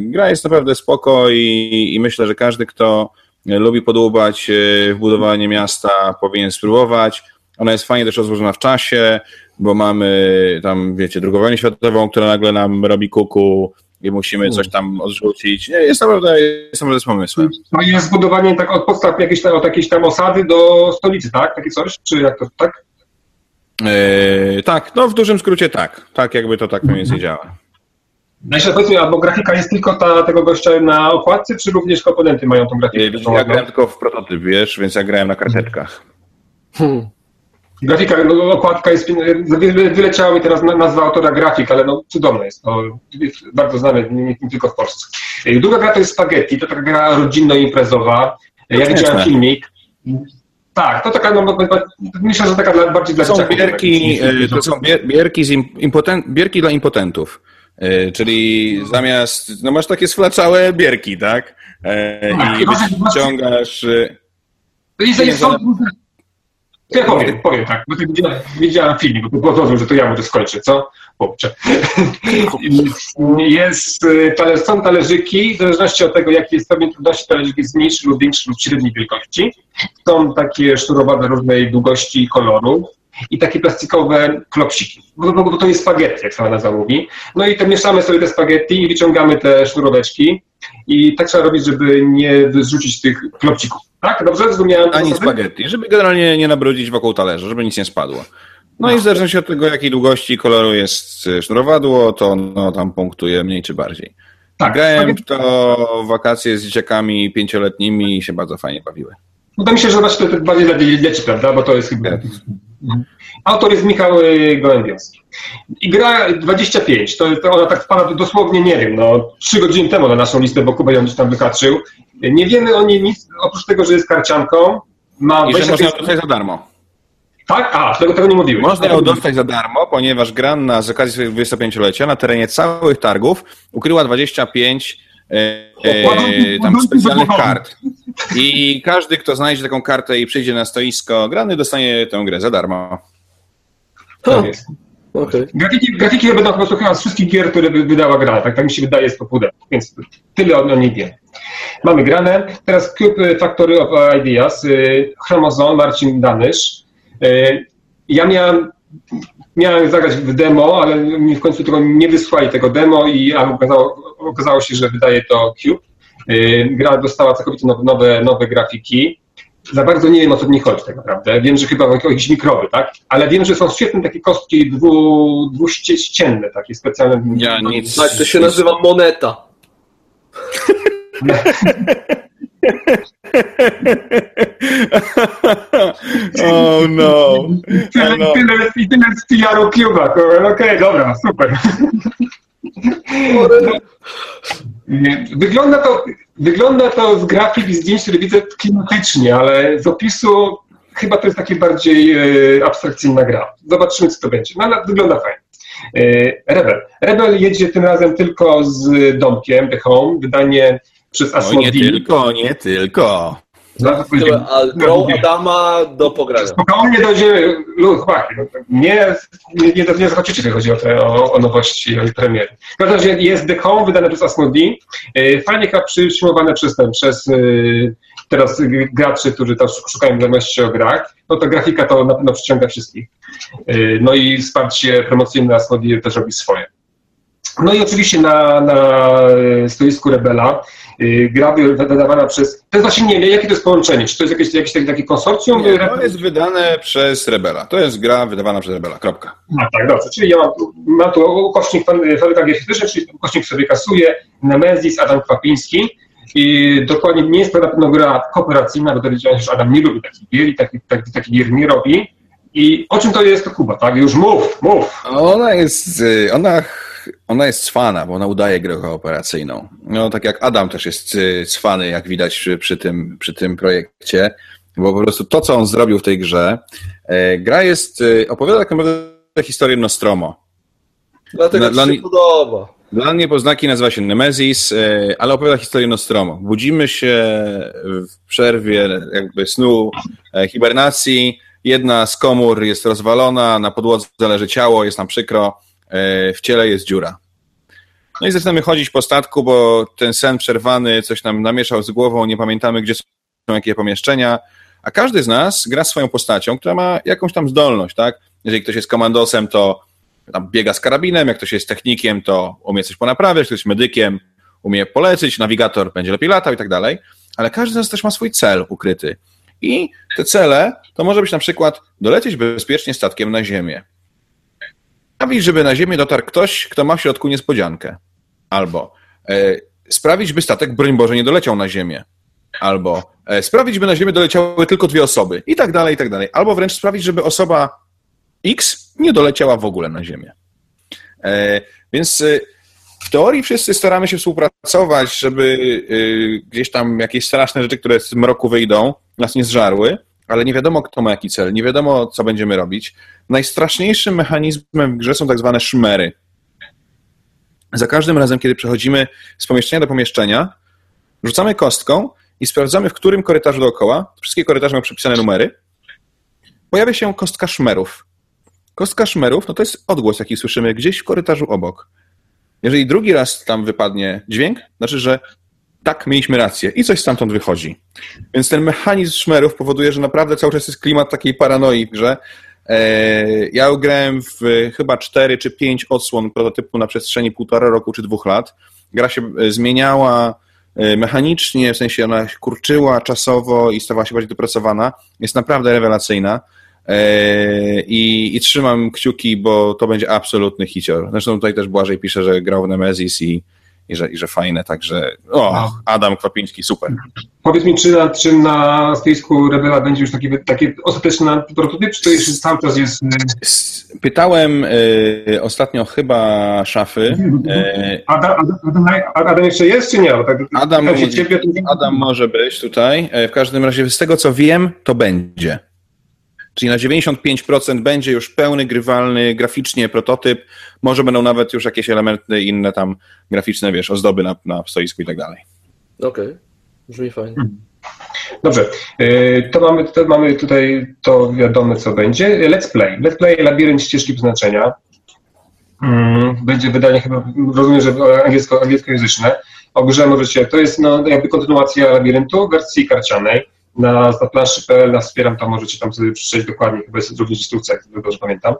C: Gra jest naprawdę spoko i, i myślę, że każdy, kto lubi podłubać e, w budowanie miasta, powinien spróbować. Ona jest fajnie też rozłożona w czasie, bo mamy tam, wiecie, drugą wojnę światową, która nagle nam robi kuku i musimy coś tam odrzucić. Nie, jest naprawdę, jest naprawdę z pomysłem.
B: I jest zbudowanie tak od podstaw jakiejś, od jakiejś tam osady do stolicy, tak? Takie coś? Czy jak to, tak?
C: Yy, tak, no w dużym skrócie tak. Tak jakby to tak mniej więcej działa.
B: No jeszcze powiedzmy, albo grafika jest tylko ta, tego gościa na okładce, czy również komponenty mają tą grafikę?
C: Ja grałem tylko w prototyp, wiesz, więc ja grałem na karteczkach. Hmm.
B: Grafika, no, okładka jest, wyleciała mi teraz nazwa autora grafik, ale no cudowna jest, to jest bardzo znane, nie, nie, tylko w Polsce. Druga gra to jest Spaghetti, to taka gra rodzinno-imprezowa. Ja widziałem filmik. Tak, to taka, no, myślę, że taka dla, bardziej dla
C: to są bierki, e, To są bierki, z impoten, bierki dla impotentów. E, czyli zamiast, no masz takie sflaczałe bierki, tak? E, tak I wyciągasz...
B: To jest, są, ja powiem, powiem tak, bo widziałem, widziałem film, bo pozwól, że to ja może skończę, co? Chłopcze. jest, talerz, są talerzyki, w zależności od tego, jaki jest stopień trudności, talerzyk jest mniejszy lub większy lub średniej wielkości. Są takie sznurowane różnej długości i koloru i takie plastikowe klopsiki, bo, bo, bo to jest spaghetti, jak sama nazwa mówi. No i to mieszamy sobie te spaghetti i wyciągamy te sznuroweczki i tak trzeba robić, żeby nie zrzucić tych klopcików. Tak? Dobrze zrozumiałem?
C: Ani spaghetti, żeby generalnie nie nabrudzić wokół talerza, żeby nic nie spadło. No, no i w zależności od tego, jakiej długości i koloru jest y, sznurowadło, to no, tam punktuje mniej czy bardziej. Tak, Grałem w to wakacje z dzieciakami pięcioletnimi i się bardzo fajnie bawiły.
B: No to myślę, że właśnie to bardziej dla dzieci, prawda? Bo to jest chyba... Tak. Mhm. Autor jest Michał y, Gołębiowski. I gra 25, to, to ona tak wpada dosłownie, nie wiem, no trzy godziny temu na naszą listę, bo Kuba ją gdzieś tam wyhaczył. Nie wiemy o niej nic, oprócz tego, że jest karcianką.
C: Ma I że można dostać za darmo.
B: Tak? A, tego, tego nie mówiłem.
C: Można ją dostać za darmo, ponieważ Granna z okazji swojego 25-lecia na terenie całych targów ukryła 25 e, e, tam specjalnych kart. I każdy, kto znajdzie taką kartę i przyjdzie na stoisko grany, dostanie tę grę za darmo.
B: Tak jest. Okay. Grafiki, grafiki będą po prostu chyba z wszystkich gier, które by wydała gra, tak, tak mi się wydaje, jest to pudełko, więc tyle o, niej wiem. Mamy granę, teraz Cube Factory of Ideas, y, Chromozon, Marcin Danysz. Y, ja miałem, miałem zagrać w demo, ale mi w końcu tego nie wysłali tego demo i okazało, okazało się, że wydaje to Cube. Y, gra dostała całkowicie nowe, nowe grafiki za bardzo nie wiem, o co w nich chodzi tak naprawdę. Wiem, że chyba o jakieś mikroby, tak? Ale wiem, że są świetne takie kostki dwu, dwuścienne, takie specjalne.
A: Ja nic. Tak, to się nazywa moneta.
C: oh no.
B: Tyle, no. tyle, tyle z PR-u Cuba. Okej, okay, dobra, super. Wygląda to, wygląda to z grafik i zdjęć, które widzę klimatycznie, ale z opisu chyba to jest takie bardziej e, abstrakcyjna gra. Zobaczymy, co to będzie. No ale wygląda fajnie. E, Rebel. Rebel jedzie tym razem tylko z domkiem, The Home, wydanie przez
C: Asmodee. No nie tylko, nie tylko.
A: A grą Adama do pogrania.
B: Spokojnie dojdzie, no, chłopaki, nie, nie, nie, nie zachodzicie, jeżeli chodzi o, te, o, o nowości, o premiery. W każdym razie jest The Home, wydane przez Asmodee, fajnie chyba przyjmowane przez ten, przez teraz graczy, którzy tam szukają wiadomości o grach, no to grafika to na pewno przyciąga wszystkich. No i wsparcie promocyjne Asmodee też robi swoje. No i oczywiście na, na stoisku Rebela y, gra wydawana przez... To jest właśnie, nie wiem, jakie to jest połączenie? Czy to jest jakieś, jakieś takie konsorcjum?
C: Nie, to jest wydane przez Rebela. To jest gra wydawana przez Rebela, kropka.
B: No tak, dobrze. Czyli ja mam, mam tu ukośnik fabryka G czyli ukośnik sobie kasuje, Nemezis, Adam Kwapiński i dokładnie nie jest to na pewno gra kooperacyjna, bo dowiedziałem się, że Adam nie lubi takich gier i taki, taki, taki gier nie robi. I o czym to jest to Kuba, tak? Już mów, mów.
C: Ona jest, y, ona ona jest cwana, bo ona udaje grę kooperacyjną. No, tak jak Adam też jest y, cwany, jak widać przy, tym, przy tym projekcie, bo po prostu to, co on zrobił w tej grze, e, gra jest, y, opowiada tak naprawdę historię Nostromo.
A: Dlatego dla, się podoba.
C: Dla mnie poznaki nazywa się Nemesis, e, ale opowiada historię Nostromo. Budzimy się w przerwie jakby snu, e, hibernacji, jedna z komór jest rozwalona, na podłodze leży ciało, jest nam przykro, w ciele jest dziura. No i zaczynamy chodzić po statku, bo ten sen przerwany coś nam namieszał z głową, nie pamiętamy, gdzie są jakie pomieszczenia, a każdy z nas gra swoją postacią, która ma jakąś tam zdolność, tak? Jeżeli ktoś jest komandosem, to tam biega z karabinem, jak ktoś jest technikiem, to umie coś ponaprawiać, ktoś jest medykiem, umie polecieć, nawigator będzie lepiej latał i tak dalej, ale każdy z nas też ma swój cel ukryty. I te cele to może być na przykład dolecieć bezpiecznie statkiem na Ziemię sprawić, żeby na Ziemię dotarł ktoś, kto ma w środku niespodziankę. Albo e, sprawić, by statek, broń Boże, nie doleciał na Ziemię. Albo e, sprawić, by na Ziemię doleciały tylko dwie osoby. I tak dalej, i tak dalej. Albo wręcz sprawić, żeby osoba X nie doleciała w ogóle na Ziemię. E, więc e, w teorii wszyscy staramy się współpracować, żeby e, gdzieś tam jakieś straszne rzeczy, które z mroku wyjdą, nas nie zżarły ale nie wiadomo, kto ma jaki cel, nie wiadomo, co będziemy robić. Najstraszniejszym mechanizmem w grze są tak zwane szmery. Za każdym razem, kiedy przechodzimy z pomieszczenia do pomieszczenia, rzucamy kostką i sprawdzamy, w którym korytarzu dookoła, wszystkie korytarze mają przypisane numery, pojawia się kostka szmerów. Kostka szmerów, no to jest odgłos, jaki słyszymy gdzieś w korytarzu obok. Jeżeli drugi raz tam wypadnie dźwięk, znaczy, że tak, mieliśmy rację i coś stamtąd wychodzi. Więc ten mechanizm szmerów powoduje, że naprawdę cały czas jest klimat takiej paranoi grze. E, ja grałem w chyba 4 czy 5 odsłon prototypu na przestrzeni półtora roku czy dwóch lat. Gra się e, zmieniała e, mechanicznie, w sensie ona kurczyła czasowo i stawała się bardziej dopracowana. Jest naprawdę rewelacyjna. I, I, trzymam kciuki, bo to będzie absolutny hicior. Zresztą tutaj też Błażej pisze, że grał w Nemesis i i że, i że fajne, także o. Adam Kwapiński, super.
B: Powiedz mi, czy na, czy na stoisku Rebela będzie już taki, taki ostateczny prototyp, czy to jeszcze cały czas jest...
C: Y, pytałem y, ostatnio chyba szafy.
B: Y, Adam, Adam, Adam, jeszcze jest, czy nie? Tak,
C: Adam, ciebie, Adam może być tutaj. E, w każdym razie z tego, co wiem, to będzie. Czyli na 95% będzie już pełny, grywalny, graficznie prototyp. Może będą nawet już jakieś elementy inne tam graficzne, wiesz, ozdoby na, na stoisku i tak dalej.
A: Okej, okay. brzmi fajnie.
B: Dobrze, y, to mamy, to mamy tutaj to wiadomo, co będzie. Let's Play. Let's Play Labirynt Ścieżki Przeznaczenia. Mm, będzie wydanie chyba, rozumiem, że angielsko, angielskojęzyczne. O grze możecie, to jest no, jakby kontynuacja Labiryntu w wersji karcianej na, na planszy.pl, na wspieram, to możecie tam sobie przeczytać dokładnie, chyba jest również instrukcja, jak dobrze pamiętam.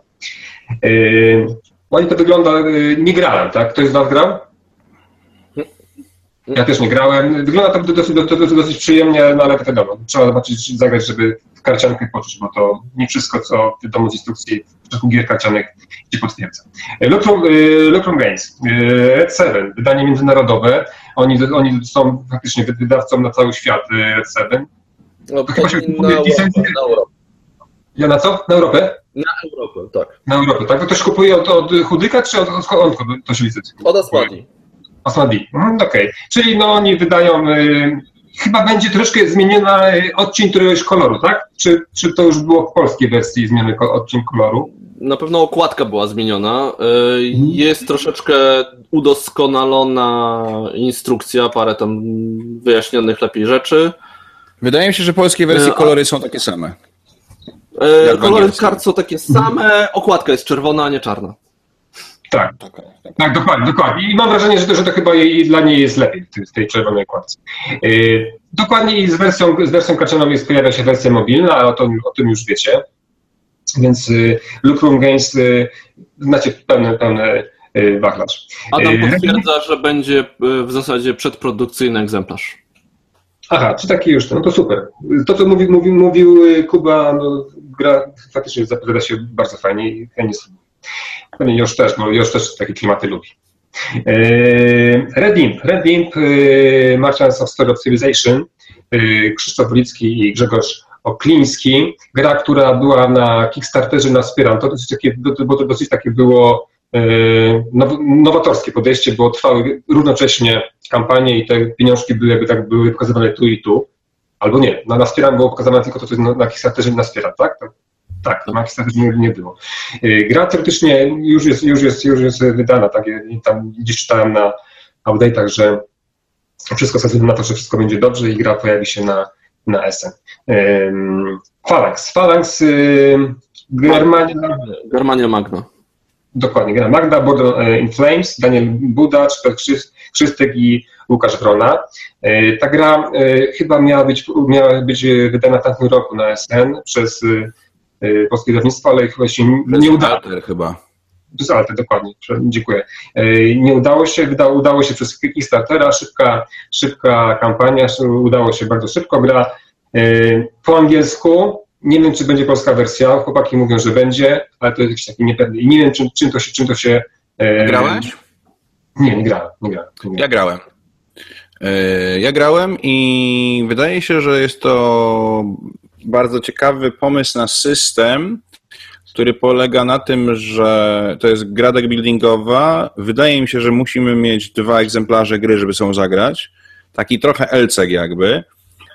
B: Yy, ładnie to wygląda, yy, nie grałem, tak? Ktoś z Was grał? Ja też nie grałem. Wygląda to dosyć, dosyć, dosyć przyjemnie, no ale wiadomo, trzeba zobaczyć, zagrać, żeby w karciankę poczuć, bo to nie wszystko, co wiadomo z instrukcji w przypadku gier karcianek się potwierdza. Lucrum, Lucrum Games, Red 7, wydanie międzynarodowe. Oni, oni są faktycznie wydawcą na cały świat Red 7.
A: No, to chyba się na, Europę, na Europę.
B: Ja na co? Na Europę?
A: Na Europę, tak.
B: Na Europę, tak? To ktoś kupuje od, od Chudyka, czy od, od, od, to się licytuje?
A: Od Asmadi.
B: Asmadi, mhm, okej. Okay. Czyli no oni wydają, y, chyba będzie troszkę zmieniona y, odcień któregoś koloru, tak? Czy, czy to już było w polskiej wersji zmieniony odcień koloru?
A: Na pewno okładka była zmieniona. Y, jest troszeczkę udoskonalona instrukcja, parę tam wyjaśnionych lepiej rzeczy.
C: Wydaje mi się, że polskie wersje kolory są takie same.
A: E, kolory kart są takie same, okładka jest czerwona, a nie czarna.
B: Tak, tak, dokładnie, dokładnie. I mam wrażenie, że to, że to chyba jej, dla niej jest lepiej w tej czerwonej okładce. Yy, dokładnie i z wersją, z wersją karcianą jest, pojawia się wersja mobilna, ale o, to, o tym już wiecie. Więc y, Look Room Games znacie pełny, pełny y, wachlarz.
A: Adam potwierdza, że będzie w zasadzie przedprodukcyjny egzemplarz.
B: Aha, czy taki już, no to super. To, co mówi, mówi, mówił Kuba, no, gra faktycznie zapowiada się bardzo fajnie i chętnie Pewnie już też, bo już też takie klimaty lubi. Red Imp, Red Imp, Merchants of Story of Civilization, Krzysztof Wolicki i Grzegorz Okliński, gra, która była na Kickstarterze na Wspieram. To dosyć takie, bo to dosyć takie było nowatorskie podejście, bo trwały równocześnie kampanie i te pieniążki były jakby tak były pokazywane tu i tu. Albo nie, na, na Wspieram było pokazywane tylko to, co jest na, na Kickstarterze na Wspieram, tak? tak? Na Kickstarterze nie, nie było. Y, gra teoretycznie już jest, już jest, już jest wydana, tak? Tam gdzieś czytałem na update'ach, że wszystko wskazuje na to, że wszystko będzie dobrze i gra pojawi się na, na SN. Phalanx. Phalanx, Germania...
A: Germania Magna.
B: Dokładnie, gra Magda, Border e, in Flames, Daniel Budacz, Krzystek i Łukasz Wrona. E, ta gra e, chyba miała być, miała być wydana w tamtym roku na SN przez polskie wydawnictwo, ale chyba się nie udało.
C: Alter chyba.
B: Przez Alter, dokładnie, dziękuję. Nie udało się, udało się przez Kickstartera, szybka, szybka kampania, udało się bardzo szybko, gra po angielsku, nie wiem, czy będzie polska wersja. Chłopaki mówią, że będzie, ale to jest jakiś taki niepewny. I nie wiem, czym, czym, to się. Czym to się
C: e... Grałeś?
B: Nie, nie grałem, nie grałem. Nie
C: grałem. Ja grałem. E, ja grałem i wydaje się, że jest to bardzo ciekawy pomysł na system, który polega na tym, że to jest gra buildingowa. Wydaje mi się, że musimy mieć dwa egzemplarze gry, żeby są zagrać. Taki trochę elcek jakby.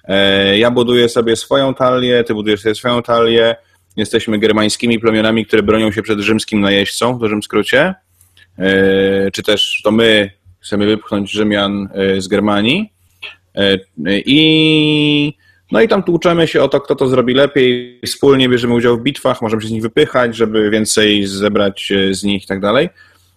C: E, ja buduję sobie swoją talię, ty budujesz sobie swoją talię. Jesteśmy germańskimi plemionami, które bronią się przed rzymskim najeźdźcą, w dużym skrócie. E, czy też to my chcemy wypchnąć Rzymian e, z Germanii. I no i tam tłuczemy się o to, kto to zrobi lepiej. Wspólnie bierzemy udział w bitwach, możemy się z nich wypychać, żeby więcej zebrać z nich i tak dalej.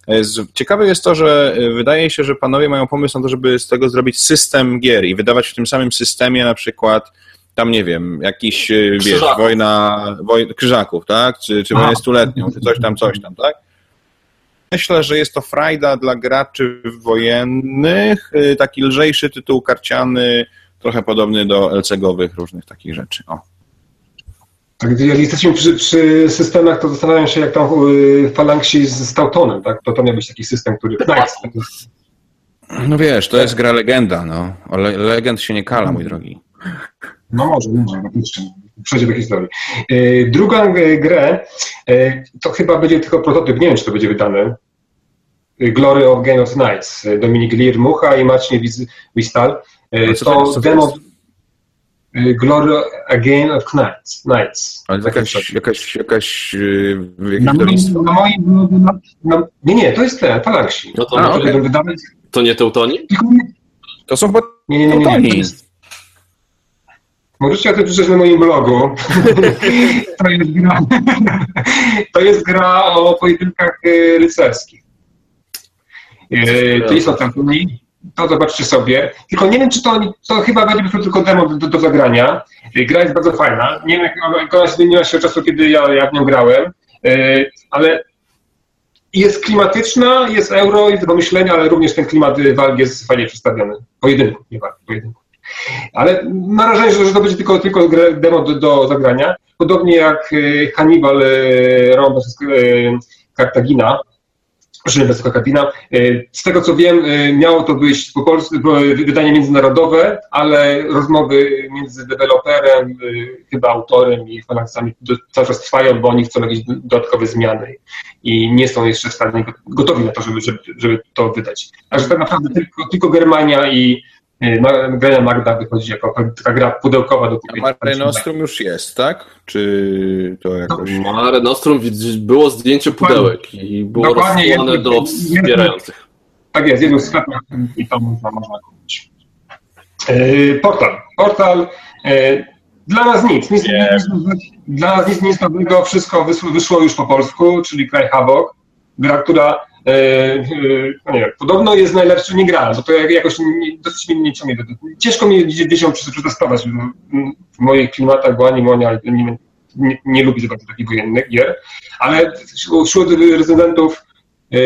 C: E, ciekawe jest to, że e, wydaje się, że panowie mają pomysł na to, żeby z tego zrobić system gier i wydawać w tym samym systemie na przykład tam nie wiem, jakiś, e, wiesz, wojna woj, krzyżaków, tak? Czy, czy wojnę stuletnią, czy coś tam, coś tam, tak? Myślę, że jest to frajda dla graczy wojennych, taki lżejszy tytuł karciany, trochę podobny do LCG-owych różnych takich rzeczy. O.
B: Tak, jak jesteśmy przy, przy, systemach, to zastanawiam się, jak tam y, Falangsi z Stautonem, tak? To to miał być taki system, który... Tak.
C: No wiesz, to jest gra legenda, no. Ale legend się nie kala, mój drogi.
B: No może, może, przejdzie do historii. Y, drugą grę, y, to chyba będzie tylko prototyp, nie wiem, czy to będzie wydane. Glory of Game of Knights, Dominik Lir-Mucha i Marcin Wistal. To demo... Y, Glory Again of Knights. Knights.
C: Ale jakaś, jakaś, jakaś,
B: yy, na, na moim, na, na, nie, nie, to jest ten, Falanksi.
A: No to, A, okay. to nie Teutoni?
C: To są chyba
B: nie, nie, nie, nie, nie. Możecie o tym przeczytać na moim blogu. to, jest gra, to jest gra o pojedynkach y, rycerskich. To jest o Teutoni to zobaczcie sobie. Tylko nie wiem, czy to, to chyba będzie tylko demo do, do, zagrania. Gra jest bardzo fajna. Nie wiem, jak ona zmieniła się od czasu, kiedy ja, ja w nią grałem, yy, ale jest klimatyczna, jest euro, jest do myślenia, ale również ten klimat walki jest fajnie przedstawiony. Pojedynku, nie walki, pojedynku. Ale mam wrażenie, że to będzie tylko, tylko demo do, do zagrania. Podobnie jak y, Hannibal y, Rombos y, Kartagina, Bez Kabina. E, z tego co wiem, e, miało to być po polsku wydanie międzynarodowe, ale rozmowy między deweloperem, e, chyba autorem i fanaksami cały czas trwają, bo oni chcą jakieś dodatkowe zmiany i nie są jeszcze w stanie gotowi na to, żeby, żeby, żeby to wydać. Także tak naprawdę tylko, tylko Germania i Grania Magda wychodzi jako taka gra pudełkowa do kupienia.
C: A Mare Nostrum już jest, tak? Czy to jakoś...
A: No, Mare Nostrum było zdjęcie pudełek i było rozsłane do wspierających.
B: Tak jest, jedno z sklepach i to można kupić. E, portal. Portal Dla nas nic, nic, nic, dla nas nic, nic nowego, wszystko wyszło, wyszło już po polsku, czyli Kraj Havok, gra, która no nie wiem, podobno jest najlepszy, nie grałem, bo to jakoś nie, dosyć mnie nie ciągnie. Ciężko mi gdzieś ją przetestować w moich klimatach, bo ani Monia nie, nie, nie lubi za bardzo takich wojennych gier, ale wśród rezydentów e,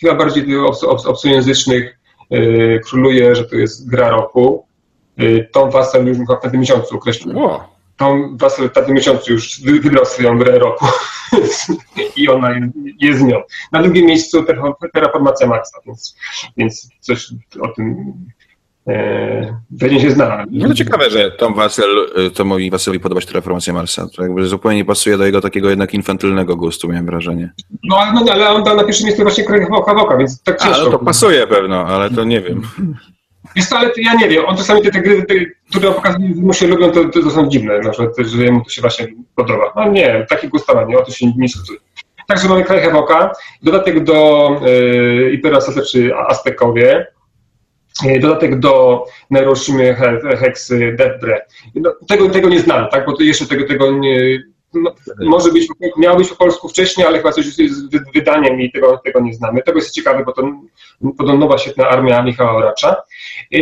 B: chyba bardziej obc, obc, obcojęzycznych króluje, że to jest gra roku. Tom Wassel już w tym miesiącu określił. Wow. Tom Wassel w tym miesiącu już wybrał swoją grę roku i ona jest z nią. Na drugim miejscu Terraformacja Maxa, więc, więc coś o tym e, się zna.
C: No to ciekawe, że Tom Wassel, Tomowi Wasselowi podoba się Terraformacja Marsa. To jakby zupełnie nie pasuje do jego takiego jednak infantylnego gustu, miałem wrażenie.
B: No, no ale on dał na pierwszym miejscu właśnie Kraj Woka, więc tak ciężko.
C: A, no to pasuje pewno, ale to nie wiem.
B: Wiesz ale ja nie wiem, on czasami te, te gry, te, które pokazuje, mu się lubią, to, to, są dziwne, na przykład, że jemu to się właśnie podoba. No nie, taki gustowa, nie, o to się nie szacuje. Także mamy kraj Hewoka, dodatek do y, czy Aztekowie, y, dodatek do Neroshimy Heksy Debre. No, tego, tego nie znam, tak, bo jeszcze tego, tego nie, no, może być, miało być po polsku wcześniej, ale chyba coś z wydaniem i tego, tego nie znamy. Tego jest ciekawe, bo to podobno nowa świetna armia Michała Oracza.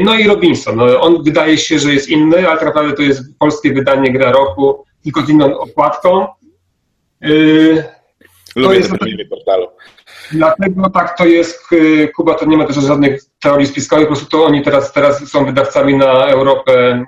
B: No i Robinson. No, on wydaje się, że jest inny, ale tak naprawdę to jest polskie wydanie gra roku, tylko z inną okładką.
C: Yy, Lubię to jest portalu.
B: Dlatego tak to jest, y, Kuba to nie ma też żadnych teorii spiskowych, po prostu to oni teraz, teraz są wydawcami na Europę mm,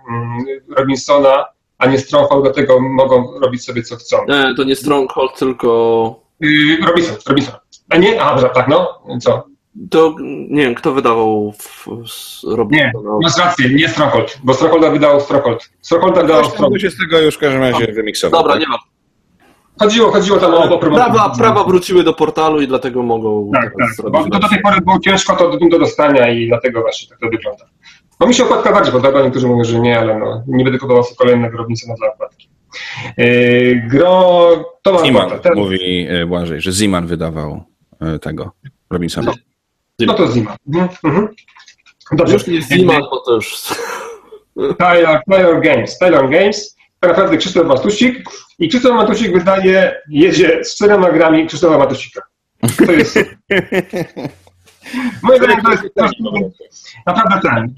B: Robinsona, a nie Stronghold, dlatego mogą robić sobie co chcą.
A: Nie, to nie Stronghold, tylko...
B: Yy, Robinson, Robinson. A nie? Aha, tak, no. Co?
A: To nie wiem, kto wydawał w,
B: w Nie, masz rację, nie Stronghold, bo Strongholda wydał Stronghold.
C: Strongholda wydał Stronghold. się z tego już w każdym razie no. wymiksował.
A: Dobra, tak? nie ma.
B: Chodziło, chodziło tam o,
A: prawa, prawa wróciły do portalu i dlatego mogą.
B: Tak, tak. Bo do tej pory było ciężko to do dostania i dlatego właśnie tak to wygląda. No mi się okładka bardziej podoba, niektórzy mówią, że nie, ale no, nie będę kupował sobie kolejne grobnice na dla okładki. Yy, gro...
C: To Ziman, ten... mówi e, Błażej, że Ziman wydawał e, tego Robinsona.
B: No, no to Ziman. Mhm. mhm.
A: Dobrze. Już nie Ziman, bo to już...
B: Taylor, Taylor Games. Taylor Games, tak naprawdę Krzysztof Matusik i Krzysztof Matusik wydaje, jedzie z czterema grami Krzysztofa Matusika. To jest... Moje zdanie to jest naprawdę ten.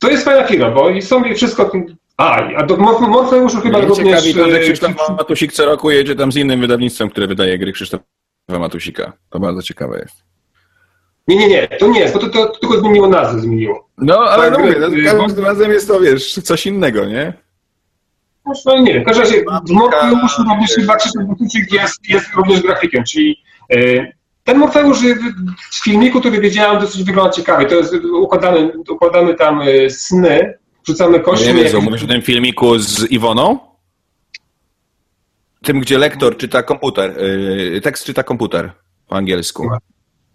B: To jest fajna firma, bo i są wszystko... A, a do Morfeuszu chyba Mnie również...
C: Ciekawi to, że Krzysztof Matusik co roku jedzie tam z innym wydawnictwem, które wydaje gry Krzysztofa Matusika. To bardzo ciekawe jest.
B: Nie, nie, nie, to nie jest, bo to, to, to tylko zmieniło nazwę, zmieniło.
C: No, ale tak, no mówię, no, każdym razem jest to, wiesz, coś innego, nie?
B: No nie wiem, w każdym razie w Morfeuszu również chyba Krzysztof Matusik jest, jest również grafikiem, czyli yy, ten Morfeusz z filmiku, który wiedziałem, dosyć wygląda ciekawie. To jest, układamy, układamy tam y, sny, wrzucamy kości.
C: Nie wiem, mówisz o tym filmiku z Iwoną? Tym, gdzie lektor czyta komputer, y, tekst czyta komputer po angielsku.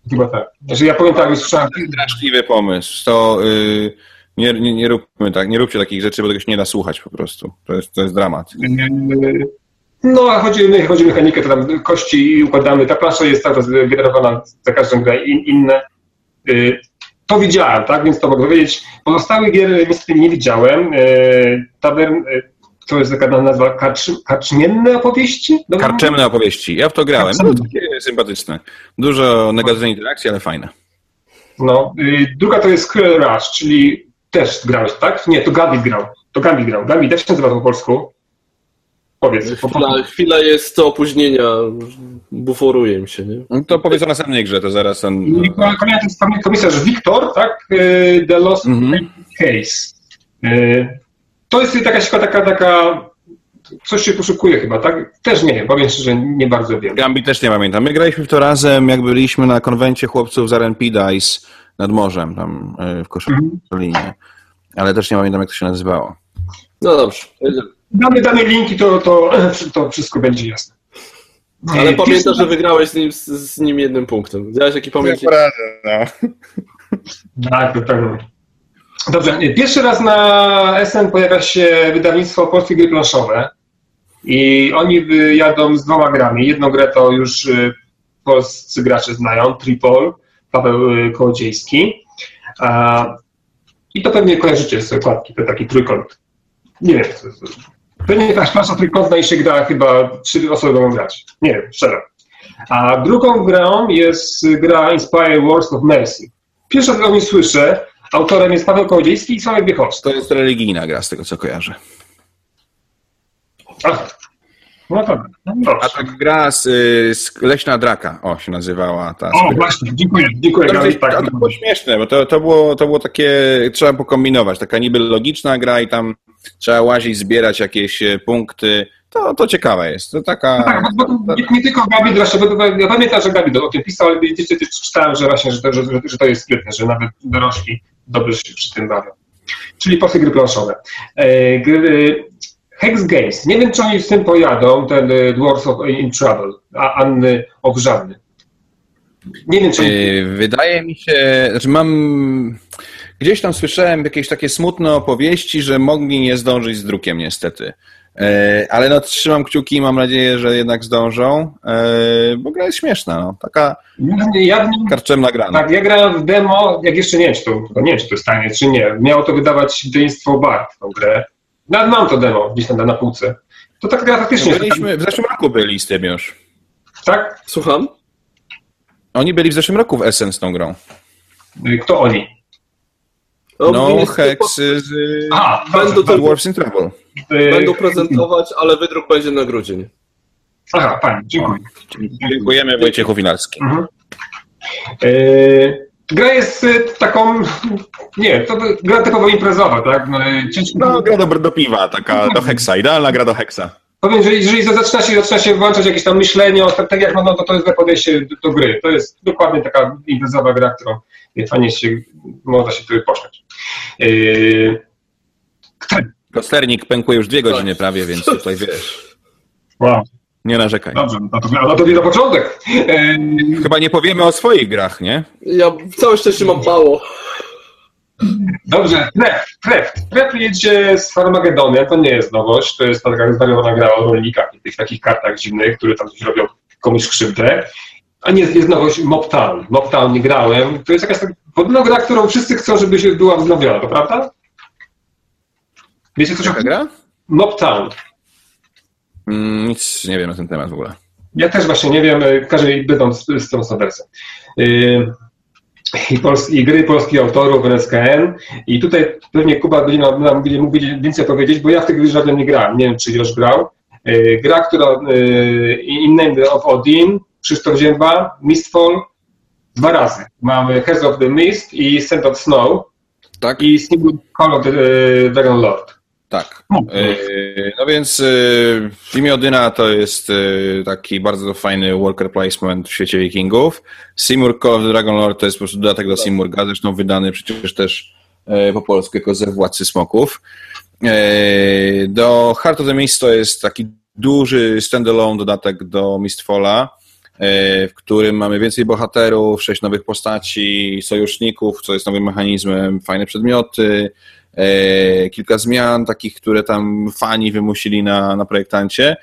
B: Chyba tak. Znaczy ja pamiętam, już słyszałem...
C: Straszliwy pomysł. To yy, nie, nie, nie róbmy tak, nie róbcie takich rzeczy, bo tego się nie da słuchać po prostu. To jest, to jest dramat.
B: No, a chodzi, my chodzi o mechanikę, to tam kości układamy. Ta plansza jest cały czas generowana za każdą grę in, inne. Y, to widziałem, tak, więc to mogę powiedzieć. Pozostałych gier niestety nie widziałem. Y, Tavern, y, to jest taka nazwa, kacz, kaczmienne opowieści?
C: Dobrze Karczemne opowieści. Ja w to grałem. No, takie sympatyczne. Dużo negatywnej interakcji, ale fajne.
B: No, druga to jest Cruel Rush, czyli też grałeś, tak? Nie, to Gabi grał. To Gabi grał. Gabi też się nazywa po polsku.
A: Powiedz. Chwila, chwila jest to opóźnienia, buforuje mi się, nie?
C: No to powiedz o następnej grze, to zaraz ten...
B: Kolejny to jest komisarz Wiktor, tak? Y, The Lost mm-hmm. Case. Y, to jest jakaś taka, taka coś się poszukuje chyba, tak? Też nie wiem, powiem szczerze, nie bardzo wiem.
C: Gambi też nie pamiętam. My graliśmy w to razem, jak byliśmy na konwencie chłopców z R&P Dice nad morzem, tam y, w Koszalinie. Mm-hmm. Ale też nie pamiętam, jak to się nazywało.
A: No dobrze.
B: Damy, damy linki, to, to, to wszystko będzie jasne.
A: Ale pamiętasz, że wygrałeś z nim, z nim jednym punktem. Widziałeś, jaki pamięć?
C: Poradzę, no.
B: Tak, to tak. Dobrze, pierwszy raz na SN pojawia się wydawnictwo Polskie Gry Planszowe i oni jadą z dwoma grami. Jedną grę to już y, polscy gracze znają, Tripol, Paweł Kołodziejski. I to pewnie kojarzycie z okładki, to taki trójkąt Nie wiem. Pewnie ta klasa trójkątna i się gra chyba trzy osoby mogą grać. Nie wiem, szczerze. A drugą grą jest gra Inspire Wars of Mercy. Pierwszy raz o niej słyszę. Autorem jest Paweł Kołodziejski i Sławek Biechowski.
C: To jest religijna gra, z tego co kojarzę.
B: Ach. No dobra. No.
C: A tak gra z, z Leśna Draka, o się nazywała ta.
B: O, właśnie, dziękuję, dziękuję.
C: To,
B: tak.
C: to było śmieszne, bo to, to, było, to było takie, trzeba pokombinować, taka niby logiczna gra i tam trzeba łazić, zbierać jakieś e, punkty. To, to ciekawe jest. To taka.
B: No tak, bo, bo nie, nie tylko Gabi, ja pamiętam, że Gabi o tym pisał, ale widzicie, też czytałem, że właśnie, że to, że, że to jest sprytne, że nawet dorośli dobrze się przy tym bawią. Czyli polskie gry planszowe. E, gry, Hex Games. Nie wiem, czy oni z tym pojadą, ten e, Dwarfs of in Trouble, a Anny Ogrzany. Nie wiem, czy oni...
C: Yy, Wydaje mi się, znaczy mam. Gdzieś tam słyszałem jakieś takie smutne opowieści, że mogli nie zdążyć z drukiem, niestety. E, Ale no, trzymam kciuki i mam nadzieję, że jednak zdążą, e, bo gra jest śmieszna. No. Taka
B: Ja
C: karczemna gra.
B: Tak, ja grałem w demo, jak jeszcze nie wiem, czy to, nie wiem, czy to jest tajne, czy nie. Miało to wydawać wydawnictwo Bart, tą grę. Nawet mam to demo gdzieś tam na półce. To taka gra faktycznie
C: No, byliśmy, w zeszłym roku byli z tym już.
B: tak?
A: Słucham?
C: Oni byli w zeszłym roku w Essen z tą grą.
B: Y, Kto oni?
C: No,
A: jest-
C: Hex z
B: A,
A: Będą to-
C: Dwarfs in Trouble.
B: y,
A: Będą prezentować, ale wydruk będzie na grudzień.
B: Aha, fajnie, dziękuję.
C: Dziękujemy Wojciechu Winarski.
B: Mhm. Y, Gra jest y, taką, nie, to gra typowo imprezowa, tak? No, y, Ciężko,
C: No, gra do, do piwa, taka do heksa, idealna gra do heksa.
B: Powiem, że jeżeli zaczyna się, zaczyna się włączać jakieś tam myślenie, o- jak no, no, to, to jest podejście do, do gry. To jest dokładnie taka imprezowa gra, którą fajnie się, można się tutaj pośmiać. Yy,
C: Kosternik pękuje już dwie godziny prawie, więc tutaj wiesz,
B: wow,
C: nie narzekaj.
B: dobrze, no to, no to dopiero początek. Yy,
C: Chyba nie powiemy o swoich grach, nie?
A: Ja całe szczęście mam mało.
B: dobrze, Tref, Tref. Tref jedzie z Farmagedonem, to nie jest nowość, to jest taka zwariowana gra o rolnikach i tych takich kartach dziwnych, które tam coś robią komuś krzywdę. A nie jest nowość Mob Town. Mob Town nie grałem. To jest jakaś taka podobna gra, którą wszyscy chcą, żeby się była wznowiona, to prawda? Wiecie coś o
C: Jaka gra?
B: Mob Town.
C: Mm, nic nie wiem na ten temat w ogóle.
B: Ja też właśnie nie wiem, y, każdy będą z, z tą wersją. Yy, i, pols- I gry polskich autorów NSKN. I tutaj pewnie Kuba będzie nam, mógł więcej powiedzieć, bo ja w tych gry żadnym nie grałem. Nie wiem, czy już grał. Yy, gra, która yy, In Name of Odin, Krzysztof Zięba, Mistfall, dwa razy. Mamy Heads of the Mist i Scent of Snow
C: Tak?
B: i Single Call of the Dragon Lord.
C: Tak.
B: No.
C: Yy, No więc imię Odyna to jest yy, taki bardzo fajny worker placement w świecie wikingów. Seymour Call of the Dragon Lord to jest po prostu dodatek do Seymourga, zresztą wydany przecież też po polsku jako ze Władcy Smoków. Do Heart of the Mist to jest taki duży standalone dodatek do Mistfalla, w którym mamy więcej bohaterów, sześć nowych postaci, sojuszników, co jest nowym mechanizmem, fajne przedmioty, e, kilka zmian, takich, które tam fani wymusili na, na projektancie.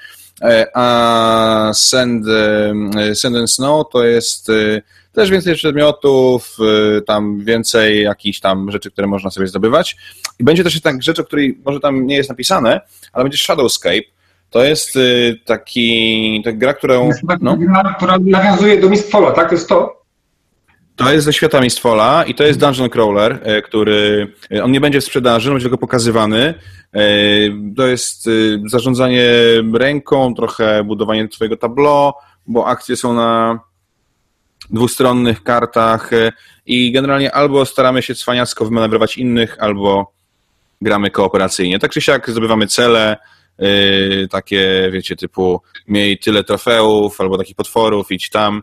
C: E, a Sand, e, Sand and Snow to jest e, też więcej przedmiotów, e, tam więcej jakichś tam rzeczy, które można sobie zdobywać. I będzie też tak rzecz, o której może tam nie jest napisane, ale będzie Shadowscape. To jest e, taki, taka gra, którą...
B: Jest to taka
C: No,
B: gra, która nawiązuje do Mistfalla, tak? To jest to?
C: To jest ze świata Mistfalla i to jest Dungeon Crawler, e, który, e, on nie będzie w sprzedaży, on będzie tylko pokazywany. E, To jest zarządzanie ręką, trochę budowanie twojego tableau, bo akcje są na dwustronnych kartach i generalnie albo staramy się cwaniacko wymanewrować innych, albo gramy kooperacyjnie. Tak czy siak zdobywamy cele, takie wiecie, typu miej tyle trofeów, albo takich potworów, idź tam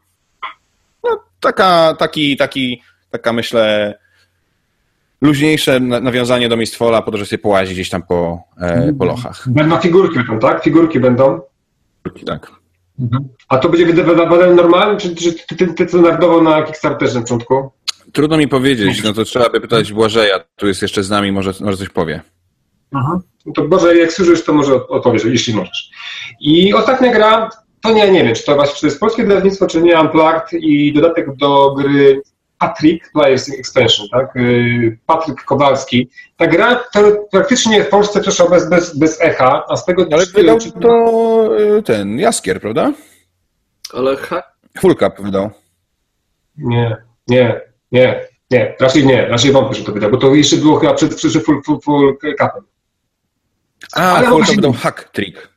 C: taka, taki, taki, taka myślę luźniejsze na- nawiązanie do Mistfola po to, że sobie połazi gdzieś tam po, e, po lochach.
B: Będą figurki będą, tak? Figurki będą.
C: Tak.
B: A to będzie wydawane normalnie, czy, czy ty, ty, ty co na Kickstarterze na początku?
C: Trudno mi powiedzieć, no to trzeba by pytać Błażeja, tu jest jeszcze z nami, może, może coś powie.
B: No to Boże, jak słyszysz, to może odpowiesz, jeśli możesz. I ostatnia gra, to nie, nie wiem, czy to, właśnie, czy to jest polskie wydawnictwo, czy nie, Unplugged i dodatek do gry Patrick Players Extension, tak? Y, Patryk Kowalski. Ta gra to praktycznie w Polsce przeszła bez, bez, bez echa, a z tego
C: Ale wydał to y, ten Jaskier, prawda?
A: Ale
C: Cup wydał.
B: Nie, nie, nie, nie, raczej nie, raczej wątpię, że to wydał, bo to jeszcze było chyba przed, przed full, full, full cupem.
C: A, Ale full to wydał Hack Trick.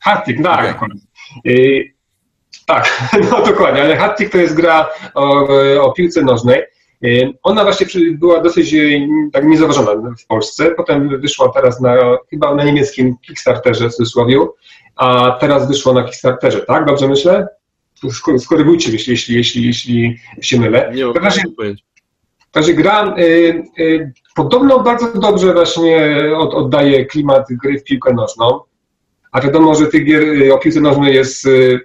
B: Hack Trick, tak. Okay. Tak, no dokładnie, ale Hattrick to jest gra o, o piłce nożnej. Ona właśnie była dosyć y, tak niezauważona w Polsce, potem wyszła teraz na, chyba na niemieckim Kickstarterze w cudzysłowie, a teraz wyszła na Kickstarterze, tak? Dobrze myślę? Skorygujcie, jeśli, jeśli, jeśli, jeśli się mylę.
A: Nie
B: w razie, razie gra y, y, podobno bardzo dobrze właśnie od, oddaje klimat gry w piłkę nożną, a wiadomo, że tych gier y, o piłce nożnej jest y,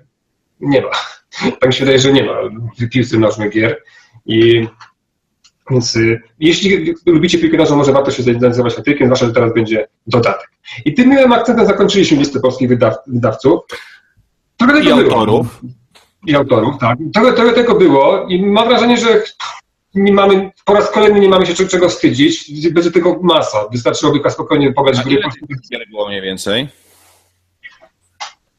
B: nie ma. Tak mi się wydaje, że nie ma w piłce nożnej gier. I więc y, jeśli lubicie piłkę nożną, może warto się zainteresować Hatrykiem, zwłaszcza, że teraz będzie dodatek. I tym miłym akcentem zakończyliśmy listę polskich wydaw wydawców.
C: Trochę I autorów.
B: Było. I autorów, tak. Trochę, trochę tego było i mam wrażenie, że nie mamy, po raz kolejny nie mamy się czego wstydzić. Będzie tego masa. Wystarczyłoby spokojnie pobrać.
C: Ile było mniej więcej?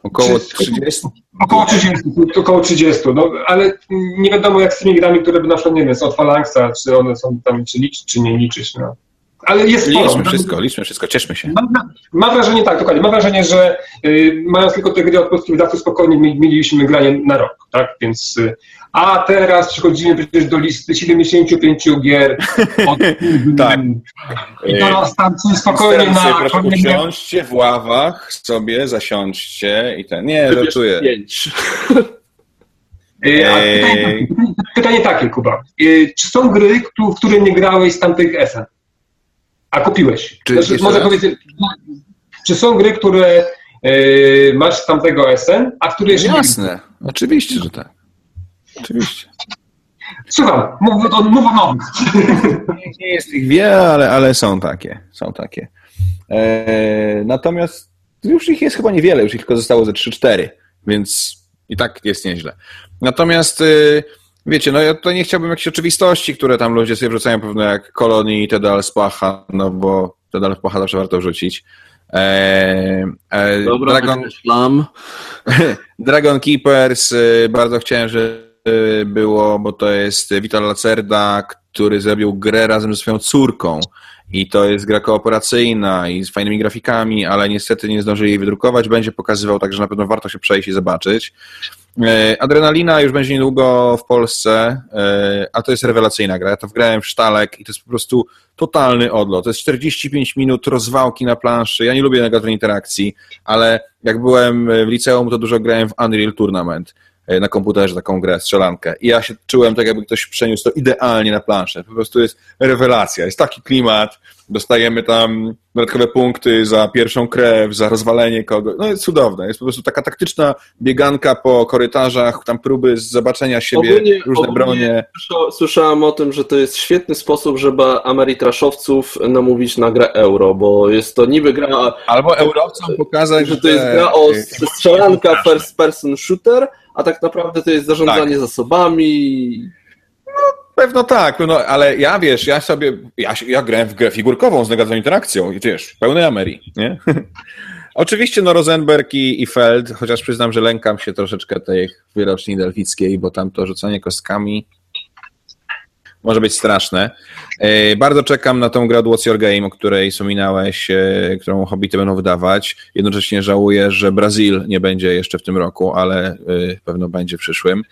C: Około 30?
B: Około 30, około 30, no ale nie wiadomo jak z tymi grami, które by na przykład, nie wiem, są od Phalanxa, czy one są tam, czy liczyć, czy nie liczyć, no. Ale jest
C: sporo. Liczmy wszystko, liczmy wszystko, cieszmy się.
B: Mam, mam wrażenie, tak, dokładnie, mam wrażenie, że y, mając tylko te gry od polskich wydawców, spokojnie mieliśmy granie na rok, tak, więc y, a teraz przechodzimy przecież do listy 75 gier. Od,
C: tak.
B: I teraz tam spokojnie na...
C: Proszę usiądźcie w ławach sobie, zasiądźcie i ten... Nie, żartuję. Pięć.
B: Pytanie, pytanie takie, Kuba. Czy są gry, w które nie grałeś z tamtych SN? A kupiłeś? Czy, znaczy, może powiedzieć, czy są gry, które masz z tamtego SN, a które jeszcze
C: Jasne, nie... oczywiście, że tak. Oczywiście.
B: Słucham, mów, mów o nowych.
C: Nie jest ich wiele, ale, ale są takie. Są takie. E, natomiast już ich jest chyba niewiele, już ich tylko zostało ze 3-4, więc i tak jest nieźle. Natomiast e, wiecie, no ja tutaj nie chciałbym jakichś oczywistości, które tam ludzie sobie wrzucają pewne jak kolonii i Tedal Spacha, no bo Tedal Spacha zawsze warto wrzucić.
A: E, e, Dobra, Dragon,
C: Dragon Keepers, e, bardzo chciałem, że Y, było, bo to jest Vital Lacerda, który zrobił grę razem ze swoją córką. I to jest gra kooperacyjna i z fajnymi grafikami, ale niestety nie zdążyli jej wydrukować. Będzie pokazywał, także na pewno warto się przejść i zobaczyć. Y, Adrenalina już będzie niedługo w Polsce, y, a to jest rewelacyjna gra. Ja to wgrałem w sztalek i to jest po prostu totalny odlot. To jest 45 minut rozwałki na planszy. Ja nie lubię negatywnej interakcji, ale jak byłem w liceum, to dużo grałem w Unreal Tournament. E, na komputerze taką grę, strzelankę. I ja się czułem tak, jakby ktoś przeniósł to idealnie na planszę. Po prostu jest rewelacja, jest taki klimat, dostajemy tam dodatkowe punkty za pierwszą krew, za rozwalenie kogoś. No jest cudowne, jest po prostu taka taktyczna bieganka po korytarzach, tam próby zobaczenia siebie, ogólnie, różne ogólnie bronie.
A: Słyszałem o tym, że to jest świetny sposób, żeby Ameritraszowców namówić na grę euro, bo jest to niby gra...
C: Albo eurowcom pokazać,
A: że to jest gra o strzelanka first person shooter, a tak naprawdę to jest zarządzanie tak. zasobami.
C: No, pewno tak, no, ale ja wiesz, ja sobie, ja, ja grałem w grę figurkową z negatywną interakcją i wiesz, pełnej Amerii, nie? Oczywiście no Rosenberg i, i Feld, chociaż przyznam, że lękam się troszeczkę tej wyroczni delfickiej, bo tam to rzucanie kostkami może być straszne. E, bardzo czekam na tą grę What's Your Game, o której wspominałeś, e, którą Hobbity będą wydawać. Jednocześnie żałuję, że Brazil nie będzie jeszcze w tym roku, ale e, pewno będzie w przyszłym.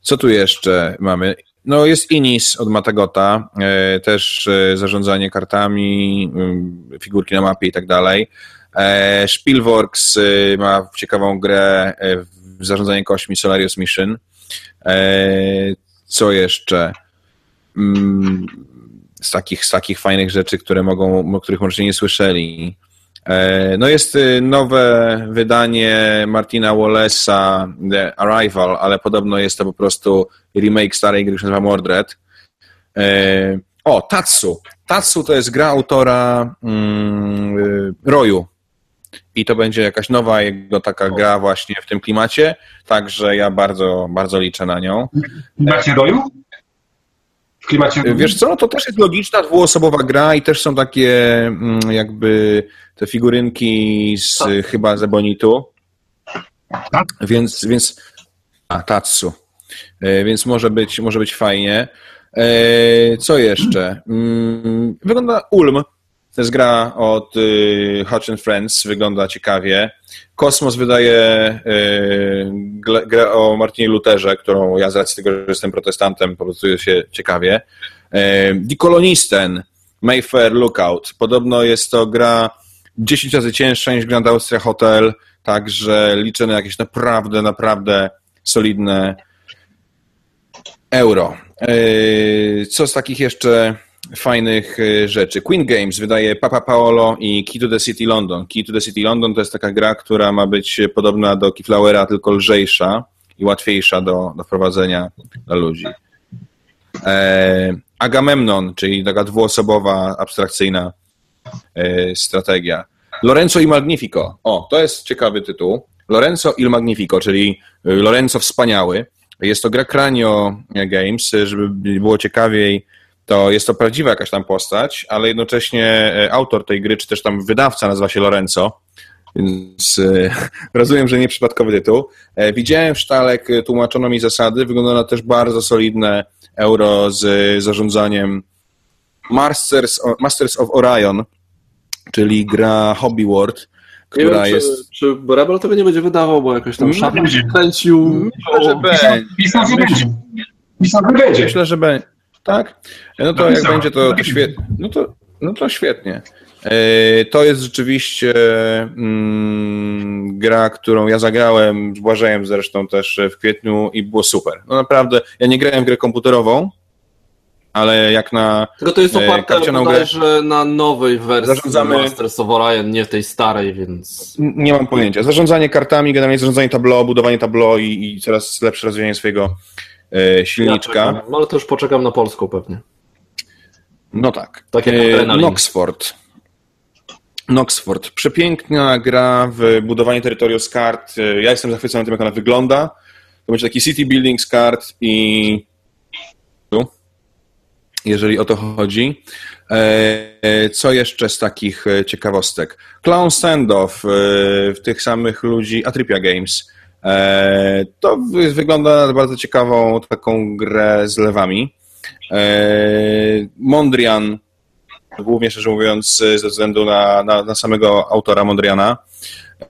C: Co tu jeszcze mamy? No jest Inis od Matagota, też zarządzanie kartami, figurki na mapie i tak dalej. Spielworks ma ciekawą grę w zarządzanie kośćmi Solarius Mission. Co jeszcze? Mm, z takich, z takich fajnych rzeczy, które mogą, o których możecie nie słyszeli. E, no jest y, nowe wydanie Martina Wallace'a The Arrival, ale podobno jest to po prostu remake starej gry, która nazywa Mordred. E, o, Tatsu. Tatsu to jest gra autora mm, y, Roju. I to będzie jakaś nowa jego taka gra właśnie w tym klimacie, także ja bardzo, bardzo liczę na nią.
B: W klimacie roju?
C: W klimacie Wiesz co, to też jest logiczna dwuosobowa gra i też są takie mm, jakby te figurynki z tak. chyba z Ebonitu. Tak? Więc, więc a, Tatsu. E, więc może być, może być fajnie. E, co jeszcze? Mm, wygląda Ulm. To jest gra od y, Hodge Friends, wygląda ciekawie. Kosmos wydaje y, grę o Martinie Lutherze, którą ja z racji tego, że jestem protestantem, po się ciekawie. Y, Die Kolonisten, Mayfair Lookout. Podobno jest to gra 10 razy cięższa niż Grand Austria Hotel, także liczę na jakieś naprawdę, naprawdę solidne euro. Co z takich jeszcze fajnych y, rzeczy. Queen Games wydaje Papa Paolo i Key to the City London. Key to the City London to jest taka gra, która ma być podobna do Keyflowera, tylko lżejsza i łatwiejsza do, do wprowadzenia dla ludzi. E, Agamemnon, czyli taka dwuosobowa, abstrakcyjna e, strategia. Lorenzo i Magnifico. O, to jest ciekawy tytuł. Lorenzo il Magnifico, czyli Lorenzo Wspaniały. Jest to gra Cranio Games, żeby było ciekawiej to jest to prawdziwa jakaś tam postać, ale jednocześnie e, autor tej gry, czy też tam wydawca nazywa się Lorenzo, więc e, rozumiem, że nieprzypadkowy tytuł. E, widziałem sztalek, tłumaczono mi zasady, wygląda na też bardzo solidne euro z zarządzaniem Masters, Masters of Orion, czyli gra Hobby World, która
A: wiem,
C: jest...
A: Czy, czy Rebel tego nie będzie wydawał, bo jakoś tam szafę kręcił...
C: Myślę, że będzie.
B: Pisał, że będzie. Pisał, że będzie.
C: Myślę, że będzie. Tak? No to jak będzie, to, to świetnie. No to, no to świetnie. E, to jest rzeczywiście mm, gra, którą ja zagrałem z Błażejem zresztą też w kwietniu i było super. No naprawdę, ja nie grałem w grę komputerową, ale jak na
A: Tylko to jest e, oparte bodajże na nowej wersji zarządzamy... Masters of Orion, nie w tej starej, więc...
C: Nie mam pojęcia. Zarządzanie kartami, generalnie zarządzanie tablo, budowanie tablo i, i coraz lepsze rozwijanie swojego E, silniczka. Ja
A: ale to już poczekam na polską pewnie.
C: No tak. tak jak Noxford. Noxford. Przepiękna gra w budowanie terytorium z kart. E, ja jestem zachwycony tym, jak ona wygląda. To będzie taki city building z kart i jeżeli o to chodzi. E, co jeszcze z takich ciekawostek? Clown Standoff w tych samych ludzi, Atripia Games. E, to wygląda na bardzo ciekawą taką grę z lewami. E, Mondrian, głównie szczerze mówiąc, ze względu na, na, na samego autora Mondriana.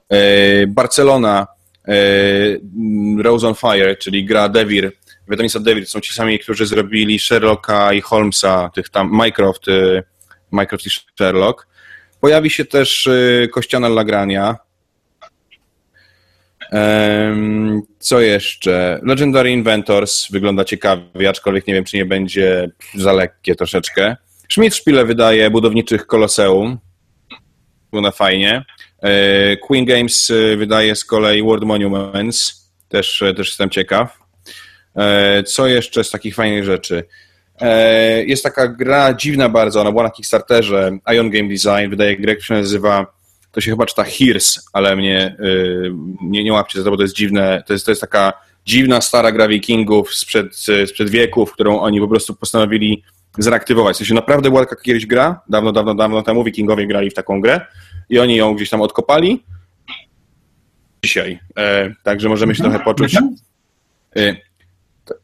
C: E, Barcelona, Rose on Fire, czyli gra Devir, wydawnictwa Devir, są ci sami, którzy zrobili Sherlocka i Holmesa, tych tam Mycroft, Mycroft i Sherlock. Pojawi się też Kościana Lagrania, co jeszcze? Legendary Inventors wygląda ciekawie, aczkolwiek nie wiem, czy nie będzie za lekkie troszeczkę. Schmidt Spiele wydaje budowniczych Koloseum. Wygląda fajnie. E, Queen Games e, wydaje z kolei World Monuments. Też, e, też jestem ciekaw. Co jeszcze z takich fajnych rzeczy? Jest taka gra dziwna bardzo, ona była na Kickstarterze. Ion Game Design wydaje grę, która się nazywa to się chyba czyta Hears, ale mnie yy, nie, nie łapcie za to, bo to jest dziwne, to jest, to jest taka dziwna, stara gra wikingów sprzed, sprzed wieków, którą oni po prostu postanowili zreaktywować. To się naprawdę była taka kiedyś gra, dawno, dawno, dawno temu wikingowie grali w taką grę i oni ją gdzieś tam odkopali dzisiaj. E, także możemy się trochę poczuć. E,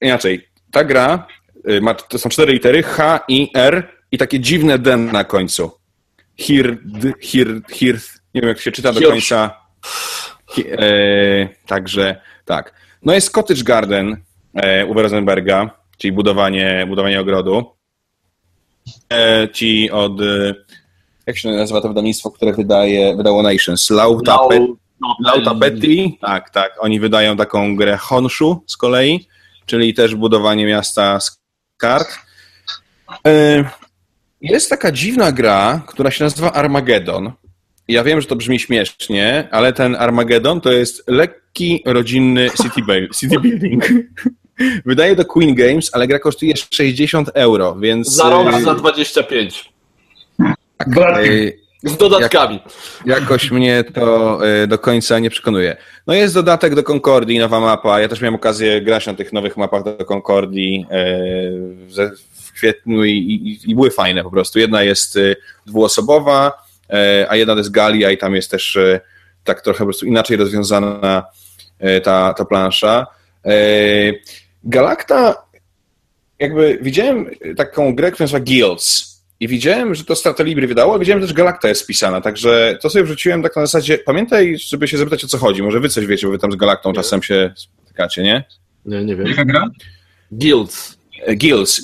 C: inaczej, ta gra e, ma, to są cztery litery H, I, R i takie dziwne D na końcu. Hird, hird, hird, nie wiem, jak się czyta do końca. E, także tak. No jest Cottage Garden e, u Rosenberga, czyli budowanie, budowanie ogrodu. E, ci od, e, jak się nazywa to wydawnictwo, które wydaje, wydało Nations? Lauta, Lauta Betty. Tak, tak. Oni wydają taką grę Honshu z kolei, czyli też budowanie miasta z kart. E, jest taka dziwna gra, która się nazywa Armageddon. Ja wiem, że to brzmi śmiesznie, ale ten Armageddon to jest lekki, rodzinny city, city building. Wydaje to Queen Games, ale gra kosztuje 60 euro, więc...
A: Za rok za 25.
C: Tak,
A: Z dodatkami.
C: Jak, jakoś mnie to y, do końca nie przekonuje. No jest dodatek do Concordii, nowa mapa. Ja też miałem okazję grać na tych nowych mapach do Concordii y, w kwietniu i, i, i, były fajne po prostu. Jedna jest y, dwuosobowa, a jedna to jest Galia i tam jest też tak trochę po prostu inaczej rozwiązana ta, ta plansza. Galacta, jakby widziałem taką grę, która nazywa Guilds i widziałem, że to Strata Libry wydało, a widziałem też, że Galacta jest spisana, także to sobie wrzuciłem tak na zasadzie, pamiętaj, żeby się zapytać o co chodzi, może wy coś wiecie, bo wy tam z Galaktą czasem się spotykacie, nie?
A: Nie, nie wiem.
B: Jaka gra?
A: Guilds.
C: E, Guilds.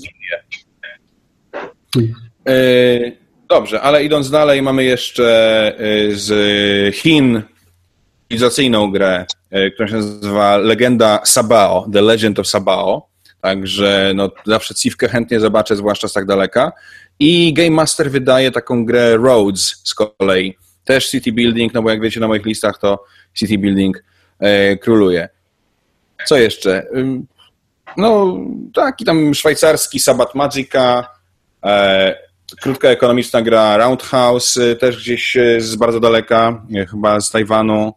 C: E, dobrze, ale idąc dalej, mamy jeszcze e, z Chin cywilizacyjną grę, która się nazywa Legenda Sabao, The Legend of Sabao. Także no, zawsze Civkę chętnie zobaczę, zwłaszcza z tak daleka. I Game Master wydaje taką grę Roads z kolei. Też City Building, no bo jak wiecie na moich listach to City Building e, króluje. Co jeszcze? No, taki tam szwajcarski Sabat Magica, e, krótka ekonomiczna gra Roundhouse, e, też gdzieś e, z bardzo daleka, e, chyba z Tajwanu.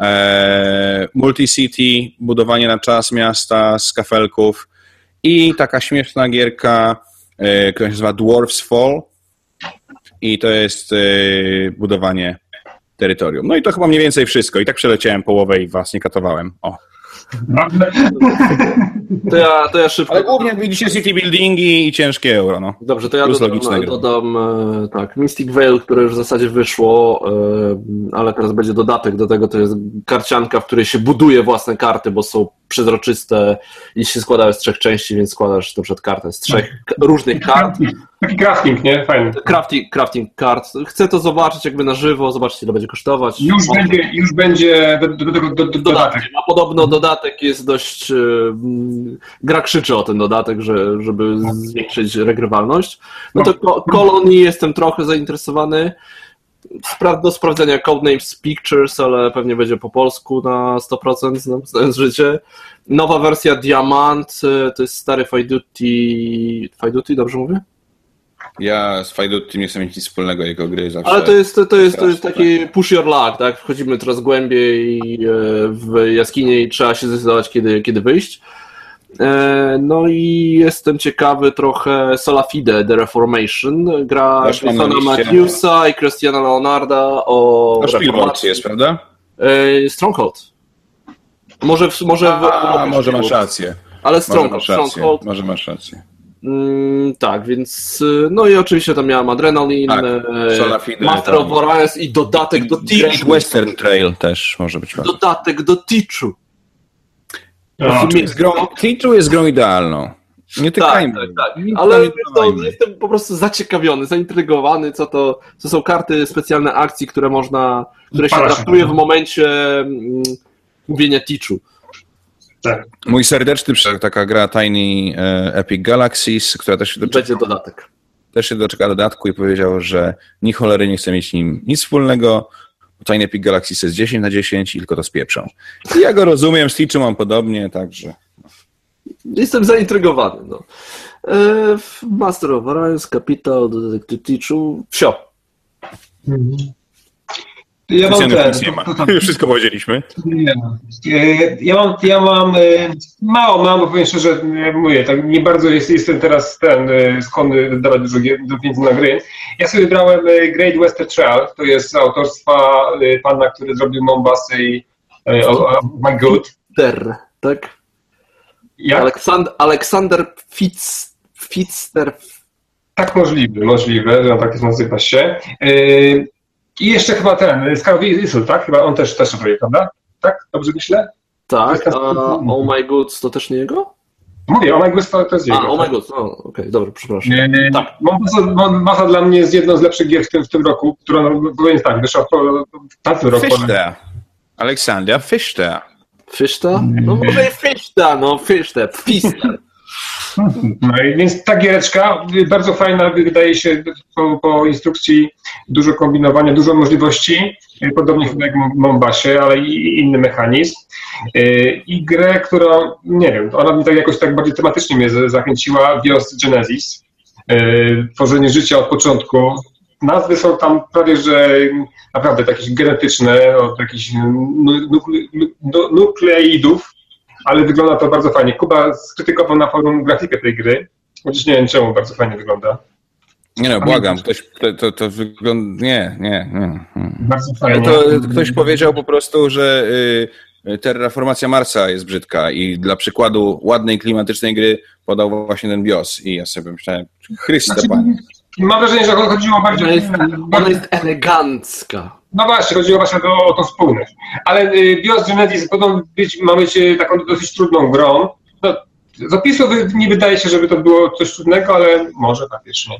C: E, Multicity, budowanie na czas miasta z kafelków i taka śmieszna gierka która się nazywa Dwarf's Fall i to jest budowanie terytorium. No i to chyba mniej więcej wszystko. I tak przeleciałem połowę i was nie katowałem. O.
A: To ja, to ja szybko.
C: Ale głównie widzicie city buildingi i ciężkie euro. No.
A: Dobrze, to ja dodam, dodam e, tak, Mystic Veil, które już w zasadzie wyszło, ale teraz będzie dodatek do tego, to jest karcianka, w której się buduje własne karty, bo są przezroczyste i się składają z trzech części, więc składasz to przed kartę z trzech różnych kart.
B: Taki crafting, nie? Fajny.
A: Crafting, crafting kart. Chcę to zobaczyć jakby na żywo, zobaczyć ile będzie kosztować.
B: Już Może... będzie, już będzie do, do, do, do, dodatek.
A: A podobno dodatek jest dość... Yy, gra krzyczy o ten dodatek, że, żeby zwiększyć regrywalność. No to kolonii jestem trochę zainteresowany do sprawdzenia Codenames Pictures, ale pewnie będzie po polsku na 100%, znając życie. Nowa wersja Diamant, y, to jest stary Fajduty. Fajduty, dobrze mówię?
C: Ja z Fajduty nie chcę mieć nic wspólnego jego gry zawsze.
A: Ale to jest, to jest, to jest taki push your luck, tak? Wchodzimy coraz głębiej y, w jaskinię i trzeba się zdecydować, kiedy, kiedy wyjść. E, no i jestem ciekawy trochę Solafide, The Reformation, gra Christiana Matthewsa i Christiana Leonarda o
C: Spielberg jest, prawda?
A: E, Stronghold. Może, może,
C: A, w, może masz rację.
A: Ale Stronghold. Może
C: masz rację. Może masz rację.
A: Mm, tak, więc no i oczywiście tam miałem Adrenaline, tak, Master of Orions i dodatek do Teachu.
C: Western Trail też może być.
A: Dodatek do Teachu.
C: No, jest grą, jest grą idealną. Nie tykajmy.
A: Tak, tak, tak. Ale to, jestem po prostu zaciekawiony, zaintrygowany, co to, co są karty specjalne akcji, które można, które się draftuje w momencie mm, mówienia Teachu.
C: Tak. Mój serdeczny przykład, taka gra Tiny e, Epic Galaxies, która też się
A: doczeka, Będzie dodatek.
C: Też się doczeka dodatku i powiedział, że ni cholery nie chce mieć nim nic wspólnego, Tiny Epic Galaxy jest 10 na 10 i tylko to spieprzą. I ja go rozumiem, z mam podobnie, także...
A: Jestem zaintrygowany. No. E, Master of Orions, Capital, Detective Teachu, wsio. Mhm.
C: Ja mam ten, nie ma. Wszystko powiedzieliśmy. Nie.
B: Ja mam, ja mam e, mało mam, bo powiem szczerze, mówię, tak nie bardzo jest, jestem teraz ten e, skłonny dawać dużo pieniędzy na gry. Ja sobie wybrałem e, Great Western Trail, to jest autorstwa pana, który zrobił Mombasę i oh, My Good.
A: Ter, tak? Jak? Aleksander, Aleksander Fitz, Fitzter.
B: Tak możliwe, możliwe, że tak nazywa się. I jeszcze chyba ten, Scarlet Whistle, tak? Chyba on też, też robi, prawda? Tak? Dobrze myślę?
A: Tak, a Oh My Goods to też nie jego?
B: Mówię, Oh My Goods to, to jest jego.
A: A, Oh My tak? Goods, okej, okay, dobra, przepraszam. Nie,
B: nie, tak. Masa dla mnie jest jedną z lepszych gier w tym, w tym roku, która, no, powiem tak, wyszła w tamtym roku.
C: Fichte. Aleksandra Fichte.
A: Fiszta? No może i Fiszta, no Fiszta, Fiszta.
B: No i więc ta giereczka bardzo fajna, wydaje się po, po, instrukcji dużo kombinowania, dużo możliwości, podobnie jak w Mombasie, ale i inny mechanizm. Y, I grę, którą, nie wiem, ona mi tak jakoś tak bardziej tematycznie mnie zachęciła, Bios Genesis. Y, tworzenie życia od początku, nazwy są tam prawie, że naprawdę jakieś genetyczne, od jakichś nukleidów, ale wygląda to bardzo fajnie. Kuba skrytykował na forum grafikę tej gry, chociaż nie wiem czemu, bardzo fajnie wygląda.
C: Nie no, błagam, ktoś, to, to, to wygląda, nie, nie, nie.
B: Bardzo fajnie.
C: To ktoś powiedział po prostu, że y, terraformacja Marsa jest brzydka i dla przykładu ładnej, klimatycznej gry podał właśnie ten BIOS i ja sobie myślałem, Chryste
B: Znaczy,
C: Panie.
B: Mam wrażenie, że chodziło bardziej
A: Ona jest, ona jest elegancka.
B: No właśnie, chodziło właśnie o, o tą spójność. Ale y, BIOS Genesis podobno być, ma być y, taką dosyć trudną grą. No, z opisu wy- nie wydaje się, żeby to było coś trudnego, ale może faktycznie.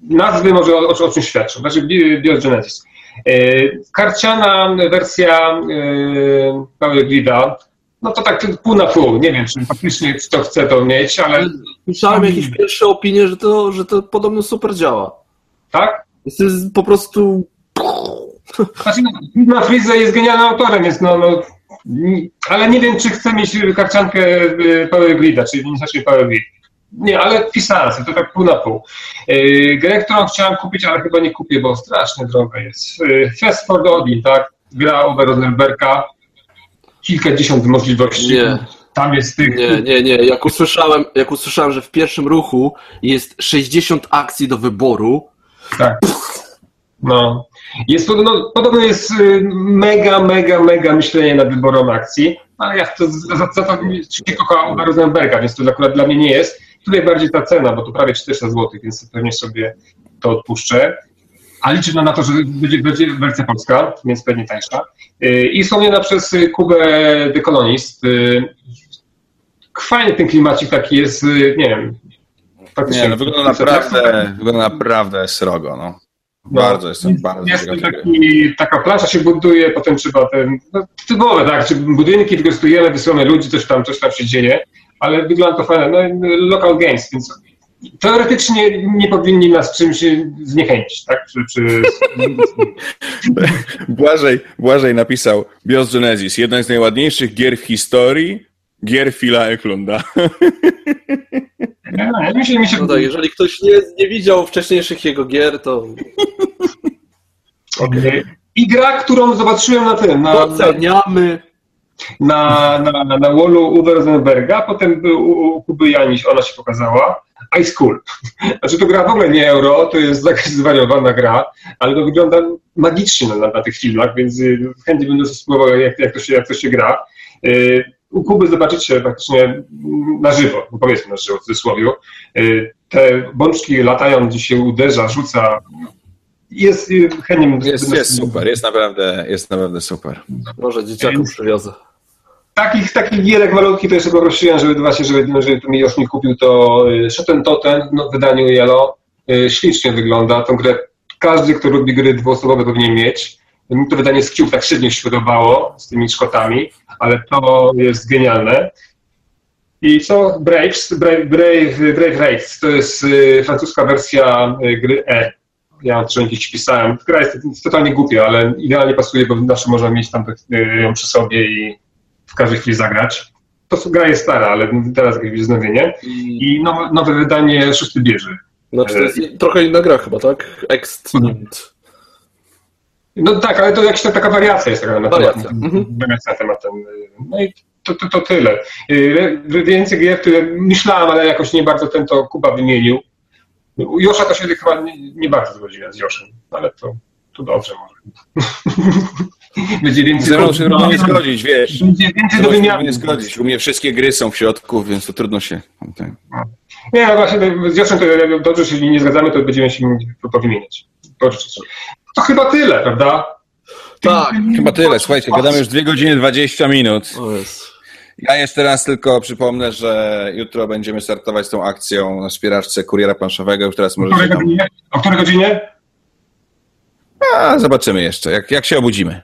B: Nazwy może o, o, o czym świadczą. Znaczy Bi- BIOS Genesis. Y, karciana wersja Power Grida, no to tak pół na pół. Nie wiem, czy faktycznie kto chce to mieć, ale
A: Słyszałem jakieś pierwsze opinie, że to, że to podobno super działa.
B: tak?
A: To jest po prostu...
B: Znaczy, no, na Freeze jest genialnym autorem, więc no, no, ale nie wiem, czy chcę mieć karciankę y, Power Grida, czyli inicjatywy Power Grid. Nie, ale pisałem sobie, to tak pół na pół. Yy, grę, którą chciałem kupić, ale chyba nie kupię, bo strasznie droga jest. Yy, Fast for the Odin, tak? Gra Uwe Rosenberga. Kilkadziesiąt możliwości.
A: Nie.
B: Tam jest tych...
A: Nie, nie, nie. Jak usłyszałem, jak usłyszałem, że w pierwszym ruchu jest 60 akcji do wyboru,
B: Tak. No. Jest, no, podobno jest y, mega, mega, mega myślenie nad wyborem akcji, ale ja to, za, za to się kocham Uwe Rosenberga, więc to akurat dla mnie nie jest. Tutaj bardziej ta cena, bo to prawie 400 zł, więc pewnie sobie to odpuszczę. A liczę na to, że będzie, będzie wersja polska, więc pewnie tańsza. Y, I wspomniana przez Kubę The Colonist. y, Fajny ten klimacik taki jest, nie wiem. faktycznie-
C: Nie, no wygląda naprawdę, wygląda naprawdę srogo, no.
B: No,
C: Bardzo jestem, bardzo
B: Jest taki, taka plansza się buduje, potem trzeba ten, no, typowe, tak, czy budynki wykorzystujemy, wysyłamy ludzi, coś tam, coś tam się dzieje, ale wygląda to fajnie, no local games, więc teoretycznie nie powinni nas czymś zniechęcić, tak, czy, czy...
C: Błażej, Błażej napisał BIOS Genesis, jedna z najładniejszych gier w historii, gier Phila Eklunda.
B: się
A: no tak, jeżeli ktoś nie, nie widział wcześniejszych jego gier, to
B: I gra, którą zobaczyłem na tym, na, na,
A: doceniamy.
B: na, na, na, na wallu Uwe Rosenberga, potem był u, u Kuby Janiś, ona się pokazała, Ice Cool. Znaczy to gra w ogóle nie euro, to jest jakaś zwariowana gra, ale to wygląda magicznie na, na, tych filmach, więc y, chętnie bym spróbował, jak, jak, to się, jak to się gra. U Kuby zobaczycie faktycznie na żywo, no powiedzmy na żywo w cudzysłowie. Y, Te bączki latają, gdzie się uderza, rzuca. Jest y, chętnie... bym-
C: Jest, jest super, jest naprawdę, jest naprawdę super.
A: Może dzieciakom przywiozę.
B: Takich, takich gierek malutkich to jeszcze poprosiłem, żeby właśnie, żeby, żeby mi już nie kupił to y, Shoten Totem no, w wydaniu Yellow. Ślicznie wygląda. Tą grę każdy, kto lubi gry dwuosobowe powinien mieć. Mi to wydanie z Cube tak średnio się podobało z tymi szkotami, ale to jest genialne. I co? Braves, Brave, Brave, Brave to jest y, francuska wersja y, gry E. Ja to jakieś pisałem. Gra jest, totalnie głupia, ale idealnie pasuje, bo zawsze można mieć tam y, ją przy sobie i w każdej chwili zagrać. To gra jest stara, ale teraz jakieś wznowienie.
A: I,
B: nowe, nowe wydanie Szósty Bieży.
A: znaczy to jest trochę inna gra chyba, tak? Extinct.
B: No tak, ale to jakaś ta- taka wariacja jest taka na temat,
A: Wariacja. Mhm.
B: wariacja na temat ten. No i to, to, to tyle. Y, Więcej gier, które myślałem, ale jakoś nie bardzo ten to Kuba wymienił. U Josza to się chyba nie, nie bardzo zgodziłem z Joszem, ale to, to dobrze może. Będzie więcej,
C: mną się nie zgodzić, wiesz.
B: będzie więcej do wymiany.
C: nie zgodzić. U mnie wszystkie gry są w środku, więc to trudno się...
B: Nie, no właśnie, z Joszem to jak dobrze się nie zgadzamy, to będziemy się po- powymieniać. Pożyczyć. To chyba tyle, prawda?
A: Tak.
C: Chyba tyle, słuchajcie, gadamy już 2 godziny 20 minut. Ja jeszcze raz tylko przypomnę, że jutro będziemy startować z tą akcją na wspieraczce kuriera planszowego. Już teraz
B: O której
C: możecie tam...
B: godzinie? O której godzinie?
C: A, zobaczymy jeszcze, jak, jak się obudzimy.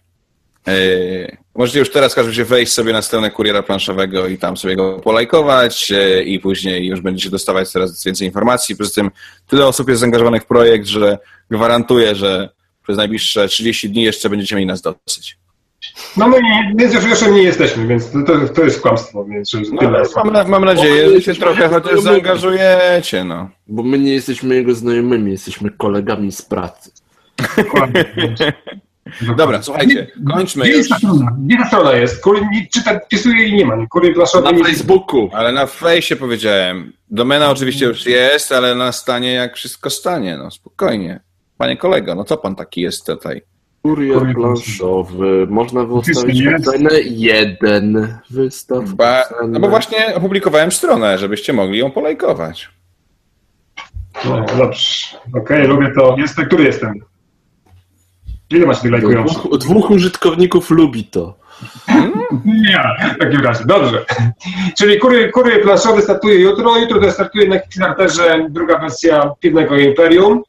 C: Yy, możecie już teraz każdy się wejść sobie na stronę kuriera planszowego i tam sobie go polajkować yy, i później już będziecie dostawać coraz więcej informacji. Poza tym tyle osób jest zaangażowanych w projekt, że gwarantuję, że przez najbliższe 30 dni jeszcze będziecie mieli nas dosyć.
B: No my nie, więc już jeszcze nie jesteśmy, więc to, to, to jest kłamstwo, więc
C: No,
B: tyle.
C: mam, mam nadzieję, że się trochę chociaż zaangażujecie. No.
A: Bo my nie jesteśmy jego znajomymi, jesteśmy kolegami z pracy.
B: Dokładnie.
C: Dobra, słuchajcie, kończmy
B: Gdzie
C: już.
B: jest ta strona? Gdzie ta strona jest? Nie, czyta, wpisuję i nie ma. planszowy
A: Na
B: nie
A: Facebooku.
C: Ale na fejsie powiedziałem. Domena oczywiście już jest, ale na stanie jak wszystko stanie. No spokojnie. Panie kolego, no co pan taki jest tutaj?
A: Kurier planszowy. Można wystawić
B: jest.
A: cenę jeden. Wystaw
C: Ba, no bo właśnie opublikowałem stronę, żebyście mogli ją polajkować.
B: No, dobrze. Okej, lubię to. Jest, który jestem? Ile macie tych lajkujących?
A: Dwóch, dwóch użytkowników lubi to.
B: Nie, w takim razie. Dobrze. Czyli kurier, kurier planszowy startuje jutro. Jutro też startuje na Kickstarterze druga wersja Piwnego Imperium.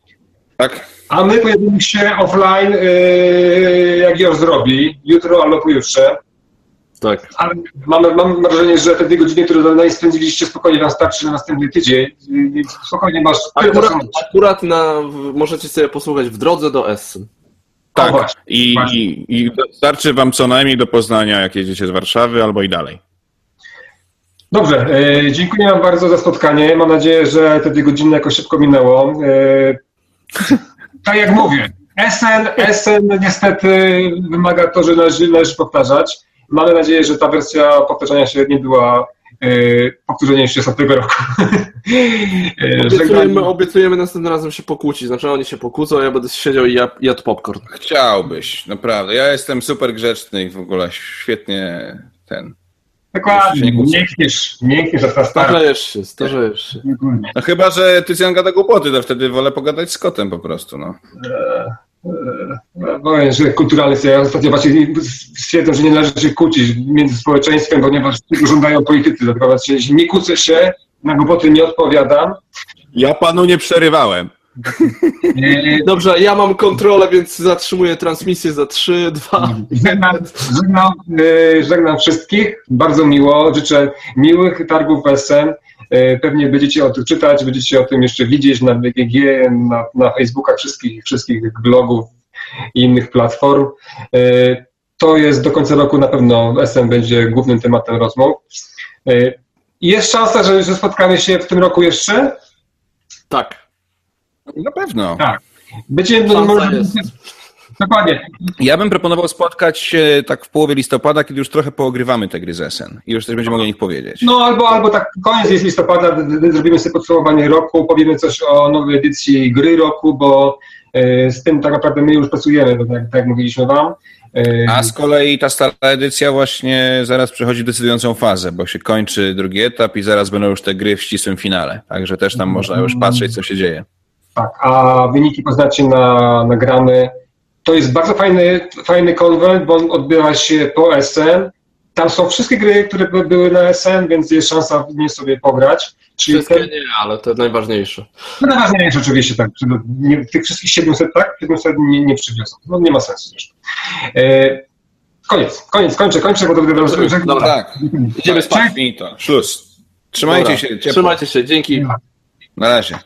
C: Tak?
B: A my pojawimy się offline, yy, jak już zrobi. Jutro albo pojutrze.
A: Tak.
B: Ale mam, mam wrażenie, że te dwie godziny, które nie spędziliście, spokojnie wam starczy na następny tydzień. Spokojnie masz
A: Akurat, akurat na, możecie sobie posłuchać w drodze do Essen.
C: Tak.
B: właśnie,
C: I,
B: właśnie.
C: i, I starczy wam co najmniej do Poznania, jak jedziecie z Warszawy albo i dalej.
B: Dobrze, e, dziękuję Wam bardzo za spotkanie. Mam nadzieję, że te dwie godziny jakoś szybko minęło. E, tak jak mówię, SN, SN niestety wymaga to, że należy, należy powtarzać. Mamy nadzieję, że ta wersja powtarzania się nie była e, powtórzeniem jeszcze z tego roku. E,
A: Obiecujemy, obiecujemy następnym razem się pokłócić. Znaczy oni się pokłócą, a ja będę siedział i jad- jadł popcorn.
C: Chciałbyś, naprawdę. Ja jestem super grzeczny i w ogóle świetnie ten.
B: Dokładnie, miękniesz, miękniesz start.
A: Starzejesz się, starzejesz się.
C: No chyba, że Tycjan gada głupoty, to wtedy wolę pogadać z kotem po prostu, no.
B: Powiem, że kulturalny jest. Ja ostatnio właśnie stwierdzam, że nie należy się kłócić między społeczeństwem, ponieważ tego żądają politycy. Dlatego właśnie nie kłócę się, na głupoty nie odpowiadam.
C: Ja panu nie przerywałem.
A: Dobrze, ja mam kontrolę, więc zatrzymuję transmisję za 3, 2.
B: Żegnam, żegnam, e, żegnam wszystkich. Bardzo miło. Życzę miłych targów SN. E, Pewnie będziecie o tym czytać, będziecie o tym jeszcze widzieć na BGG, na, na Facebookach wszystkich, wszystkich blogów i innych platform. E, To jest do końca roku na pewno SN będzie głównym tematem rozmów. Jest szansa, że spotkamy się w tym roku jeszcze?
A: Tak.
C: Na pewno.
B: Tak. Będzie, może, dokładnie.
C: Ja bym proponował spotkać się tak w połowie listopada, kiedy już trochę poogrywamy te gry z SN i już też będziemy mogli o nich powiedzieć.
B: No albo, albo tak koniec jest listopada, zrobimy sobie podsumowanie roku, powiemy coś o nowej edycji gry roku, bo e, z tym tak naprawdę my już pracujemy, bo tak, tak jak mówiliśmy wam. E,
C: A z kolei ta stara edycja właśnie zaraz przechodzi decydującą fazę, bo się kończy drugi etap i zaraz będą już te gry w ścisłym finale. Także też tam można już patrzeć, co się dzieje.
B: Tak, a wyniki poznacie na nagramy. To jest bardzo fajny, fajny konwent, bo on odbywa się po SN. Tam są wszystkie gry, które by- były na SN, więc jest szansa w nie sobie pograć. Czyli
A: Wszystkie
B: ten,
A: nie, ale to najważniejsze.
B: no najważniejsze oczywiście, tak. Nie, tych wszystkich 700, tak? 700 nie, nie przywiozą. No nie ma sensu zresztą. E, koniec, koniec, kończę, kończę, bo to będę że,
A: Dobra.
C: Tak,
A: Idziemy spać.
C: finito, szluz. Trzymajcie
A: Dobra.
C: się ciepło.
A: Trzymajcie się, dzięki.
C: Na razie.